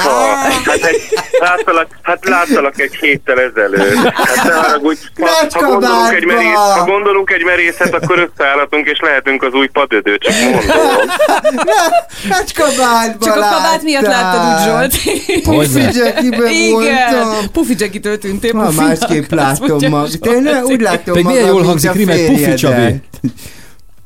hát, egy, láttalak, hát láttalak egy héttel ezelőtt. Hát ne haragudj, ha, ha, gondolunk egy merész, ha gondolunk egy merészet, akkor összeállhatunk, és lehetünk az új padödő, csak mondom. Hát Csak a kabát miatt láttad úgy, Zsolt. Pufi Jackiben Igen, voltam. Pufi Jackie-től tűntél. Ha másképp látom magam. Tényleg úgy látom magam, milyen jól mint hangzik a rímek, Pufi. Csabi.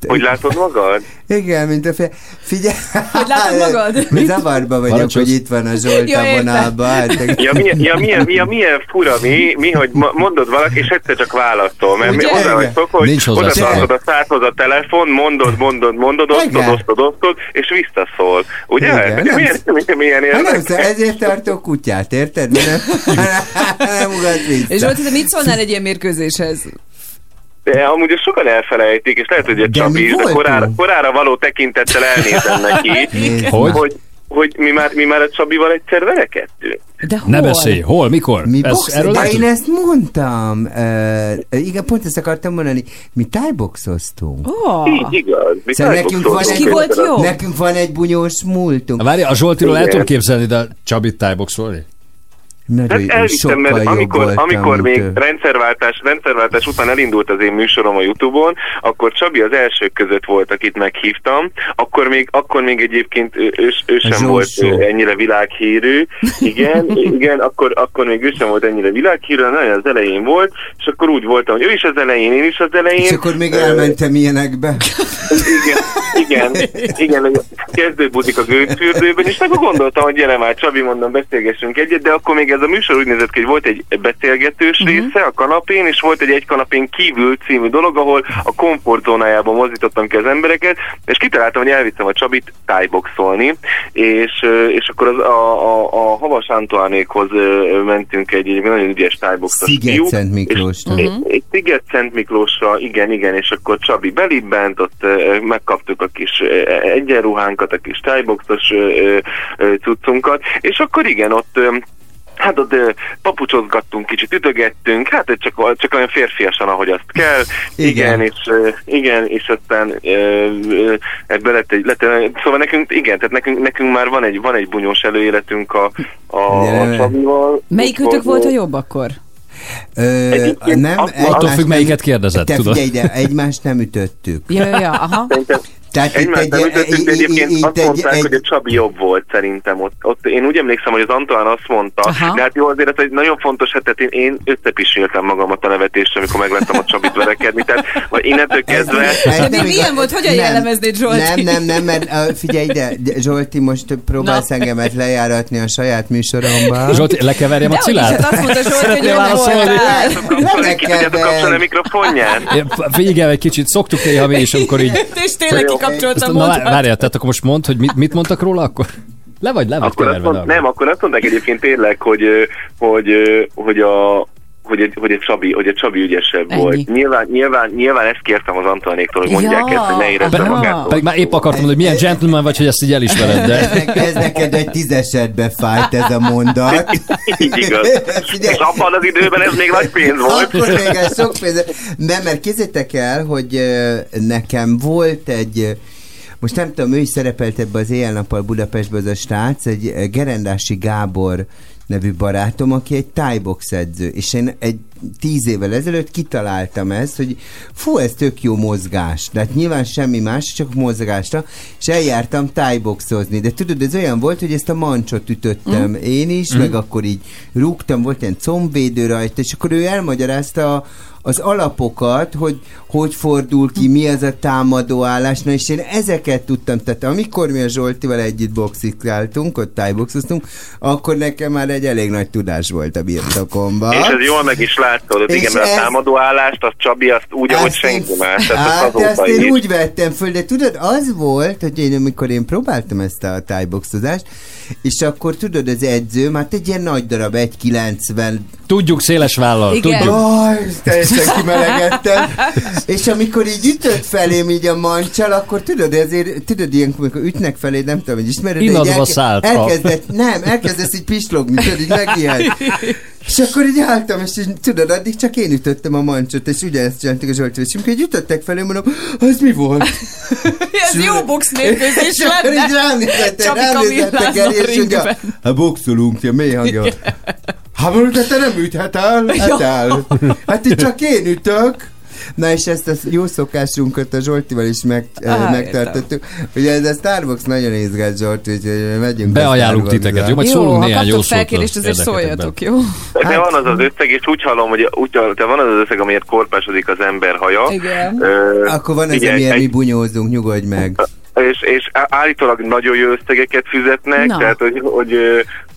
Hogy látod magad? Igen, mint a fél... Figyelj! Hogy látod magad? Mi zavarba vagyok, Parancsolsz. hogy itt van a Zsolt Ja, a vonalban. Hát, Ja, milyen, ja, milyen, ja, milyen fura mi, mi, hogy mondod valaki, és egyszer csak válaszol, mert mi Ugye? hozzá vagy szokva, hogy Nincs oda tartod a szádhoz a telefon, mondod, mondod, mondod, osztod, osztod, osztod, és visszaszól. Ugye? Igen, nem- milyen, milyen, milyen Hát nem, érdekes. ezért tartok kutyát, érted? Nem, nem ugat vissza. És Zsolt, mit szólnál egy ilyen mérkőzéshez? De amúgy ezt sokan elfelejtik, és lehet, hogy egy Csabi is, de voltunk? korára, korára való tekintettel elnézem neki, Hogy? hogy hogy mi már, mi már a Csabival egyszer verekedtünk. De Ne beszélj, hol, mikor? Mi Ez, box, erről de én ezt mondtam. Uh, igen, pont ezt akartam mondani. Mi tájboxoztunk. Oh. Így igaz. Mi Szóval nekünk van, egy, egyszer a- nekünk van egy bunyós múltunk. Várj, a Zsoltiról el tudom képzelni, de a Csabit tájboxolni? Nagyon, Hát elhiszem, mert amikor, voltam, amikor még ő. rendszerváltás, rendszerváltás után elindult az én műsorom a Youtube-on, akkor Csabi az elsők között volt, akit meghívtam. Akkor még, akkor még egyébként ő, ő, ő sem Zsósó. volt ennyire világhírű. Igen, igen, akkor, akkor még ő sem volt ennyire világhírű, nagyon az elején volt, és akkor úgy voltam, hogy ő is az elején, én is az elején. És akkor még elmentem ilyenekbe. igen, igen, igen, hogy kezdőbutik a gőgfürdőben, és akkor gondoltam, hogy gyere már, Csabi, mondom, beszélgessünk egyet, de akkor még ez a műsor úgy nézett ki, hogy volt egy beszélgetős Mhm. része a kanapén, és volt egy egy kanapén kívül című dolog, ahol a komfortzónájában mozdítottam ki az embereket, és kitaláltam, hogy elviszem a Csabit tájboxolni, és, és akkor az, a, a, a Havas Antoánékhoz mentünk egy, egy nagyon ügyes tájboxos Sziget fiú, Szent Miklósra. és- egy, egy Sziget Szent Miklósra, igen, igen, és akkor Csabi belibbent, ott megkaptuk a kis egyenruhánkat, a kis tájboxos cuccunkat, és akkor igen, ott Hát ott papucsozgattunk, kicsit ütögettünk, hát csak, csak olyan férfiasan, ahogy azt kell. Igen, Igen. és igen, és aztán ebbe lett egy, lett, egy- szóval nekünk, igen, tehát nekünk, nekünk már van egy, van egy bunyós előéletünk a, a, a Csabival. Melyikőtök volt a jobb akkor? Ö, Egyébként nem, attól függ, melyiket kérdezed, te tudod. Figyelj, de egymást nem ütöttük. Ja, ja, ja, aha. Szerintem Tehát itt Egymást egy, nem ütöttük, egy, de egyébként itt azt egy, mondták, egy, hogy a Csabi jobb volt szerintem ott. ott én úgy emlékszem, hogy az Antoine azt mondta, Aha. de hát jó, azért ez egy nagyon fontos, tehát én, én összepiséltem magamat a nevetésre, amikor megláttam a Csabit verekedni, tehát vagy innentől kezdve... ez De nem milyen igaz. volt? Hogyan Nem, jellemeznéd, Zsolti? Nem, nem, nem, mert uh, figyelj ide, de Zsolti, most próbálsz Na. engemet lejáratni a saját műsoromba. Zsolti, lekeverjem a De úgyis, cilát? hát azt mondta Zsolti, hogy válaszolni? voltál. Kapcsolni a mikrofonját? Figyelj egy kicsit, szoktuk néha mi is, amikor így... És tényleg kikapcsoltam Na, várjál, tehát akkor most mondd, hogy mit, mit mondtak róla akkor? Le vagy, le vagy Akkor azt mond, ne nem, akkor azt mondták egyébként tényleg, hogy, hogy, hogy a hogy egy, hogy egy Csabi, hogy egy Csabi ügyesebb Ennyi. volt. Nyilván, nyilván, nyilván ezt kértem az Antonéktól, hogy mondják Ja. ezt, hogy ne érezze Aha. magát. Pedig már épp akartam mondani, hogy milyen gentleman vagy, hogy ezt így elismered, de... Ez, ez neked egy tízesedbe fájt ez a mondat. Így igaz. És abban az időben ez még nagy pénz volt. Akkor még ez sok pénz. Nem, mert kézzétek el, hogy nekem volt egy most nem tudom, ő is szerepelt ebbe az éjjel-nappal Budapestbe az a srác, egy Gerendási Gábor nevű barátom, aki egy tájbox edző, és én egy tíz évvel ezelőtt kitaláltam ezt, hogy fú, ez tök jó mozgás, de hát nyilván semmi más, csak mozgásra, és eljártam tájboxozni, de tudod, ez olyan volt, hogy ezt a mancsot ütöttem mm. én is, mm. meg akkor így rúgtam, volt ilyen combvédő rajta, és akkor ő elmagyarázta a, az alapokat, hogy hogy fordul ki, mi az a támadó állás, na és én ezeket tudtam, tehát amikor mi a Zsoltival együtt boxikáltunk, ott tájboxoztunk, akkor nekem már egy elég nagy tudás volt a birtokomban. És ez jól meg is látszódott, És igen, mert ez- a támadó állást, az Csabi, azt úgy, ahogy Azt én- senki más. Hát, ezt én úgy vettem föl, de tudod, az volt, hogy én amikor én próbáltam ezt a tájboxozást, és akkor tudod, az edző, már egy ilyen nagy darab, 1,90 Tudjuk, széles vállal, Igen. tudjuk. Aj, teljesen kimelegettem. és amikor így ütött felém így a mancsal, akkor tudod, ezért, tudod, ilyenkor, amikor ütnek felé, nem tudom, hogy ismered, de így Innadva szállt a- elkezdett, nem, elkezdett így pislogni, tudod, így megijel. És akkor így álltam, és így, tudod, addig csak én ütöttem a mancsot, és ugyanezt csináltuk a Zsolti, és amikor így ütöttek felé, mondom, az mi volt? Ez jó box mérkőzés és akkor így lenne. rám nézettek, Csapika rám nézettek el, és ringben. hát boxolunk, ja, mély hangja. Hát hát te nem üthetál, hát el. Hát itt csak én ütök. Na és ezt a jó szokásunkat a Zsoltival is meg, ah, megtartottuk. Ugye ez a Starbucks nagyon izgat Zsolt, úgyhogy megyünk Beajánlunk a titeket, jó? Majd Jó, szólunk néhány jó szót. felkérést, azért szóljatok, jó? De Hát- van az az összeg, és úgy hallom, hogy úgy, de van az az összeg, amiért korpásodik az ember haja. Igen. Ö, Akkor van ez, amiért mi bunyózunk, nyugodj meg. És, és állítólag nagyon jó összegeket fizetnek, Na. tehát hogy, hogy,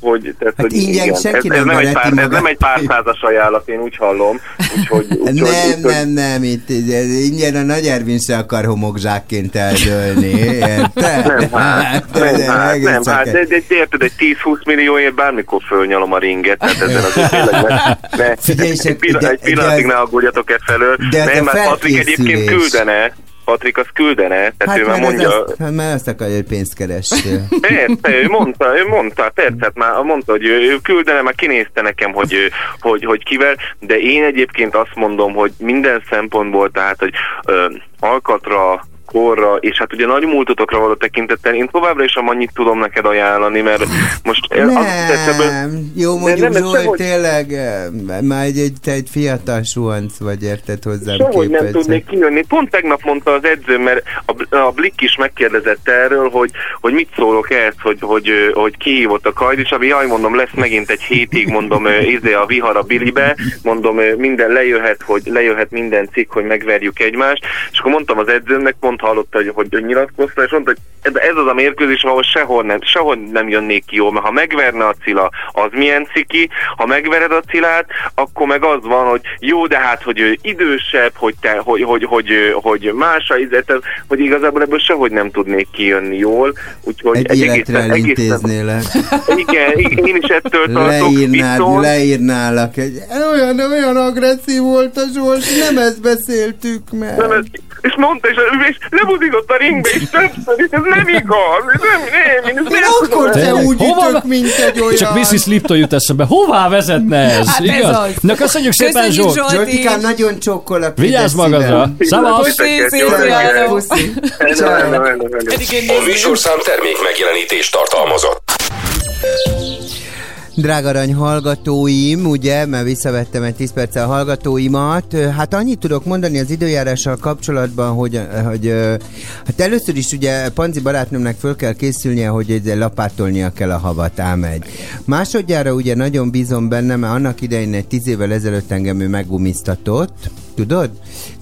hogy, tehát, Hát hogy ingyen igen, senki ez, ez, nem egy pár, ez nem egy pár százas ajánlat, én úgy hallom. Úgyhogy, úgyhogy, Nem, úgyhogy, nem, nem, itt ez ingyen a Nagy Ervin se akar homokzsákként eldőlni, érted? Nem, hát, ez nem, hát, egész nem, hát, egy- de, de, de érted, egy 10-20 millióért bármikor fölnyalom a ringet, tehát ezen azért tényleg ne, ne, Figyelj, egy, de- egy pillanatig de- ne aggódjatok e felől. de nem, mert Patrik egyébként küldene, Patrik az küldene, tehát Hát ő már mondja, ez azt, hát mert azt akarja, hogy pénzt keressél. Persze, ő mondta, ő mondta, persze, hát már mondta, hogy ő, ő küldene, már kinézte nekem, hogy, hogy, hogy kivel, de én egyébként azt mondom, hogy minden szempontból, tehát, hogy ö, alkatra, korra, és hát ugye nagy múltotokra való tekintettel, én továbbra is annyit tudom neked ajánlani, mert most jutott eszembe- Nem, jó De mondjuk nem, Zsolt, sehogy- tényleg, eh, már egy, egy, te egy fiatal suhanc vagy, érted hozzám Sehogy nem képest. tudnék kijönni. Pont tegnap mondta az edző, mert a, a Blick is megkérdezett erről, hogy, hogy mit szólok ehhez, hogy, hogy, hogy kihívott a kajd, és ami jaj, mondom, lesz megint egy hétig, mondom, izé a vihar a bilibe, mondom, minden lejöhet, hogy lejöhet minden cikk, hogy megverjük egymást, és akkor mondtam az edzőmnek, pont hallotta, hogy, hogy nyilatkozta, és mondta, hogy ez, az a mérkőzés, ahol sehol nem, sehol nem jönnék ki jól, mert ha megverne a Cila, az milyen ciki, ha megvered a Cilát, akkor meg az van, hogy jó, de hát, hogy ő idősebb, hogy, te, hogy, hogy, hogy, hogy, más a izet, hogy igazából ebből sehogy nem tudnék kijönni jól, úgyhogy Egy életre elintéznélek. igen, igen, én is ettől tartok, Leírnád, viszont, leírnálak egy... Olyan, olyan agresszív volt a Zsolt, nem ezt beszéltük meg. nem, ez, és mondta, és, és lebudított a ringbe, és többször, és ez nem igaz, ez nem, nem, ezt Én nem akkor se úgy Hova- ütök, mint egy olyan. Csak Mrs. Lipton jut eszembe. Hová vezetne ez? Hát ez Igaz? az. Na köszönjük szépen, Zsolt. Zsolti. Zsoltikám, nagyon csokkolak. Vigyázz magadra. Szavasz. A műsorszám termék megjelenítést tartalmazott. Drága arany hallgatóim, ugye, mert visszavettem egy 10 perccel a hallgatóimat. Hát annyit tudok mondani az időjárással kapcsolatban, hogy, hogy hát először is ugye Panzi barátnőmnek föl kell készülnie, hogy egy lapátolnia kell a havat, ám egy. Másodjára ugye nagyon bízom benne, mert annak idején egy 10 évvel ezelőtt engem ő meggumiztatott, tudod?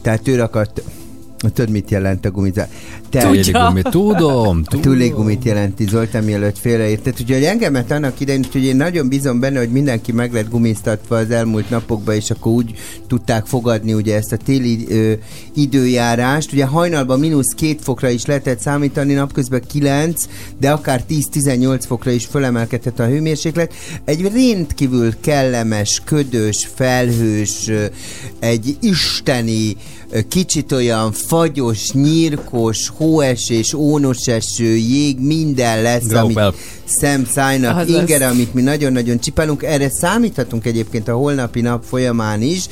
Tehát ő akart Tudod, mit jelent a gumizás? Túligumit, tudom, tudom. Túligumit jelenti Zoltán, mielőtt félreértett. Úgyhogy engemet annak idején, hogy én nagyon bízom benne, hogy mindenki meg lett gumiztatva az elmúlt napokban, és akkor úgy tudták fogadni ugye ezt a téli ö, időjárást. Ugye hajnalban mínusz két fokra is lehetett számítani, napközben 9, de akár 10-18 fokra is fölemelkedett a hőmérséklet. Egy rendkívül kellemes, ködös, felhős, egy isteni, kicsit olyan fagyos, nyírkos, hóesés, ónos eső, jég, minden lesz, Graupel. amit szemszájnak Az lesz. inger, amit mi nagyon-nagyon csipálunk. Erre számíthatunk egyébként a holnapi nap folyamán is.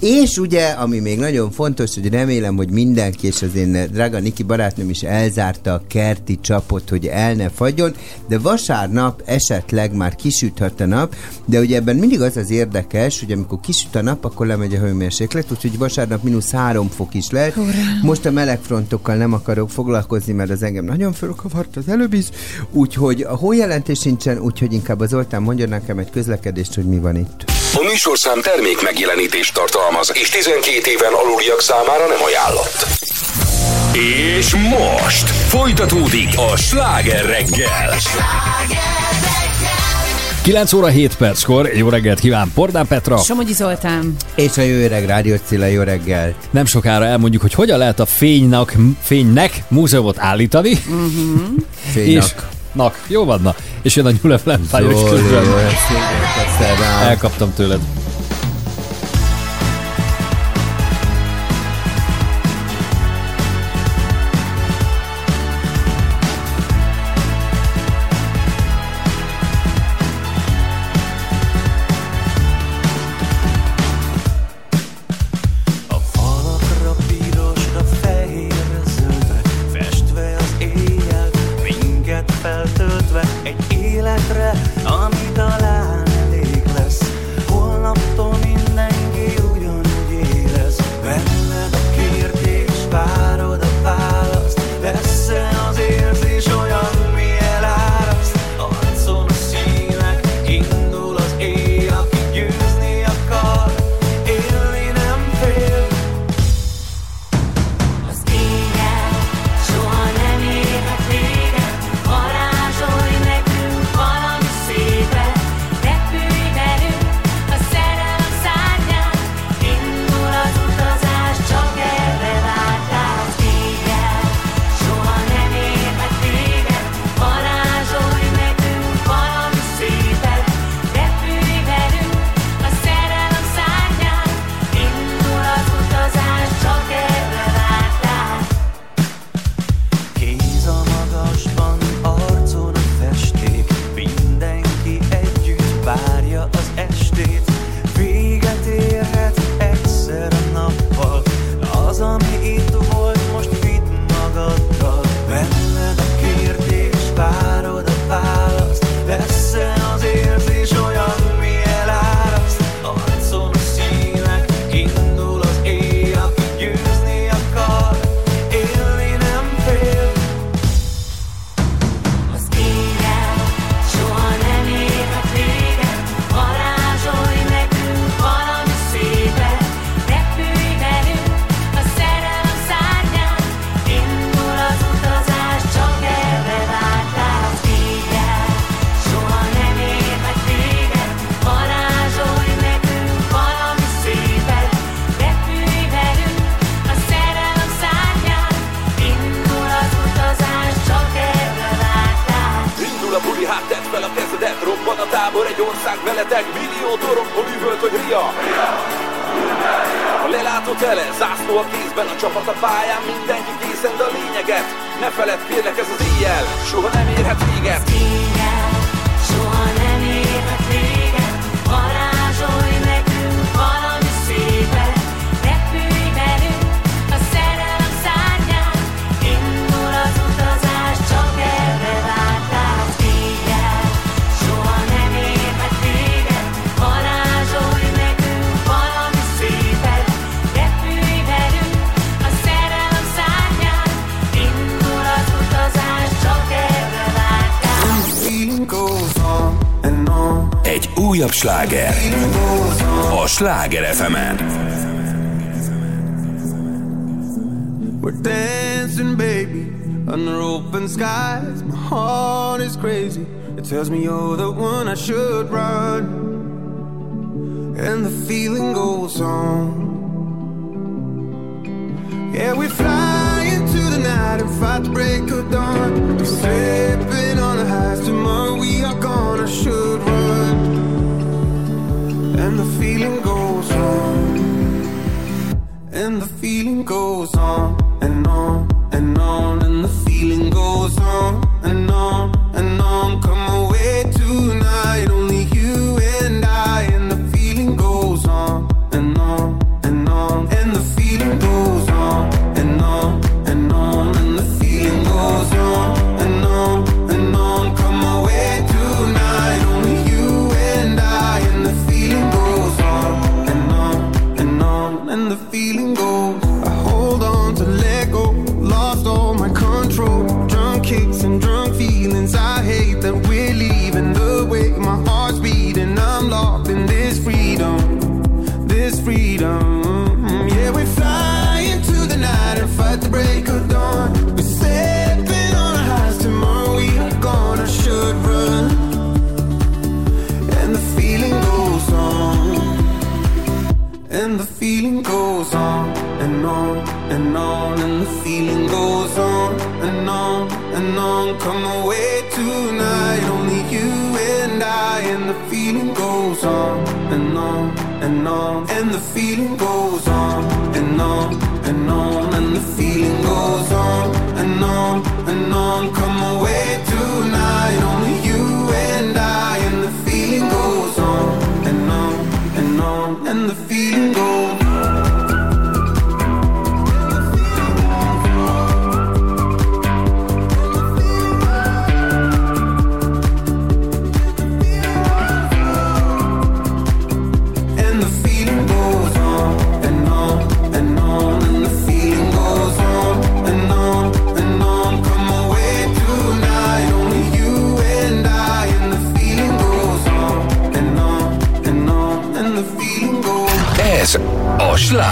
És ugye, ami még nagyon fontos, hogy remélem, hogy mindenki, és az én drága Niki barátnőm is elzárta a kerti csapot, hogy el ne fagyjon, de vasárnap esetleg már kisüthet a nap, de ugye ebben mindig az az érdekes, hogy amikor kisüt a nap, akkor lemegy a hőmérséklet, úgyhogy vasárnap mínusz három fok is lehet. Most a melegfrontokkal nem akarok foglalkozni, mert az engem nagyon fölkavart az előbb is, úgyhogy a hójelentés sincsen, úgyhogy inkább az Zoltán mondja nekem egy közlekedést, hogy mi van itt. A műsorszám termék megjelenítést tartalmaz, és 12 éven aluliak számára nem ajánlott. És most folytatódik a sláger reggel. 9 óra 7 perckor, jó reggelt kíván Pordán Petra. Somogyi Zoltán. És a jó öreg Rádió Cilla, jó reggelt! Nem sokára elmondjuk, hogy hogyan lehet a fénynak, fénynek múzeumot állítani. Uh-huh. Fénynak. És, nak, jó van, na. És jön a Nyule Flempája is Zoli, közben. Elkaptam tőled.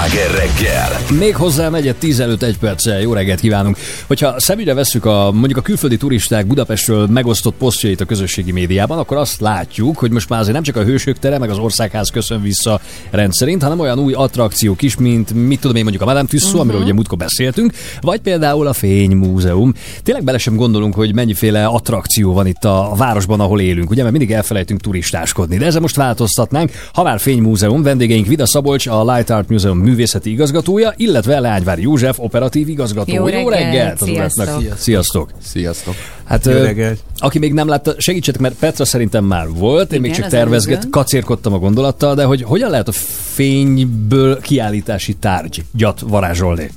A Sláger reggel. Még hozzá negyed 10 előtt egy perccel. Jó reggelt kívánunk. Hogyha szemügyre vesszük a mondjuk a külföldi turisták Budapestről megosztott posztjait a közösségi médiában, akkor azt látjuk, hogy most már azért nem csak a Hősök tere, meg az Országház köszön vissza rendszerint, hanem olyan új attrakciók is, mint mit tudom én mondjuk a Madame Tussauds, uh-huh. amiről ugye múltkor beszéltünk, vagy például a Fénymúzeum. Tényleg bele sem gondolunk, hogy mennyiféle attrakció van itt a városban, ahol élünk, ugye, mert mindig elfelejtünk turistáskodni. De ezzel most változtatnánk. Ha már Fénymúzeum, vendégeink Vida Szabolcs, a Light Art Museum művészeti igazgatója, illetve Leányvár József, operatív igazgató. Jó reggelt, az sziasztok. uraknak. Sziasztok! Sziasztok! Hát, Jó reggelt. aki még nem látta, segítsetek, mert Petra szerintem már volt, én még Igen, csak az tervezget, kacérkodtam a gondolattal, de hogy hogyan lehet a fényből kiállítási tárgyat varázsolni?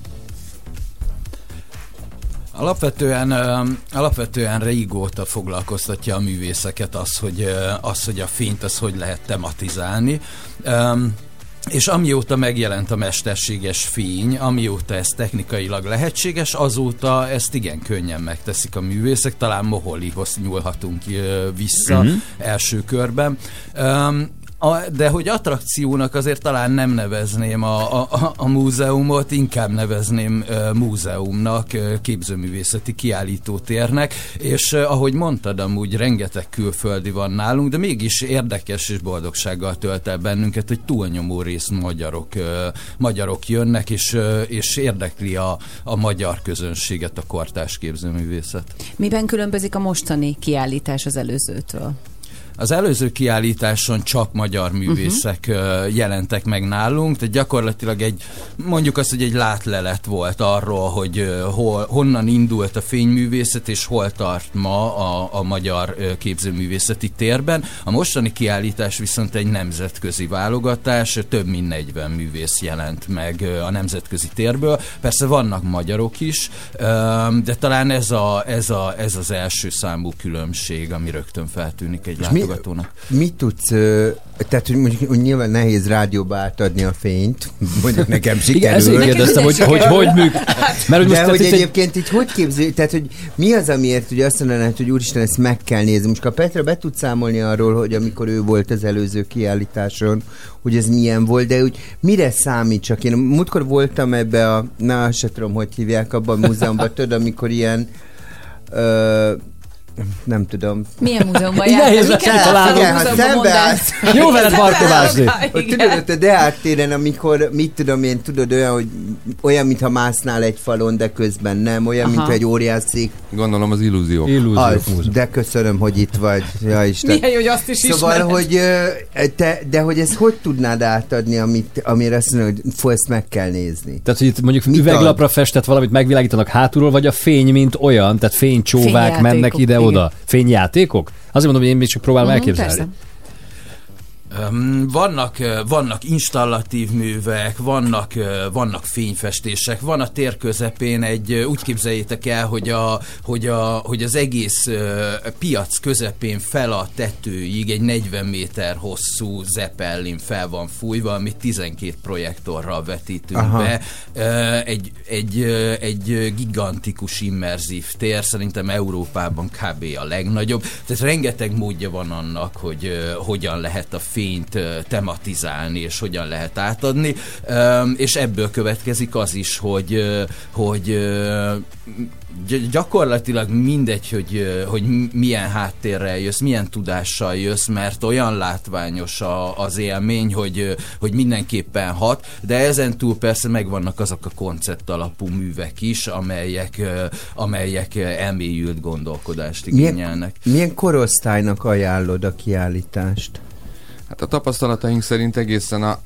Alapvetően, alapvetően régóta foglalkoztatja a művészeket az, hogy, az, hogy a fényt az hogy lehet tematizálni. És amióta megjelent a mesterséges fény, amióta ez technikailag lehetséges, azóta ezt igen könnyen megteszik a művészek, talán Moholihoz nyúlhatunk vissza mm-hmm. első körben. Um, a, de hogy attrakciónak azért talán nem nevezném a, a, a- múzeumot, inkább nevezném uh, múzeumnak, uh, képzőművészeti kiállítótérnek, és uh, ahogy mondtad, amúgy rengeteg külföldi van nálunk, de mégis érdekes és boldogsággal tölt el bennünket, hogy túlnyomó részt magyarok, uh, magyarok jönnek, és, uh, és érdekli a, a magyar közönséget a kortás képzőművészet. Miben különbözik a mostani kiállítás az előzőtől? Az előző kiállításon csak magyar művészek uh-huh. jelentek meg nálunk, tehát gyakorlatilag egy, mondjuk azt, hogy egy látlelet volt arról, hogy hol, honnan indult a fényművészet, és hol tart ma a, a magyar képzőművészeti térben. A mostani kiállítás viszont egy nemzetközi válogatás, több mint 40 művész jelent meg a nemzetközi térből. Persze vannak magyarok is, de talán ez, a, ez, a, ez az első számú különbség, ami rögtön feltűnik egy És mi- látogatónak. Mit tudsz, tehát hogy mondjuk hogy nyilván nehéz rádióba átadni a fényt, mondjuk nekem sikerül. Igen, ezért kérdeztem, hogy- hogy hogy műk- mert hogy most De hogy egy- egyébként így hogy képzel, tehát hogy mi az, amiért ugye azt mondanád, hogy úristen, ezt meg kell nézni. Most a Petra be tud számolni arról, hogy amikor ő volt az előző kiállításon, hogy ez milyen volt, de úgy mire számít csak? Én múltkor voltam ebbe a, na se tudom, hogy hívják abban a múzeumban, tudod, amikor ilyen ö, nem tudom. Milyen múzeumban jártál? ez Miket a- láttál igen, ha szembe állsz. Jó veled Igen. tudod, ott a Deák téren, amikor, mit tudom én, tudod, olyan, hogy olyan, mintha másznál egy falon, de közben nem, olyan, mintha egy óriás szék. Gondolom az illúziók. Az, de köszönöm, hogy itt vagy. Ja, Isten. Milyen jó, hogy azt is Szóval, ismered. hogy te, de hogy ezt hogy tudnád átadni, amit, amire azt mondod, hogy fú, ezt meg kell nézni. Tehát, hogy itt mondjuk Mit üveglapra festett valamit megvilágítanak hátulról, vagy a fény, mint olyan, tehát fénycsóvák mennek ide-oda. Igen. Fényjátékok? Azért mondom, hogy én még csak próbálom Mhm, elképzelni. persze. Vannak, vannak installatív művek, vannak, vannak fényfestések, van a tér közepén egy, úgy képzeljétek el, hogy, a, hogy, a, hogy az egész piac közepén fel a tetőig egy 40 méter hosszú zeppelin fel van fújva, amit 12 projektorral vetítünk Aha. be. Egy, egy, egy gigantikus immerzív tér, szerintem Európában kb. a legnagyobb. Tehát rengeteg módja van annak, hogy hogyan lehet a fényt ö, tematizálni, és hogyan lehet átadni. És ebből következik az is, hogy, hogy gyakorlatilag mindegy, hogy, hogy milyen háttérrel jössz, milyen tudással jössz, mert olyan látványos a, az élmény, hogy, hogy mindenképpen hat, de ezen túl persze megvannak azok a koncept alapú művek is, amelyek, amelyek elmélyült gondolkodást igényelnek. Milyen, milyen korosztálynak ajánlod a kiállítást? Hát a tapasztalataink szerint egészen a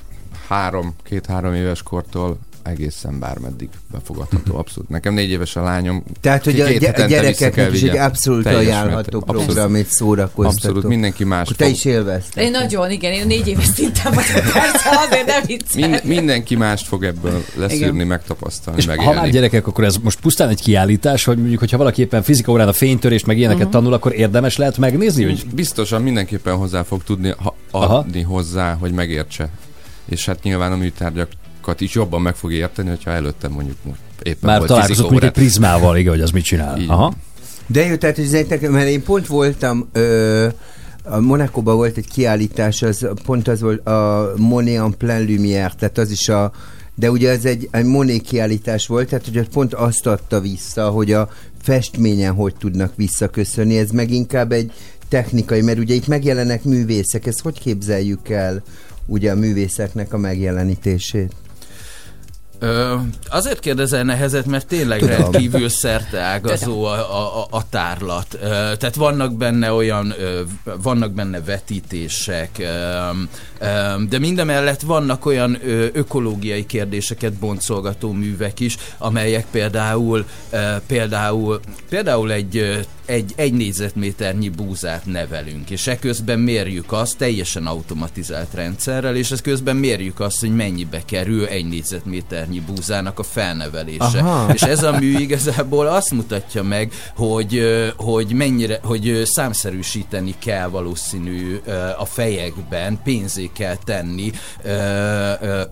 három, két-három éves kortól egészen bármeddig befogadható, abszolút. Nekem négy éves a lányom. Tehát, hogy a, gy- gyerekeknek is egy abszolút Teljes ajánlható program, egy szórakoztató. Abszolút, mindenki más te fog. is élvezted. Én nagyon, igen, én négy éves szinten vagyok, persze, azért nem viccelek. Mind, mindenki mást fog ebből leszűrni, Igen. megtapasztalni, És megélni. ha már gyerekek, akkor ez most pusztán egy kiállítás, hogy mondjuk, hogyha valaki éppen fizika órán a fénytörést, meg ilyeneket Mhm. tanul, akkor érdemes lehet megnézni, hogy Biztosan mindenképpen hozzá fog tudni ha, adni hozzá, hogy megértse. És hát nyilván a műtárgyakat is jobban meg fog érteni, hogyha előtte mondjuk most éppen már volt találkozott mondjuk egy prizmával, igen, hogy az mit csinál. Aha. De jó, tehát hogy mert én pont voltam, ö, a Monakóban volt egy kiállítás, az pont az volt a Monet en plein lumière, tehát az is a de ugye ez egy, egy Monet kiállítás volt, tehát hogy pont azt adta vissza, hogy a festményen hogy tudnak visszaköszönni, ez meg inkább egy technikai, mert ugye itt megjelenek művészek, ezt hogy képzeljük el ugye a művészeknek a megjelenítését? Ö, azért kérdezel nehezet, mert tényleg Tudom. rendkívül szerte ágazó a, a, a- tárlat. Ö, tehát vannak benne olyan, ö, vannak benne vetítések, ö, ö, de mindemellett vannak olyan ö, ökológiai kérdéseket boncolgató művek is, amelyek például ö, például, például egy ö, egy, egy négyzetméternyi búzát nevelünk, és eközben mérjük azt teljesen automatizált rendszerrel, és ez közben mérjük azt, hogy mennyibe kerül egy négyzetméternyi búzának a felnevelése. Aha. És ez a mű igazából azt mutatja meg, hogy, hogy mennyire, hogy számszerűsíteni kell valószínű a fejekben, pénzé kell tenni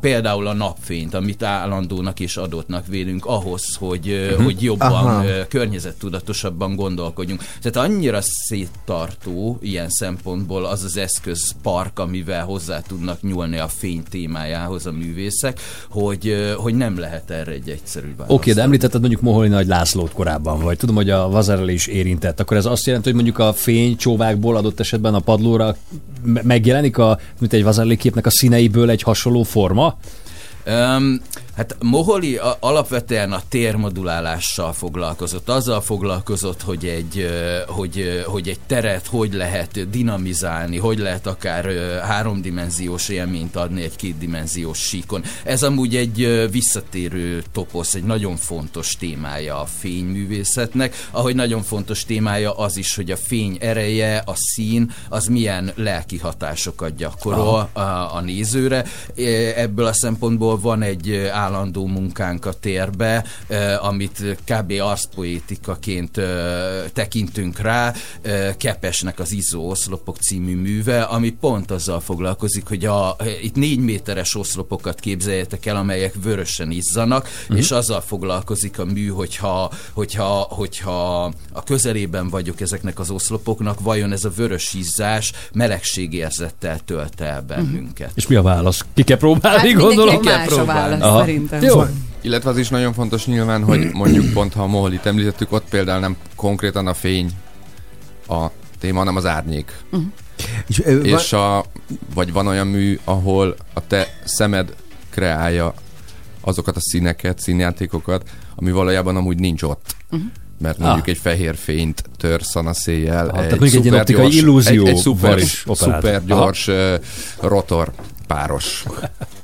például a napfényt, amit állandónak és adottnak vélünk ahhoz, hogy, Mhm. hogy jobban Aha. környezettudatosabban gondolkodjunk. Tehát annyira széttartó ilyen szempontból az az eszközpark, amivel hozzá tudnak nyúlni a fény témájához a művészek, hogy, hogy nem lehet erre egy egyszerű választ. Oké, de említetted mondjuk Moholi Nagy Lászlót korábban, vagy tudom, hogy a Vazerel is érintett. Akkor ez azt jelenti, hogy mondjuk a fénycsóvákból adott esetben a padlóra me- megjelenik a, mint egy Vazerli képnek a színeiből egy hasonló forma? Um, Hát Moholi a, alapvetően a térmodulálással foglalkozott, azzal foglalkozott, hogy egy, hogy, hogy egy teret hogy lehet dinamizálni, hogy lehet akár háromdimenziós élményt adni egy kétdimenziós síkon. Ez amúgy egy visszatérő toposz, egy nagyon fontos témája a fényművészetnek, ahogy nagyon fontos témája az is, hogy a fény ereje, a szín, az milyen lelki hatásokat gyakorol a, a nézőre. Ebből a szempontból van egy állandó munkánk a térbe, ö, amit kb. arszpoétikaként ö, tekintünk rá, ö, Kepesnek az Izzó oszlopok című műve, ami pont azzal foglalkozik, hogy a, itt négy méteres oszlopokat képzeljetek el, amelyek vörösen izzanak, Mhm. és azzal foglalkozik a mű, hogyha, hogyha, hogyha a közelében vagyok ezeknek az oszlopoknak, vajon ez a vörös izzás melegségérzettel tölt el bennünket. És mi a válasz? Ki kell próbálni, Hát gondolom? más a válasz, Aha. Szerintem. Jó. Illetve az is nagyon fontos nyilván, hogy mondjuk pont ha a Moholit említettük, ott például nem konkrétan a fény a téma, hanem az árnyék. És, ö, És a, vagy van olyan mű, ahol a te szemed kreálja azokat a színeket, színjátékokat, ami valójában amúgy nincs ott. Mhm. Mert mondjuk Ah. egy fehér fényt törsz a széjjel. Ah, tehát mondjuk egy ilyen optikai illúzió Egy, egy szuper, szuper gyors uh, rotor páros.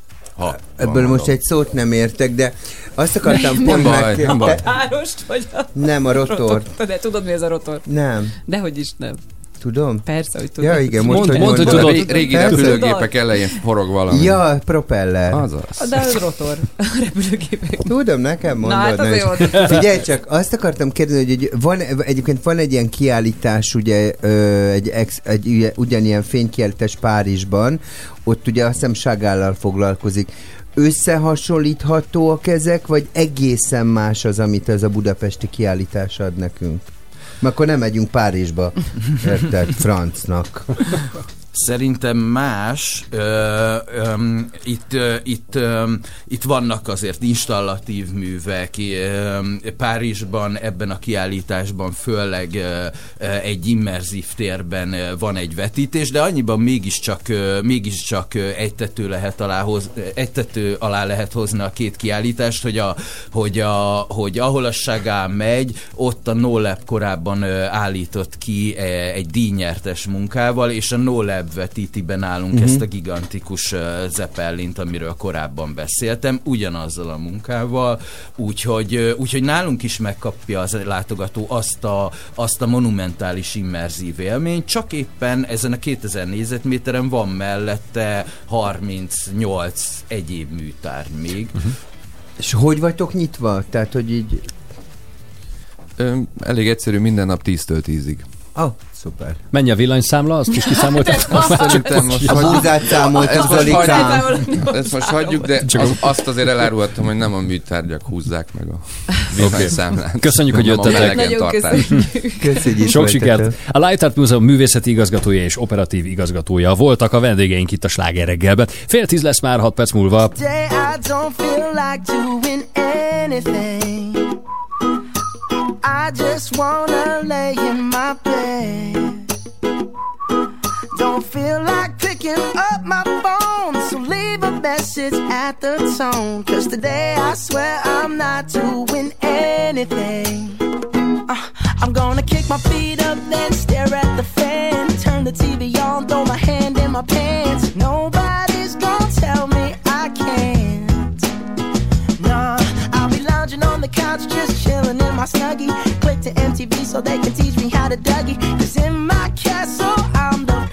Ha, Ebből van most egy szót nem értek, de azt akartam Nem pont baj, meg... nem baj. Párost vagy a... Nem, a rotor. De tudod, mi ez a rotor? Nem. Dehogy is nem. Tudom? Persze, hogy tudod. Ja, igen, most, Mondd, hogy hogy mondod. tudod. Ré- régi Persze. repülőgépek elején forog valami. Ja, propeller. Azaz. De az rotor. A repülőgépek. Tudom, nekem mondod. Na, hát is. volt. Figyelj csak, azt akartam kérdezni, hogy egy- van, egyébként van egy ilyen kiállítás, ugye, egy, ex, egy ugyanilyen fénykiállítás Párizsban, ott ugye azt hiszem Sagállal foglalkozik. Összehasonlíthatóak ezek, vagy egészen más az, amit ez a budapesti kiállítás ad nekünk? Mert akkor nem megyünk Párizsba, érted, francnak. Szerintem más. Ö, ö, itt, ö, itt, ö, itt vannak azért installatív művek. Ö, Párizsban ebben a kiállításban főleg ö, egy immerzív térben van egy vetítés, de annyiban mégiscsak, ö, mégiscsak ö, egy tető, lehet alá hoz, egy tető alá lehet hozni a két kiállítást, hogy, a, hogy, a, hogy ahol a Sagá megy, ott a NoLab korábban állított ki e, egy díjnyertes munkával, és a NoLab vetíti be nálunk Mhm. ezt a gigantikus uh, Zeppelint, amiről korábban beszéltem, ugyanazzal a munkával, úgyhogy, uh, úgyhogy nálunk is megkapja az látogató azt a, azt a monumentális immerzív élményt, csak éppen ezen a 2000 négyzetméteren van mellette 38 egyéb műtár még. És hogy vagytok nyitva? Tehát, hogy így... Ö, elég egyszerű, minden nap 10-től 10-ig. Oh, szuper. Mennyi a villanyszámla? Azt is kiszámoltad? Azt szerintem most A búzát számoltuk, Ezt most hagyjuk- Ezt most hagyjuk, de Csak az, azt azért elárultam, hogy nem a műtárgyak húzzák meg a villanyszámlát. Köszönjük, hogy jöttetek. Nagyon tartás. Köszönjük. Sok sikert! A Light Art Múzeum művészeti igazgatója és operatív igazgatója voltak a vendégeink itt a Sláger reggelben. Fél tíz lesz már, hat perc múlva. Today I don't feel like doing anything. I just wanna lay in my bed. Don't feel like picking up my phone, so leave a message at the tone. Cause today I swear I'm not doing anything. Uh, I'm gonna kick my feet up, then stare at the fan. Turn the TV on, throw my hand in my pants. Nobody's couch, just chilling in my snuggie. Click to MTV so they can teach me how to Dougie. Cause in my castle, I'm the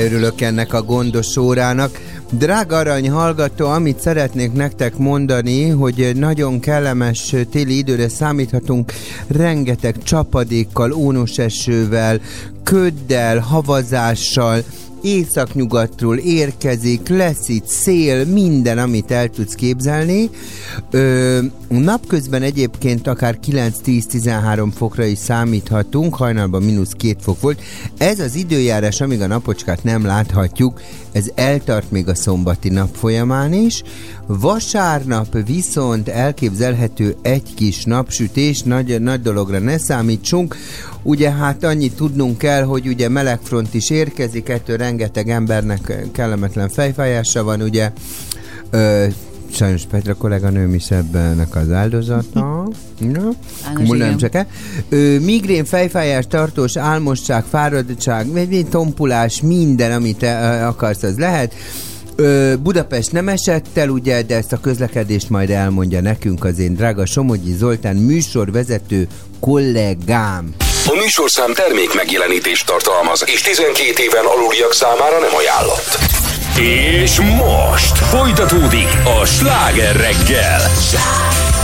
de örülök ennek a gondos órának. Drága arany hallgató, amit szeretnék nektek mondani, hogy nagyon kellemes téli időre számíthatunk, rengeteg csapadékkal, ónos esővel, köddel, havazással, északnyugatról érkezik, lesz itt szél, minden, amit el tudsz képzelni. Ö, napközben egyébként akár 9-10-13 fokra is számíthatunk, hajnalban mínusz 2 fok volt. Ez az időjárás, amíg a napocskát nem láthatjuk, ez eltart még a szombati nap folyamán is. Vasárnap viszont elképzelhető egy kis napsütés, nagy, nagy dologra ne számítsunk. Ugye hát annyit tudnunk kell, hogy ugye melegfront is érkezik, ettől rengeteg embernek kellemetlen fejfájása van, ugye ö, sajnos Petra kolléganőm is ebbennek az áldozata. Na, ja. csak Migrén, fejfájás, tartós, álmosság, fáradtság, tompulás, minden, amit akarsz, az lehet. Budapest nem esett el, ugye, de ezt a közlekedést majd elmondja nekünk az én drága Somogyi Zoltán műsorvezető kollégám. A műsorszám termék megjelenítést tartalmaz, és 12 éven aluliak számára nem ajánlott. És most folytatódik a sláger reggel. Sláger!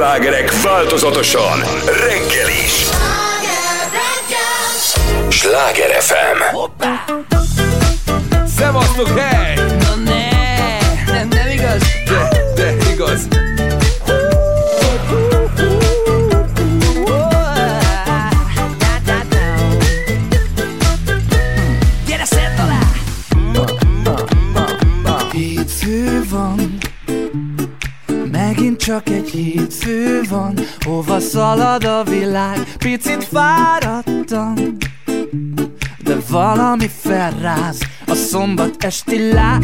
slágerek változatosan, reggel is. Sláger FM. Hoppá! Szevasztok, hey! castelar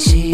szerelemben is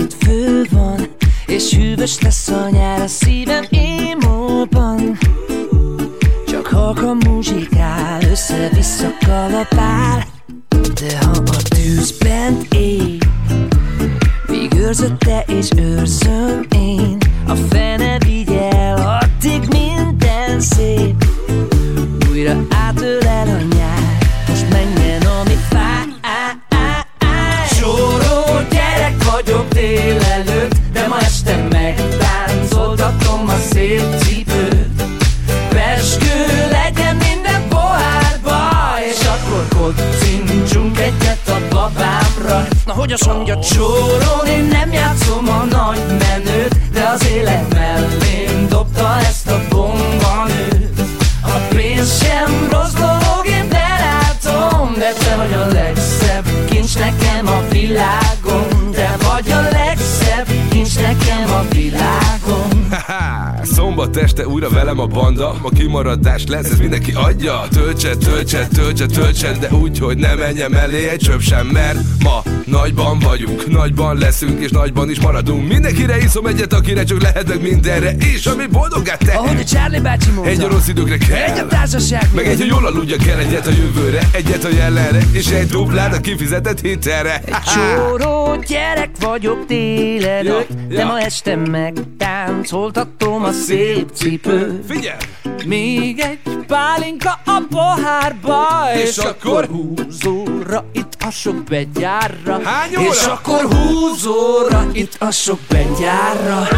lesz, ez mindenki adja. Töltse, töltse, töltse, töltse De úgy, hogy ne menjem elé egy csöp sem Mert ma nagyban vagyunk Nagyban leszünk és nagyban is maradunk. Mindenkire iszom egyet, akire csak lehetek mindenre És ami boldogát tehet Ahogy a Charlie bácsi mondta. Egy a rossz időkre kell. Egy a társaság Meg egy, hogy jól aludjak kell Egyet a jövőre, egyet a jelenre És egy duplát a kifizetett hitelre. Csóró gyerek vagyok délelőtt Ja, De ja. ma este megtáncoltatom a szép cipőt. Figyelj! Még egy pálinka a pohárba És És, akkor? akkor húzóra itt a sok begyárra Hány óra? És akkor húzóra itt a sok begyárra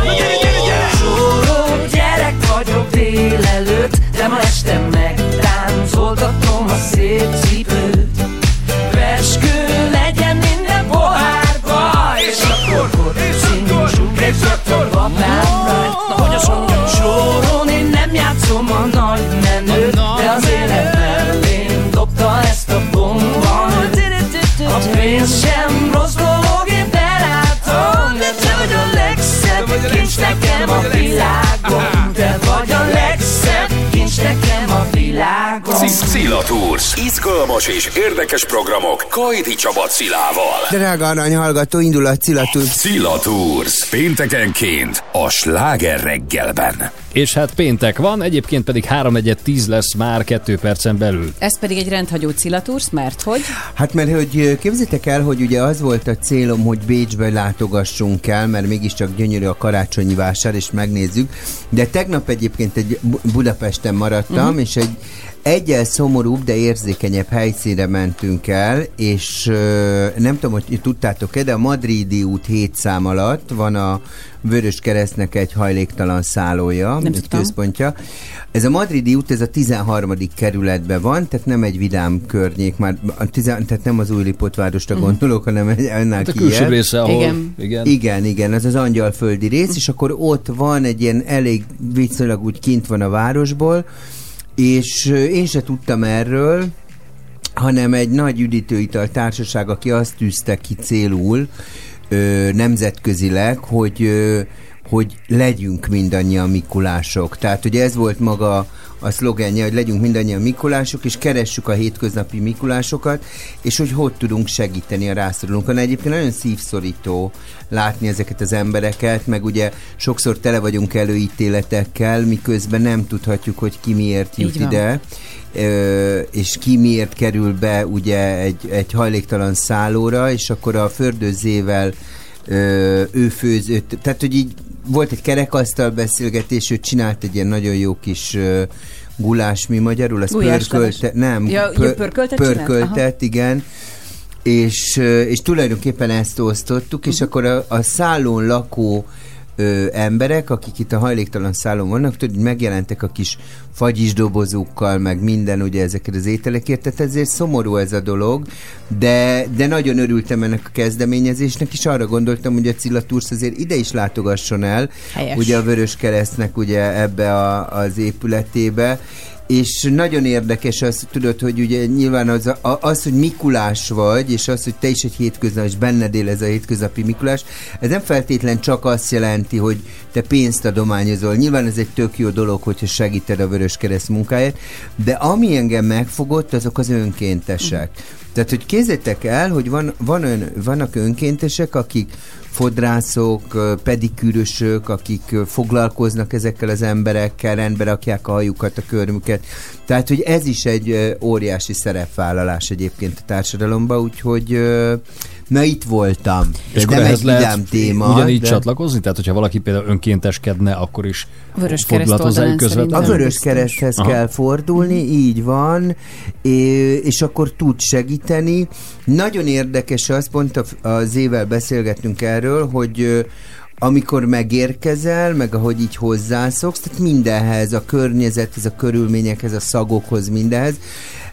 Csóró gyerek vagyok délelőtt De ma este megtáncoltatom a szép cipőt Veskő legyen minden pohárba És akkor kocincsunk egyet a babámra Na hogy azt mondja csórón Én nem játszom a nagy menőt De az élet mellém dobta ezt a bombanőt A pénz sem rossz dolog, én belátom De te vagy a legszebb kincs nekem a világon Te vagy a legszebb kincs nekem a világon Szila Tours. Izgalmas és érdekes programok Kajdi Csaba Cilával. Drága arany hallgató, indul a Cilatúr. Szila Tours. Péntekenként a sláger reggelben. És hát péntek van, egyébként pedig 3 1 10 lesz már 2 percen belül. Ez pedig egy rendhagyó cilatúrsz, mert hogy? Hát mert hogy képzeljétek el, hogy ugye az volt a célom, hogy Bécsbe látogassunk el, mert mégiscsak gyönyörű a karácsonyi vásár, és megnézzük. De tegnap egyébként egy Bu- Budapesten maradtam, uh-huh. és egy egyel szomorúbb, de érzékenyebb helyszínre mentünk el, és ö, nem tudom, hogy tudtátok-e, de a Madridi út 7 szám alatt van a Vörös Keresztnek egy hajléktalan szállója, Nem egy tudtam. központja. Ez a Madridi út, ez a 13. kerületben van, tehát nem egy vidám környék, már a tizen, tehát nem az új Lipotvárosra Mhm. gondolok, hanem egy annál Hát a külső része, ahol... Igen. Igen. Igen, igen, az az angyalföldi rész, és akkor ott van egy ilyen elég viszonylag úgy kint van a városból, és én se tudtam erről, hanem egy nagy üdítőital társaság, aki azt tűzte ki célul ö, nemzetközileg, hogy ö, hogy legyünk mindannyian Mikulások. Tehát ugye ez volt maga a szlogenje, hogy legyünk mindannyian Mikulások, és keressük a hétköznapi Mikulásokat, és hogy hogy tudunk segíteni a rászorulónkon. Egyébként nagyon szívszorító látni ezeket az embereket, meg ugye sokszor tele vagyunk előítéletekkel, miközben nem tudhatjuk, hogy ki miért jut ide ö, és ki miért kerül be ugye egy, egy hajléktalan szállóra, és akkor a fördőzével ő főzött, tehát hogy így volt egy kerekasztal beszélgetés, ő csinált egy ilyen nagyon jó kis ö, gulás, mi magyarul, az pörkölte, nem, Ja, ja, pörköltet pörköltet, igen, és, és tulajdonképpen ezt osztottuk, és akkor a, a szállón lakó ö, emberek, akik itt a hajléktalan szállón vannak, tudod, hogy megjelentek a kis fagyis dobozukkal, meg minden ugye ezeket az ételekért, tehát ezért szomorú ez a dolog, de, de nagyon örültem ennek a kezdeményezésnek, és arra gondoltam, hogy a Cilla Tours azért ide is látogasson el, Helyes. ugye a Vörös Keresztnek ugye ebbe a, az épületébe, és nagyon érdekes az, tudod, hogy ugye nyilván az, az, hogy Mikulás vagy, és az, hogy te is egy hétköznap, és benned él ez a hétköznapi Mikulás, ez nem feltétlen csak azt jelenti, hogy te pénzt adományozol. Nyilván ez egy tök jó dolog, hogyha segíted a Vörös Kereszt munkáját, de ami engem megfogott, azok az önkéntesek. Tehát, hogy kézzétek el, hogy van, van ön, vannak önkéntesek, akik fodrászok, pedikűrösök, akik foglalkoznak ezekkel az emberekkel, rendbe rakják a hajukat, a körmüket. Tehát, hogy ez is egy óriási szerepvállalás egyébként a társadalomban, úgyhogy na itt voltam. És nem ehhez egy lehet vidám téma. ugyanígy de- csatlakozni? Tehát, hogyha valaki például önkénteskedne, akkor is Vörös oldalán közvetlenül? A Vörös Kereszthez Aha. kell fordulni, így van, és akkor tud segíteni. Nagyon érdekes az, pont a- az évvel beszélgettünk erről, hogy amikor megérkezel, meg ahogy így hozzászoksz, tehát mindenhez, a környezethez, a körülményekhez, a szagokhoz, mindenhez,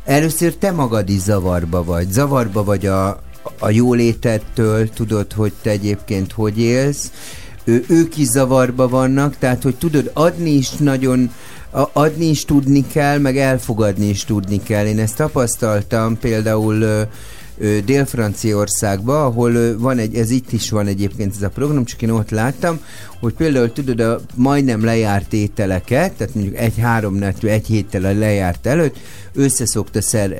először te magad is zavarba vagy. Zavarba vagy a, a jólétettől, tudod, hogy te egyébként hogy élsz, ő, ők is zavarba vannak, tehát hogy tudod, adni is nagyon adni is tudni kell, meg elfogadni is tudni kell. Én ezt tapasztaltam például Dél-Franciaországban, ahol van egy, ez itt is van egyébként ez a program, csak én ott láttam, hogy például tudod, a majdnem lejárt ételeket, tehát mondjuk egy-három egy héttel a lejárt előtt, össze szokta szer,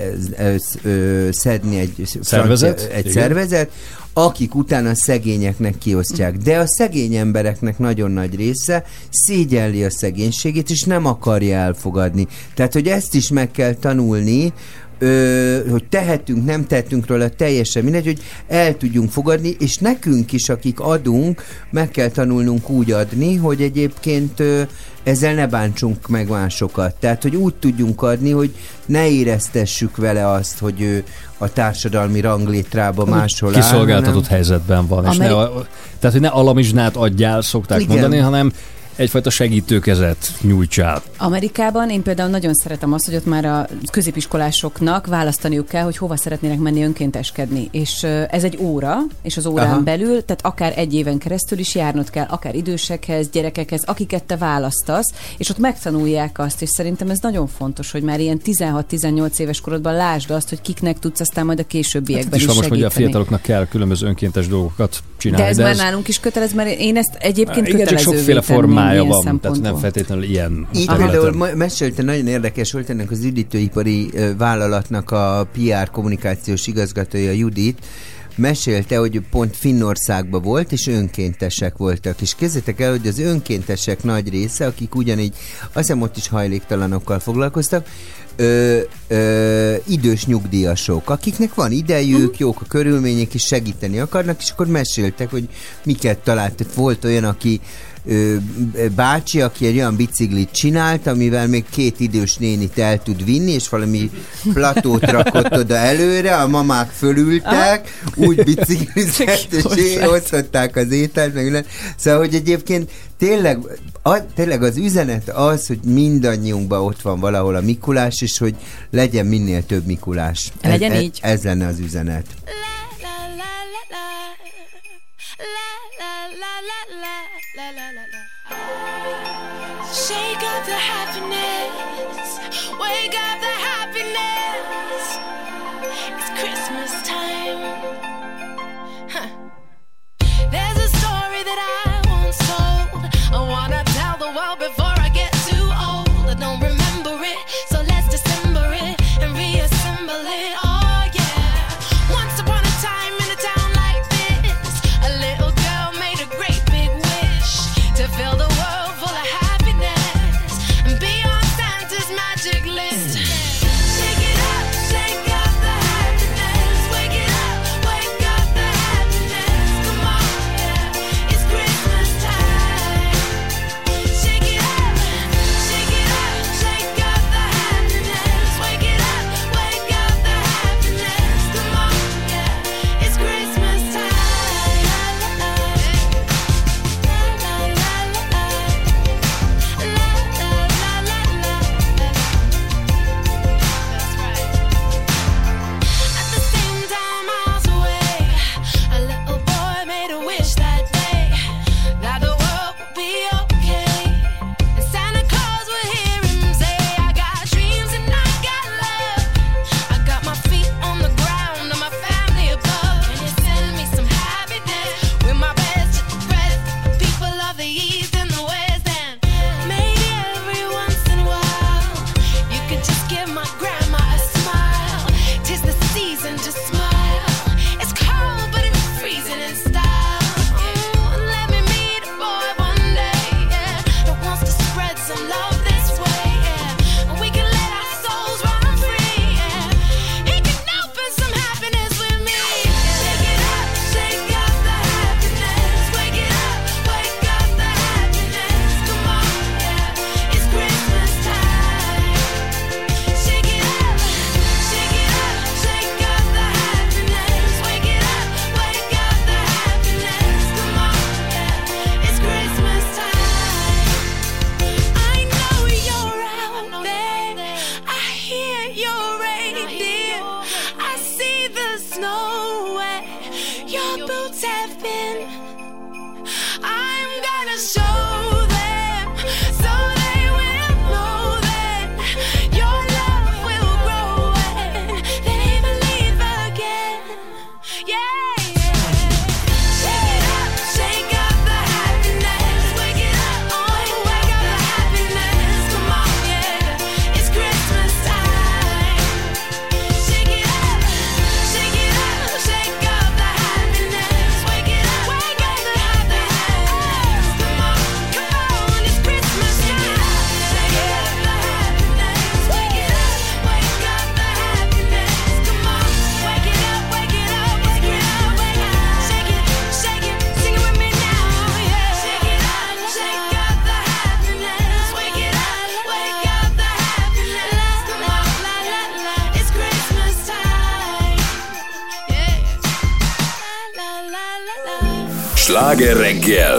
ö, szedni egy Szervezet? francia- egy Igen. szervezet, akik utána szegényeknek kiosztják. De a szegény embereknek nagyon nagy része szégyelli a szegénységét, és nem akarja elfogadni. Tehát, hogy ezt is meg kell tanulni, ö, hogy tehetünk, nem tehetünk róla, teljesen mindegy, hogy el tudjunk fogadni, és nekünk is, akik adunk, meg kell tanulnunk úgy adni, hogy egyébként ö, ezzel ne bántsunk meg másokat. Tehát, hogy úgy tudjunk adni, hogy ne éreztessük vele azt, hogy ő a társadalmi ranglétrába máshol áll, Kiszolgáltatott hanem- helyzetben van. És ne, Ameri- tehát, hogy ne alamizsnát adjál, szokták Igen. mondani, hanem egyfajta segítőkezet nyújtsál. Amerikában én például nagyon szeretem azt, hogy ott már a középiskolásoknak választaniuk kell, hogy hova szeretnének menni önkénteskedni. És ez egy óra, és az órán Aha. belül, tehát akár egy éven keresztül is járnod kell, akár idősekhez, gyerekekhez, akiket te választasz, és ott megtanulják azt, és szerintem ez nagyon fontos, hogy már ilyen 16-18 éves korodban lásd azt, hogy kiknek tudsz aztán majd a későbbiekben Hát is is most, hogy a segíteni. fiataloknak kell különböző önkéntes dolgokat csinálni. de ez már nálunk is kötelez, mert én ezt egyébként igen, csak sokféle tenném ilyen van, tehát nem feltétlenül ilyen. Területen. például mesélte, nagyon érdekes volt ennek az üdítőipari vállalatnak a PR kommunikációs igazgatója Judit, mesélte, hogy pont Finnországban volt, és önkéntesek voltak. És kezdetek el, hogy az önkéntesek nagy része, akik ugyanígy, azt hiszem ott is hajléktalanokkal foglalkoztak, ö, ö, idős nyugdíjasok, akiknek van idejük, jók a körülmények, és segíteni akarnak, és akkor meséltek, hogy miket talált. Tehát volt olyan, aki bácsi, aki egy olyan biciklit csinált, amivel még két idős nénit el tud vinni, és valami platót rakott oda előre, a mamák fölültek, úgy biciklizett, és osztották az ételt, meg minden. Szóval, hogy egyébként tényleg, a, tényleg az üzenet az, hogy mindannyiunkban ott van valahol a Mikulás, és hogy legyen minél több Mikulás. Legyen ez, így. Ez, ez lenne az üzenet. Shake up the happiness, wake up the happiness. It's Christmas time. Huh. There's a story that I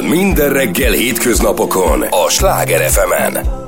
minden reggel hétköznapokon a Sláger fm -en.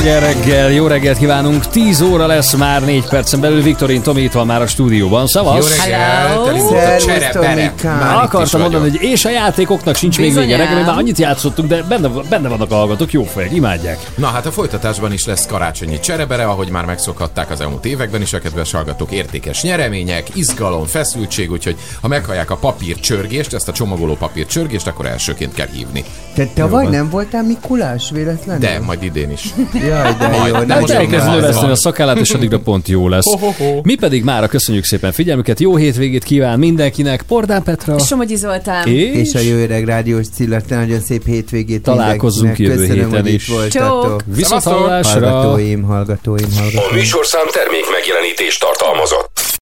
Sláger reggel, jó reggelt kívánunk! 10 óra lesz már 4 percen belül. Viktorin Tomi itt van már a stúdióban. Szavasz! Jó reggelt! Akartam mondani, hogy és a játékoknak sincs Bizonyám. még vége. Reggel már annyit játszottunk, de benne, benne vannak a hallgatók, jó fejek, imádják. Na hát a folytatásban is lesz karácsonyi cserebere, ahogy már megszokhatták az elmúlt években is a kedves hallgatók. Értékes nyeremények, izgalom, feszültség, úgyhogy ha meghallják a papír csörgést, ezt a csomagoló papír csörgést, akkor elsőként kell hívni. Te tavaly nem voltál Mikulás véletlenül? De, majd idén is. Jaj, de majd, jó. Nem, nem most a szakállát, és addigra pont jó lesz. Ho, ho, ho. Mi pedig mára köszönjük szépen figyelmüket, jó hétvégét kíván mindenkinek, Pordán Petra. És Somogyi Zoltán. És, és a jó öreg rádiós Cillette, nagyon szép hétvégét találkozunk jövő héten is. Viszont hallásra. Hallgatóim, hallgatóim, hallgatóim. A műsorszám termék megjelenítés tartalmazott.